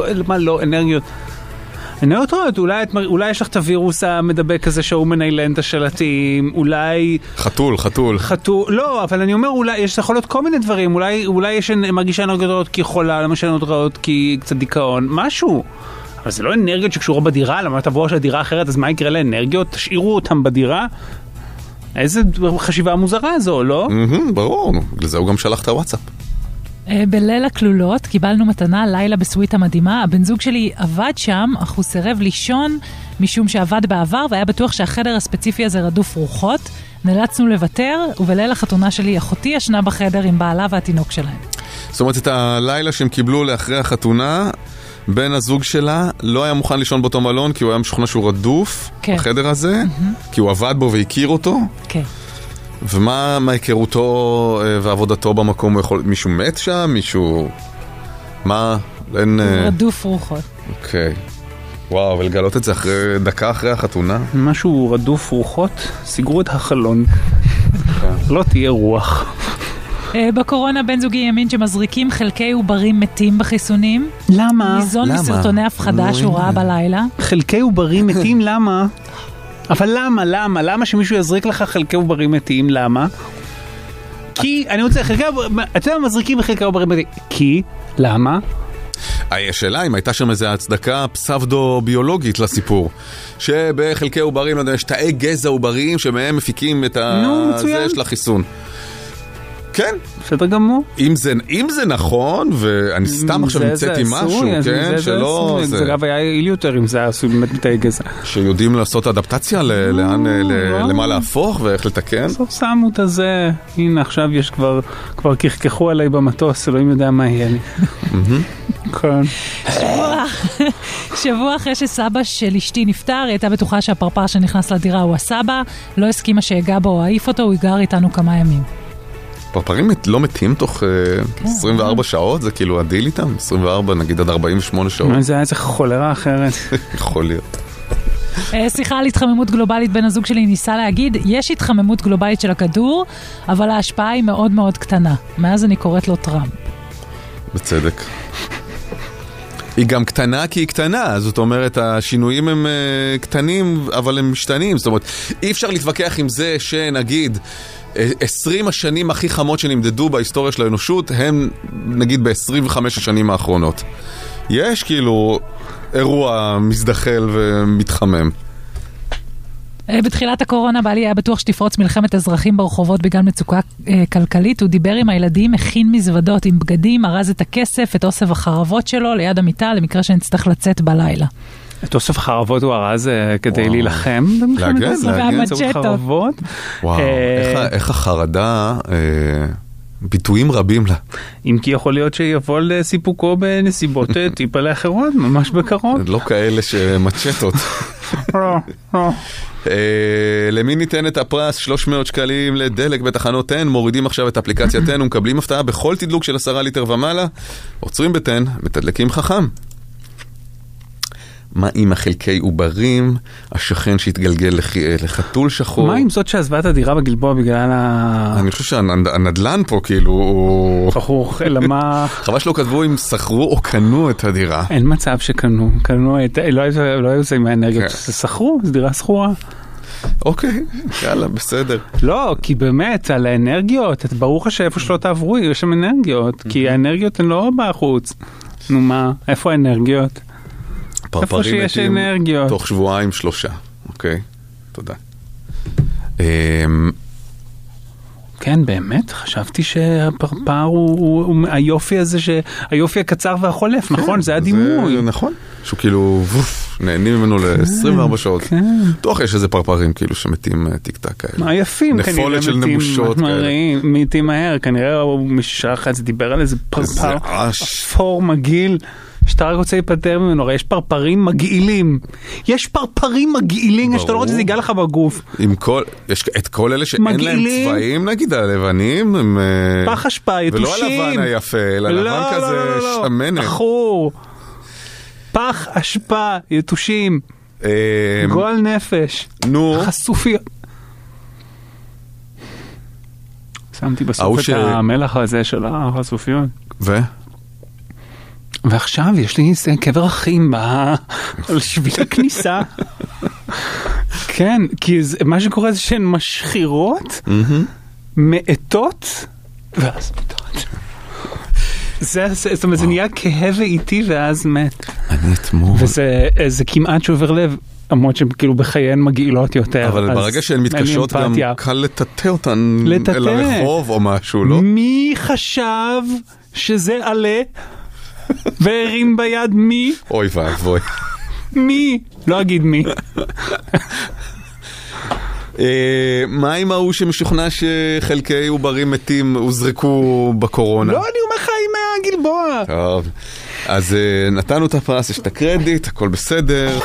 ומה לא, אנרגיות. אנרגיות רעות, אולי, אולי יש לך את הווירוס המדבק הזה שההוא מניילן את השלטים, אולי... חתול, חתול. חתול, לא, אבל אני אומר, אולי, יש יכול להיות כל מיני דברים, אולי, אולי יש מרגישה אנרגיות רעות כי חולה, למשל אנרגיות רעות כי קצת דיכאון, משהו. אבל זה לא אנרגיות שקשורות בדירה, למה תבוא של דירה אחרת, אז מה יקרה לאנרגיות? תשאירו אותם בדירה? איזה חשיבה מוזרה זו, לא? ברור, נו, בגלל זה הוא גם שלח את הוואטסאפ. אה, בליל הכלולות קיבלנו מתנה לילה בסוויטה מדהימה. הבן זוג שלי עבד שם, אך הוא סירב לישון משום שעבד בעבר והיה בטוח שהחדר הספציפי הזה רדוף רוחות. נאלצנו לוותר, ובליל החתונה שלי אחותי ישנה בחדר עם בעלה והתינוק שלהם. זאת אומרת, את הלילה שהם קיבלו לאחרי החתונה, בן הזוג שלה לא היה מוכן לישון באותו מלון כי הוא היה משוכנע שהוא רדוף כן. בחדר הזה, כי הוא עבד בו והכיר אותו. כן. ומה מה היכרותו אה, ועבודתו במקום? הוא יכול... מישהו מת שם? מישהו... מה? אין... אה, רדוף רוחות. אוקיי. וואו, ולגלות את זה אחרי דקה אחרי החתונה? משהו רדוף רוחות, סגרו את החלון. לא תהיה רוח. אה, בקורונה בן זוגי האמין שמזריקים חלקי עוברים מתים בחיסונים. למה? ניזון? מסרטוני הפחדה שהוא. ראה בלילה. חלקי עוברים מתים, למה? אבל למה? למה? למה שמישהו יזריק לך חלקי עוברים מתים? למה? כי, אני רוצה, חלקי עוברים, אתה יודע מה מזריקים חלקי עוברים מתים? כי, למה? אה, השאלה אם הייתה שם איזו הצדקה פסבדו-ביולוגית לסיפור. שבחלקי עוברים, יש תאי גזע עובריים שמהם מפיקים את ה... נו, מצוין. זה של החיסון. כן. בסדר גמור. אם זה, אם זה נכון, ואני סתם עכשיו זה- זה המצאתי משהו, כן, זה- זה שלא... עשוי. זה אגב היה יעיל יותר אם זה היה עשוי באמת מתאי גזע. שיודעים לעשות אדפטציה ל- לאן, ל- לא. למה להפוך ואיך לתקן. בסוף שמו את הזה, הנה עכשיו יש כבר, כבר קחקחו עליי במטוס, אלוהים יודע מה יהיה לי. כן. שבוע, שבוע אחרי שסבא של אשתי נפטר, היא הייתה בטוחה שהפרפר שנכנס לדירה הוא הסבא, לא הסכימה שאגע בו או אעיף אותו, הוא גר איתנו כמה ימים. פרפרים לא מתים תוך אה, כן. 24 שעות? זה כאילו הדיל איתם? 24 נגיד עד 48 שעות? זה היה איזה חולרה אחרת. יכול להיות. אה, שיחה על התחממות גלובלית, בן הזוג שלי ניסה להגיד, יש התחממות גלובלית של הכדור, אבל ההשפעה היא מאוד מאוד קטנה. מאז אני קוראת לו טראמפ. בצדק. היא גם קטנה כי היא קטנה, זאת אומרת, השינויים הם uh, קטנים, אבל הם משתנים. זאת אומרת, אי אפשר להתווכח עם זה שנגיד... אה, 20 השנים הכי חמות שנמדדו בהיסטוריה של האנושות הם נגיד ב-25 השנים האחרונות. יש כאילו אירוע מזדחל ומתחמם. אה, בתחילת הקורונה בעלי היה בטוח שתפרוץ מלחמת אזרחים ברחובות בגלל מצוקה אה, כלכלית. הוא דיבר עם הילדים, הכין מזוודות עם בגדים, ארז את הכסף, את אוסף החרבות שלו ליד המיטה, למקרה שנצטרך לצאת בלילה. את אוסף החרבות הוא ארז אה, כדי להילחם במלחמת להגן. באמצעות חרבות. וואו, אה, איך החרדה, אה, ביטויים רבים לה. אם כי יכול להיות שיבוא לסיפוקו בנסיבות טיפה אחרות, ממש בקרוב. לא כאלה שמצ'טות. למי ניתן את הפרס 300 שקלים לדלק בתחנות 10, מורידים עכשיו את אפליקציית 10 ומקבלים הפתעה בכל תדלוק של 10 ליטר ומעלה, עוצרים ב-10, מתדלקים חכם. מה עם החלקי עוברים, השכן שהתגלגל לח... לחתול שחור? מה עם זאת שעזבה את הדירה בגלבוע בגלל ה... אני חושב שהנדלן פה כאילו הוא... ברור, אלא מה... חבל שלא כתבו אם שכרו או קנו את הדירה. אין מצב שקנו, קנו את... לא היו- לא היו זה עם האנרגיות, כן. שכרו, זו דירה שכורה. אוקיי, יאללה, בסדר. לא, כי באמת, על האנרגיות, ברור לך שאיפה שלא תעברו, יש שם אנרגיות, כי האנרגיות הן לא בחוץ. נו מה, איפה האנרגיות? איפה פרפרים שיש מתים אנרגיות. תוך שבועיים שלושה, אוקיי? תודה. אמ, כן, באמת, חשבתי שהפרפר הוא, הוא, הוא היופי הזה, ש... היופי הקצר והחולף, נכון? זה הדימוי. זה נכון. שהוא כאילו, ווף, נהנים ממנו ל-24 שעות. כן. בטוח יש איזה פרפרים כאילו שמתים אה, טיק טק כאלה. מה יפים, כנראה נפולת של מתים נמושות כאלה. מתים מהר, כנראה הוא את זה דיבר על איזה פרפר אפור מגעיל. שאתה רק רוצה להיפטר ממנו, הרי יש פרפרים מגעילים. יש פרפרים מגעילים, שאתה לא רוצה שזה ייגע לך בגוף. עם כל, יש את כל אלה שאין להם מגעילים. צבעים נגיד הלבנים, הם... אה, פח אשפה, ולא יתושים. הלבן היפה, אלא לא, לבן לא, כזה לא, לא, לא. שמנת. עכור. פח אשפה, יתושים. גועל נפש. נו. חשופיות. שמתי בסוף את ש- המלח הזה של החשופיות. ו? ועכשיו יש לי קבר אחים על שביל הכניסה. כן, כי זה- מה שקורה זה שהן משחירות, מאטות, ואז מתות. זה, זה- זאת אומרת, זה נהיה כהה ואיטי ואז מת. אני אתמול. וזה זה כמעט שובר לב, למרות שהן כאילו בחייהן מגעילות יותר. אבל ברגע שהן מתקשרות גם. קל לטאטא אותן. אל הרחוב או משהו, לא? מי חשב שזה עלה והרים ביד מי? אוי ואבוי. מי? לא אגיד מי. אה, מה עם ההוא שמשוכנע שחלקי עוברים מתים הוזרקו בקורונה? לא, אני אומר לך עם הגלבוע. טוב, אז אה, נתנו את הפרס, יש את הקרדיט, הכל בסדר.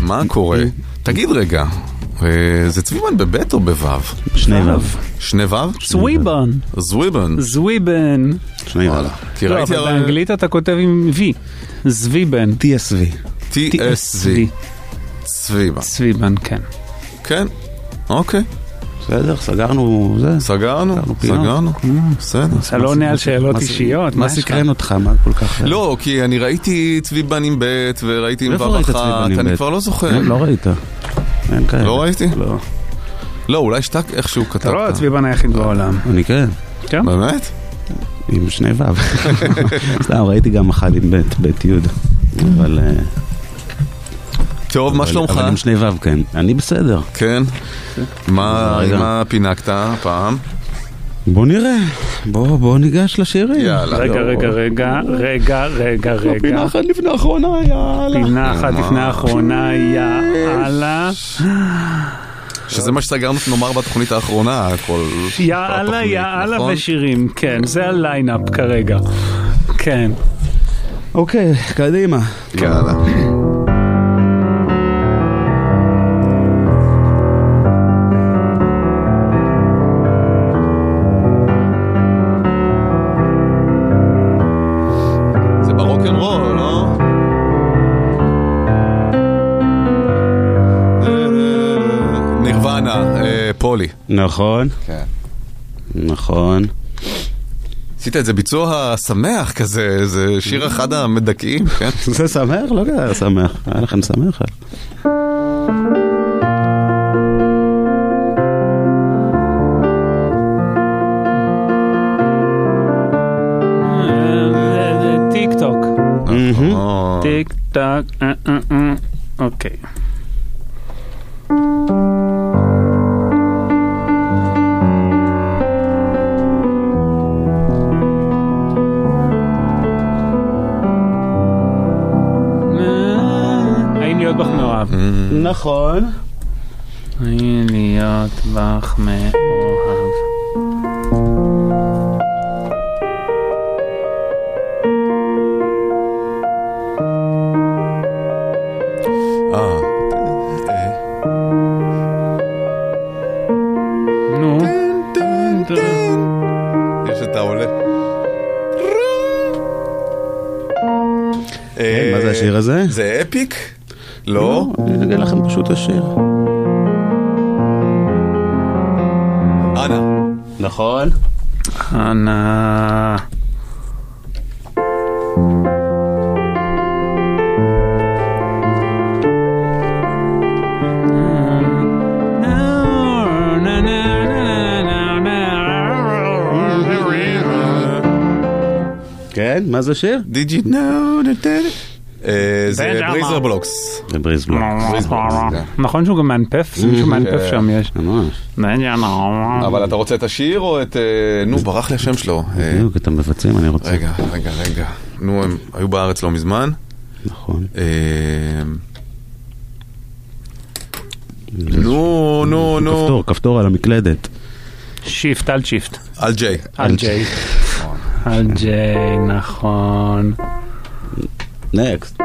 מה קורה? תגיד רגע, אה, זה צביבן בבית או בוו? שני וו. שני וו? סוויבן. זוויבן. זוויבן. שני וו. כי לא, אבל באנגלית אתה כותב עם V. זוויבן. TSV. TSV. צביבה. צביבן, כן. כן, אוקיי. בסדר, סגרנו זה. סגרנו. סגרנו, בסדר. אתה לא עונה על שאלות אישיות, מה? סקרן אותך? מה כל כך... לא, כי אני ראיתי צביבן עם ב' וראיתי עם איפה ו' ראית אחת, אני? כבר לא זוכר. לא ראית. אין כאלה. לא ראיתי? לא. לא, אולי שתק איכשהו כתבת. אתה לא הצביבן היחיד בעולם. אני כן. כן? באמת? עם שני וו. סתם, ראיתי גם אחד עם ב', ב' י'. אבל... אה, טוב, מה שלומך? אבל עם שני וו, כן. אני בסדר. כן? מה. מה פינקת הפעם? בוא נראה. בוא, בוא ניגש לשירים. יאללה. רגע, רגע, רגע, רגע, רגע, רגע. פינה אחת לפני האחרונה, יאללה. פינה אחת לפני האחרונה, יאללה. שזה מה שסגרנו שנאמר בתוכנית האחרונה, הכל... יאללה, יאללה נכון? ושירים, כן, זה הליינאפ כרגע. כן. אוקיי, קדימה. יאללה. נכון. כן. נכון. עשית את זה ביצוע שמח כזה, זה שיר אחד המדכאים, כן? זה שמח? לא כזה שמח. היה לכם שמח? כן, זה השיר? Did you know that אה, זה בריזר בלוקס. זה בריז בלוקס. נכון שהוא גם מאנפף? זה מישהו מאנפף כן. שם יש. אבל אתה רוצה את השיר או את... אה, נו, ברח לי השם שלו. אה, בדיוק, את המבצעים אני רוצה. רגע, רגע, רגע. נו, הם היו בארץ לא מזמן. נכון. אה, נו, נו, נו. כפתור, כפתור על המקלדת. שיפט, על שיפט. על ג'יי. על ג'יי. על ג'יי, נכון. נקסט.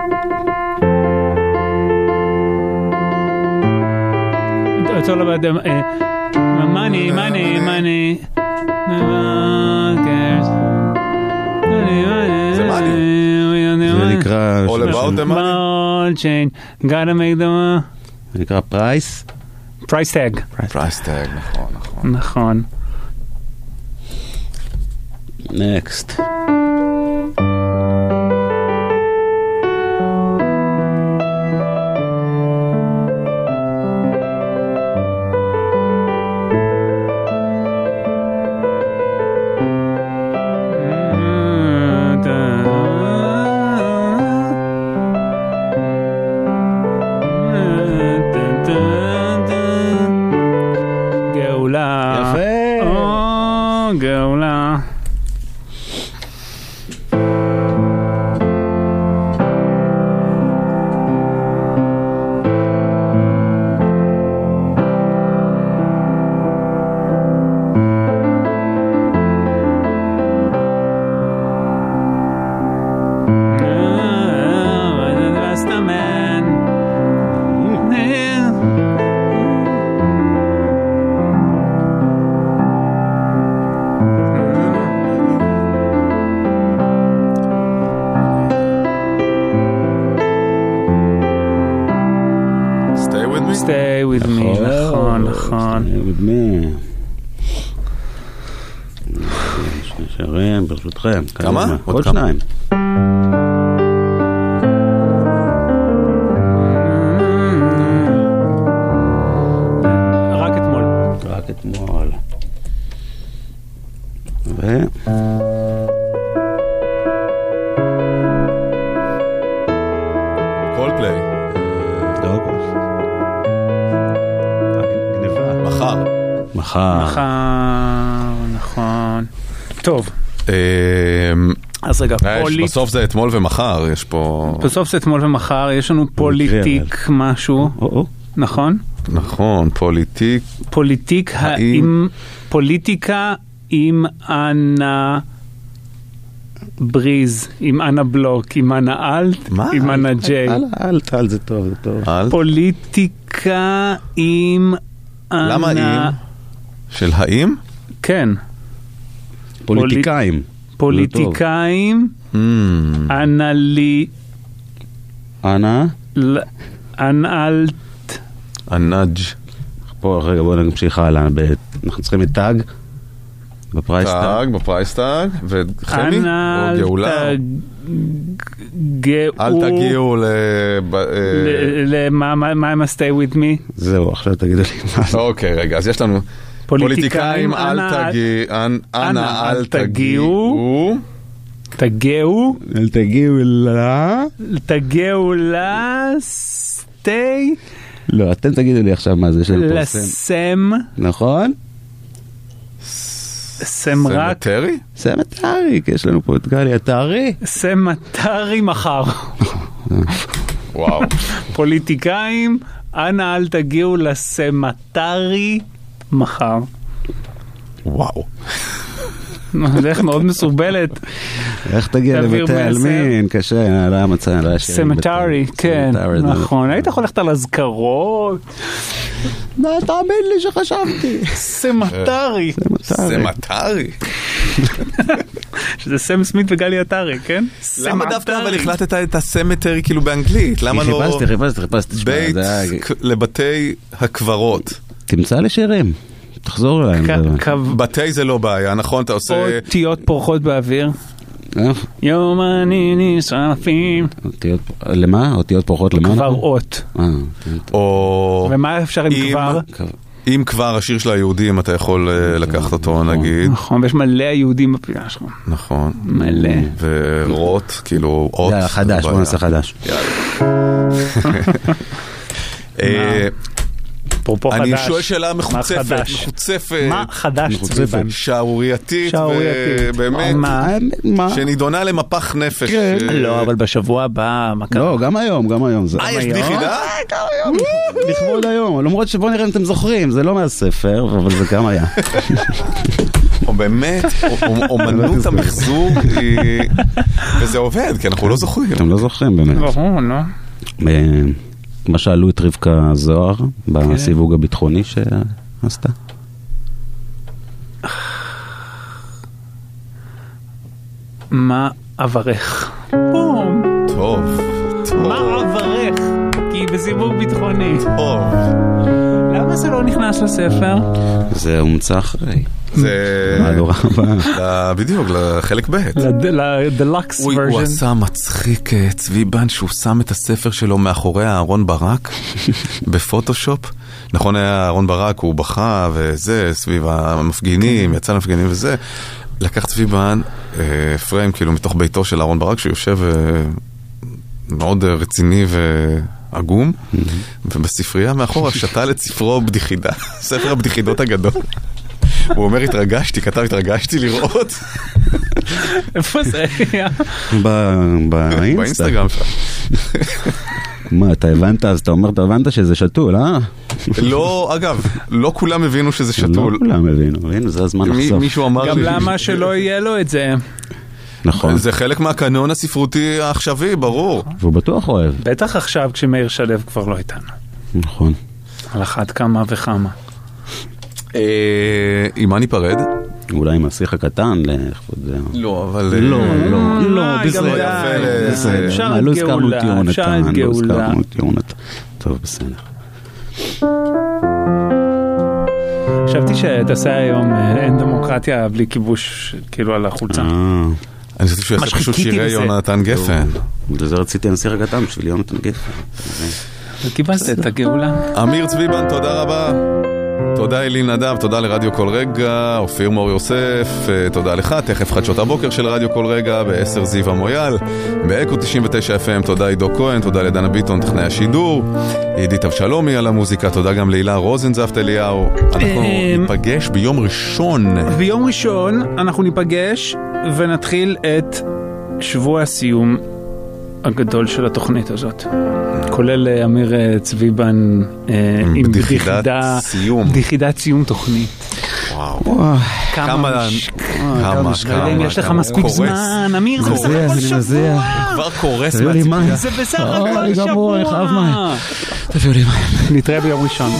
It's all about them. Uh, money, money, money. זה money. זה נקרא... All about the money. Ball chain. Gotta make them... זה נקרא פרייס. פרייס טאג. פרייס טאג, נכון, נכון. נכון. Next. שירים, ברשותכם. כמה? קדימה. עוד עוד רגע, אה, פוליט... בסוף זה אתמול ומחר, יש פה... בסוף זה אתמול ומחר, יש לנו פוליטיק משהו. נכון? נכון, פוליטיק. פוליטיק האם... פוליטיקה עם אנה בריז, עם אנה בלוק, עם אנה אלט, מה? עם אנה ג'יי. אל, אל, אל, זה טוב, זה טוב. פוליטיקה עם אנה... למה עם? של האם? כן. פוליטיקאים. פוליטיקאים, Mm. אנלי... אנא, אנאלט... הנאג'. פה, רגע, בואו נמשיך הלאה. אנחנו צריכים את טאג בפרייס טאג. טאג, בפרייס טאג, וחמי, או גאולה. אל תגיעו ל... אה, למה מה עם ה-stay with me? זהו, עכשיו תגידו לי מה זה. אוקיי, רגע, אז יש לנו פוליטיקאים, אל תגיעו, אנא, אל תגיעו. תגיעו, אל תגיעו ל... ל-stay, לא, אתם תגידו לי עכשיו מה זה, יש לנו פה סם. לסם, נכון? סמרק, סמטרי? סמטרי, כי יש לנו פה את גלי עטרי. cemetery מחר. וואו. פוליטיקאים, אנא אל תגיעו ל cemetery מחר. וואו. דרך מאוד מסורבלת. איך תגיע לבתי. העלמין? קשה, לא מצא, לא יש... cemetery, כן, cemetery, זה- נכון. היית יכול ללכת על אזכרות. לא, תאמין לי שחשבתי. סמטרי. סמטרי. שזה סם סמית וגלי עטרי, כן? למה דווקא. אבל החלטת את הסמטרי כאילו באנגלית? למה לא... חיפשתי, חיפשתי, חיפשתי. בית היה- לבתי הקברות. תמצא לי שירים. תחזור אליי. בתי זה לא בעיה, נכון? אתה עושה... אותיות פורחות באוויר. אה? יומנים נשרפים. אותיות- למה? אותיות פורחות למה? כבר? אות. אה, או... ומה אפשר עם אם- כבר? אם כבר השיר של היהודים, אתה יכול אה, לקחת אותו נגיד. נכון, ויש מלא יהודים בפינה שלך. נכון. מלא. ורוט, כאילו, אות. יאללה, חדש, בוא. נעשה חדש. אה, אפרופו חדש. אני שואל שאלה מחוצפת? מחוצפת. מה חדש, צביבן? שערורייתית, שערורייתית. ובאמת, מה? שנידונה למפח נפש. כן. אה, לא, אבל בשבוע הבא, מה קרה? לא, גם היום, גם היום. זה- אה, יש בדיחידה? לכבוד היום, למרות שבוא נראה אם אתם זוכרים, זה לא מהספר, אבל זה גם היה. או באמת, או- או- אומנות המחזור היא... וזה עובד, כי אנחנו לא זוכרים. אתם לא זוכרים באמת. ברור, נו. מה שאלו את רבקה זוהר בסיווג הביטחוני שעשתה? מה אברך? בום. טוב, מה אברך? כי בסיבוב ביטחוני. טוב. למה זה לא נכנס לספר? זה הומצא אחרי. זה... מהדורה הבאה. ל- בדיוק, לחלק ב'. לדלקס הוא, הוא ורז'ן. עשה מצחיק אה, צביבן שהוא שם את הספר שלו מאחורי אהרון ברק בפוטושופ. נכון היה אהרון ברק, הוא בכה וזה, סביב המפגינים, יצא למפגינים וזה. לקח צביבן אה, פריים כאילו מתוך ביתו של אהרון ברק, שיושב אה, מאוד רציני ועגום, ובספרייה מאחורה שתל את ספרו בדיחידה, ספר הבדיחידות הגדול. הוא אומר התרגשתי, כתב התרגשתי לראות. איפה זה היה? באינסטגרם. מה, אתה הבנת? אז אתה אומר, אתה הבנת שזה שתול, אה? לא, אגב, לא כולם הבינו שזה לא שתול. כולם הבינו, הנה, זה הזמן מי- לחשוף. מישהו אמר גם. למה שלא יהיה לו את זה? נכון, זה חלק מהקנון הספרותי העכשווי, ברור. והוא בטוח אוהב. בטח עכשיו כשמאיר שלו כבר לא איתנו. נכון. על אחת כמה וכמה. אה, עם מה ניפרד? אולי עם השיח הקטן לכבוד זה. לא, אבל... לא, אה, לא, לא, בסדר. די. בסדר. אפשר מה, את לא גאולה, אפשר את לא גאולה. הזכרנו את יונתן. טוב, בסדר. חשבתי שתעשה היום אה, אין דמוקרטיה בלי כיבוש, כאילו על החולצה. אני חושב שהוא יעשה פשוט שירי. יונתן גפן. בגלל זה רציתי הנסיך הקטן בשביל יונתן גפן. וקיבלת את הגאולה. אמיר צביבן, תודה רבה. תודה אלי נדב, תודה לרדיו כל רגע, אופיר מור יוסף, אה, תודה לך, תכף חדשות הבוקר של רדיו כל רגע, ב-10 זיו המויאל, באקו 99 FM, תודה עידו כהן, תודה לדנה ביטון, טכנאי השידור, עידית אבשלומי על המוזיקה, תודה גם להילה רוזנזפט אליהו. אנחנו אמ, ניפגש ביום ראשון. ביום ראשון אנחנו ניפגש ונתחיל את שבוע הסיום הגדול של התוכנית הזאת. כולל אה, אמיר אה, צביבן אה, עם עם בדיחידה, סיום. בדיחידת סיום תוכנית. וואו. כמה, כמה, מש- כמה, לא כמה, יש לך כמה. מספיק. זמן, אמיר, זה בסך הכל. שבוע. כבר קורס מים. זה בסך הכל. שבוע. תביאו לי מים. נתראה ביום ראשון.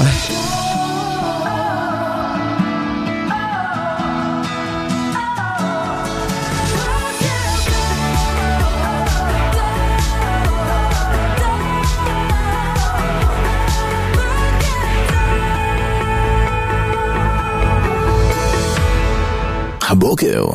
הבוקר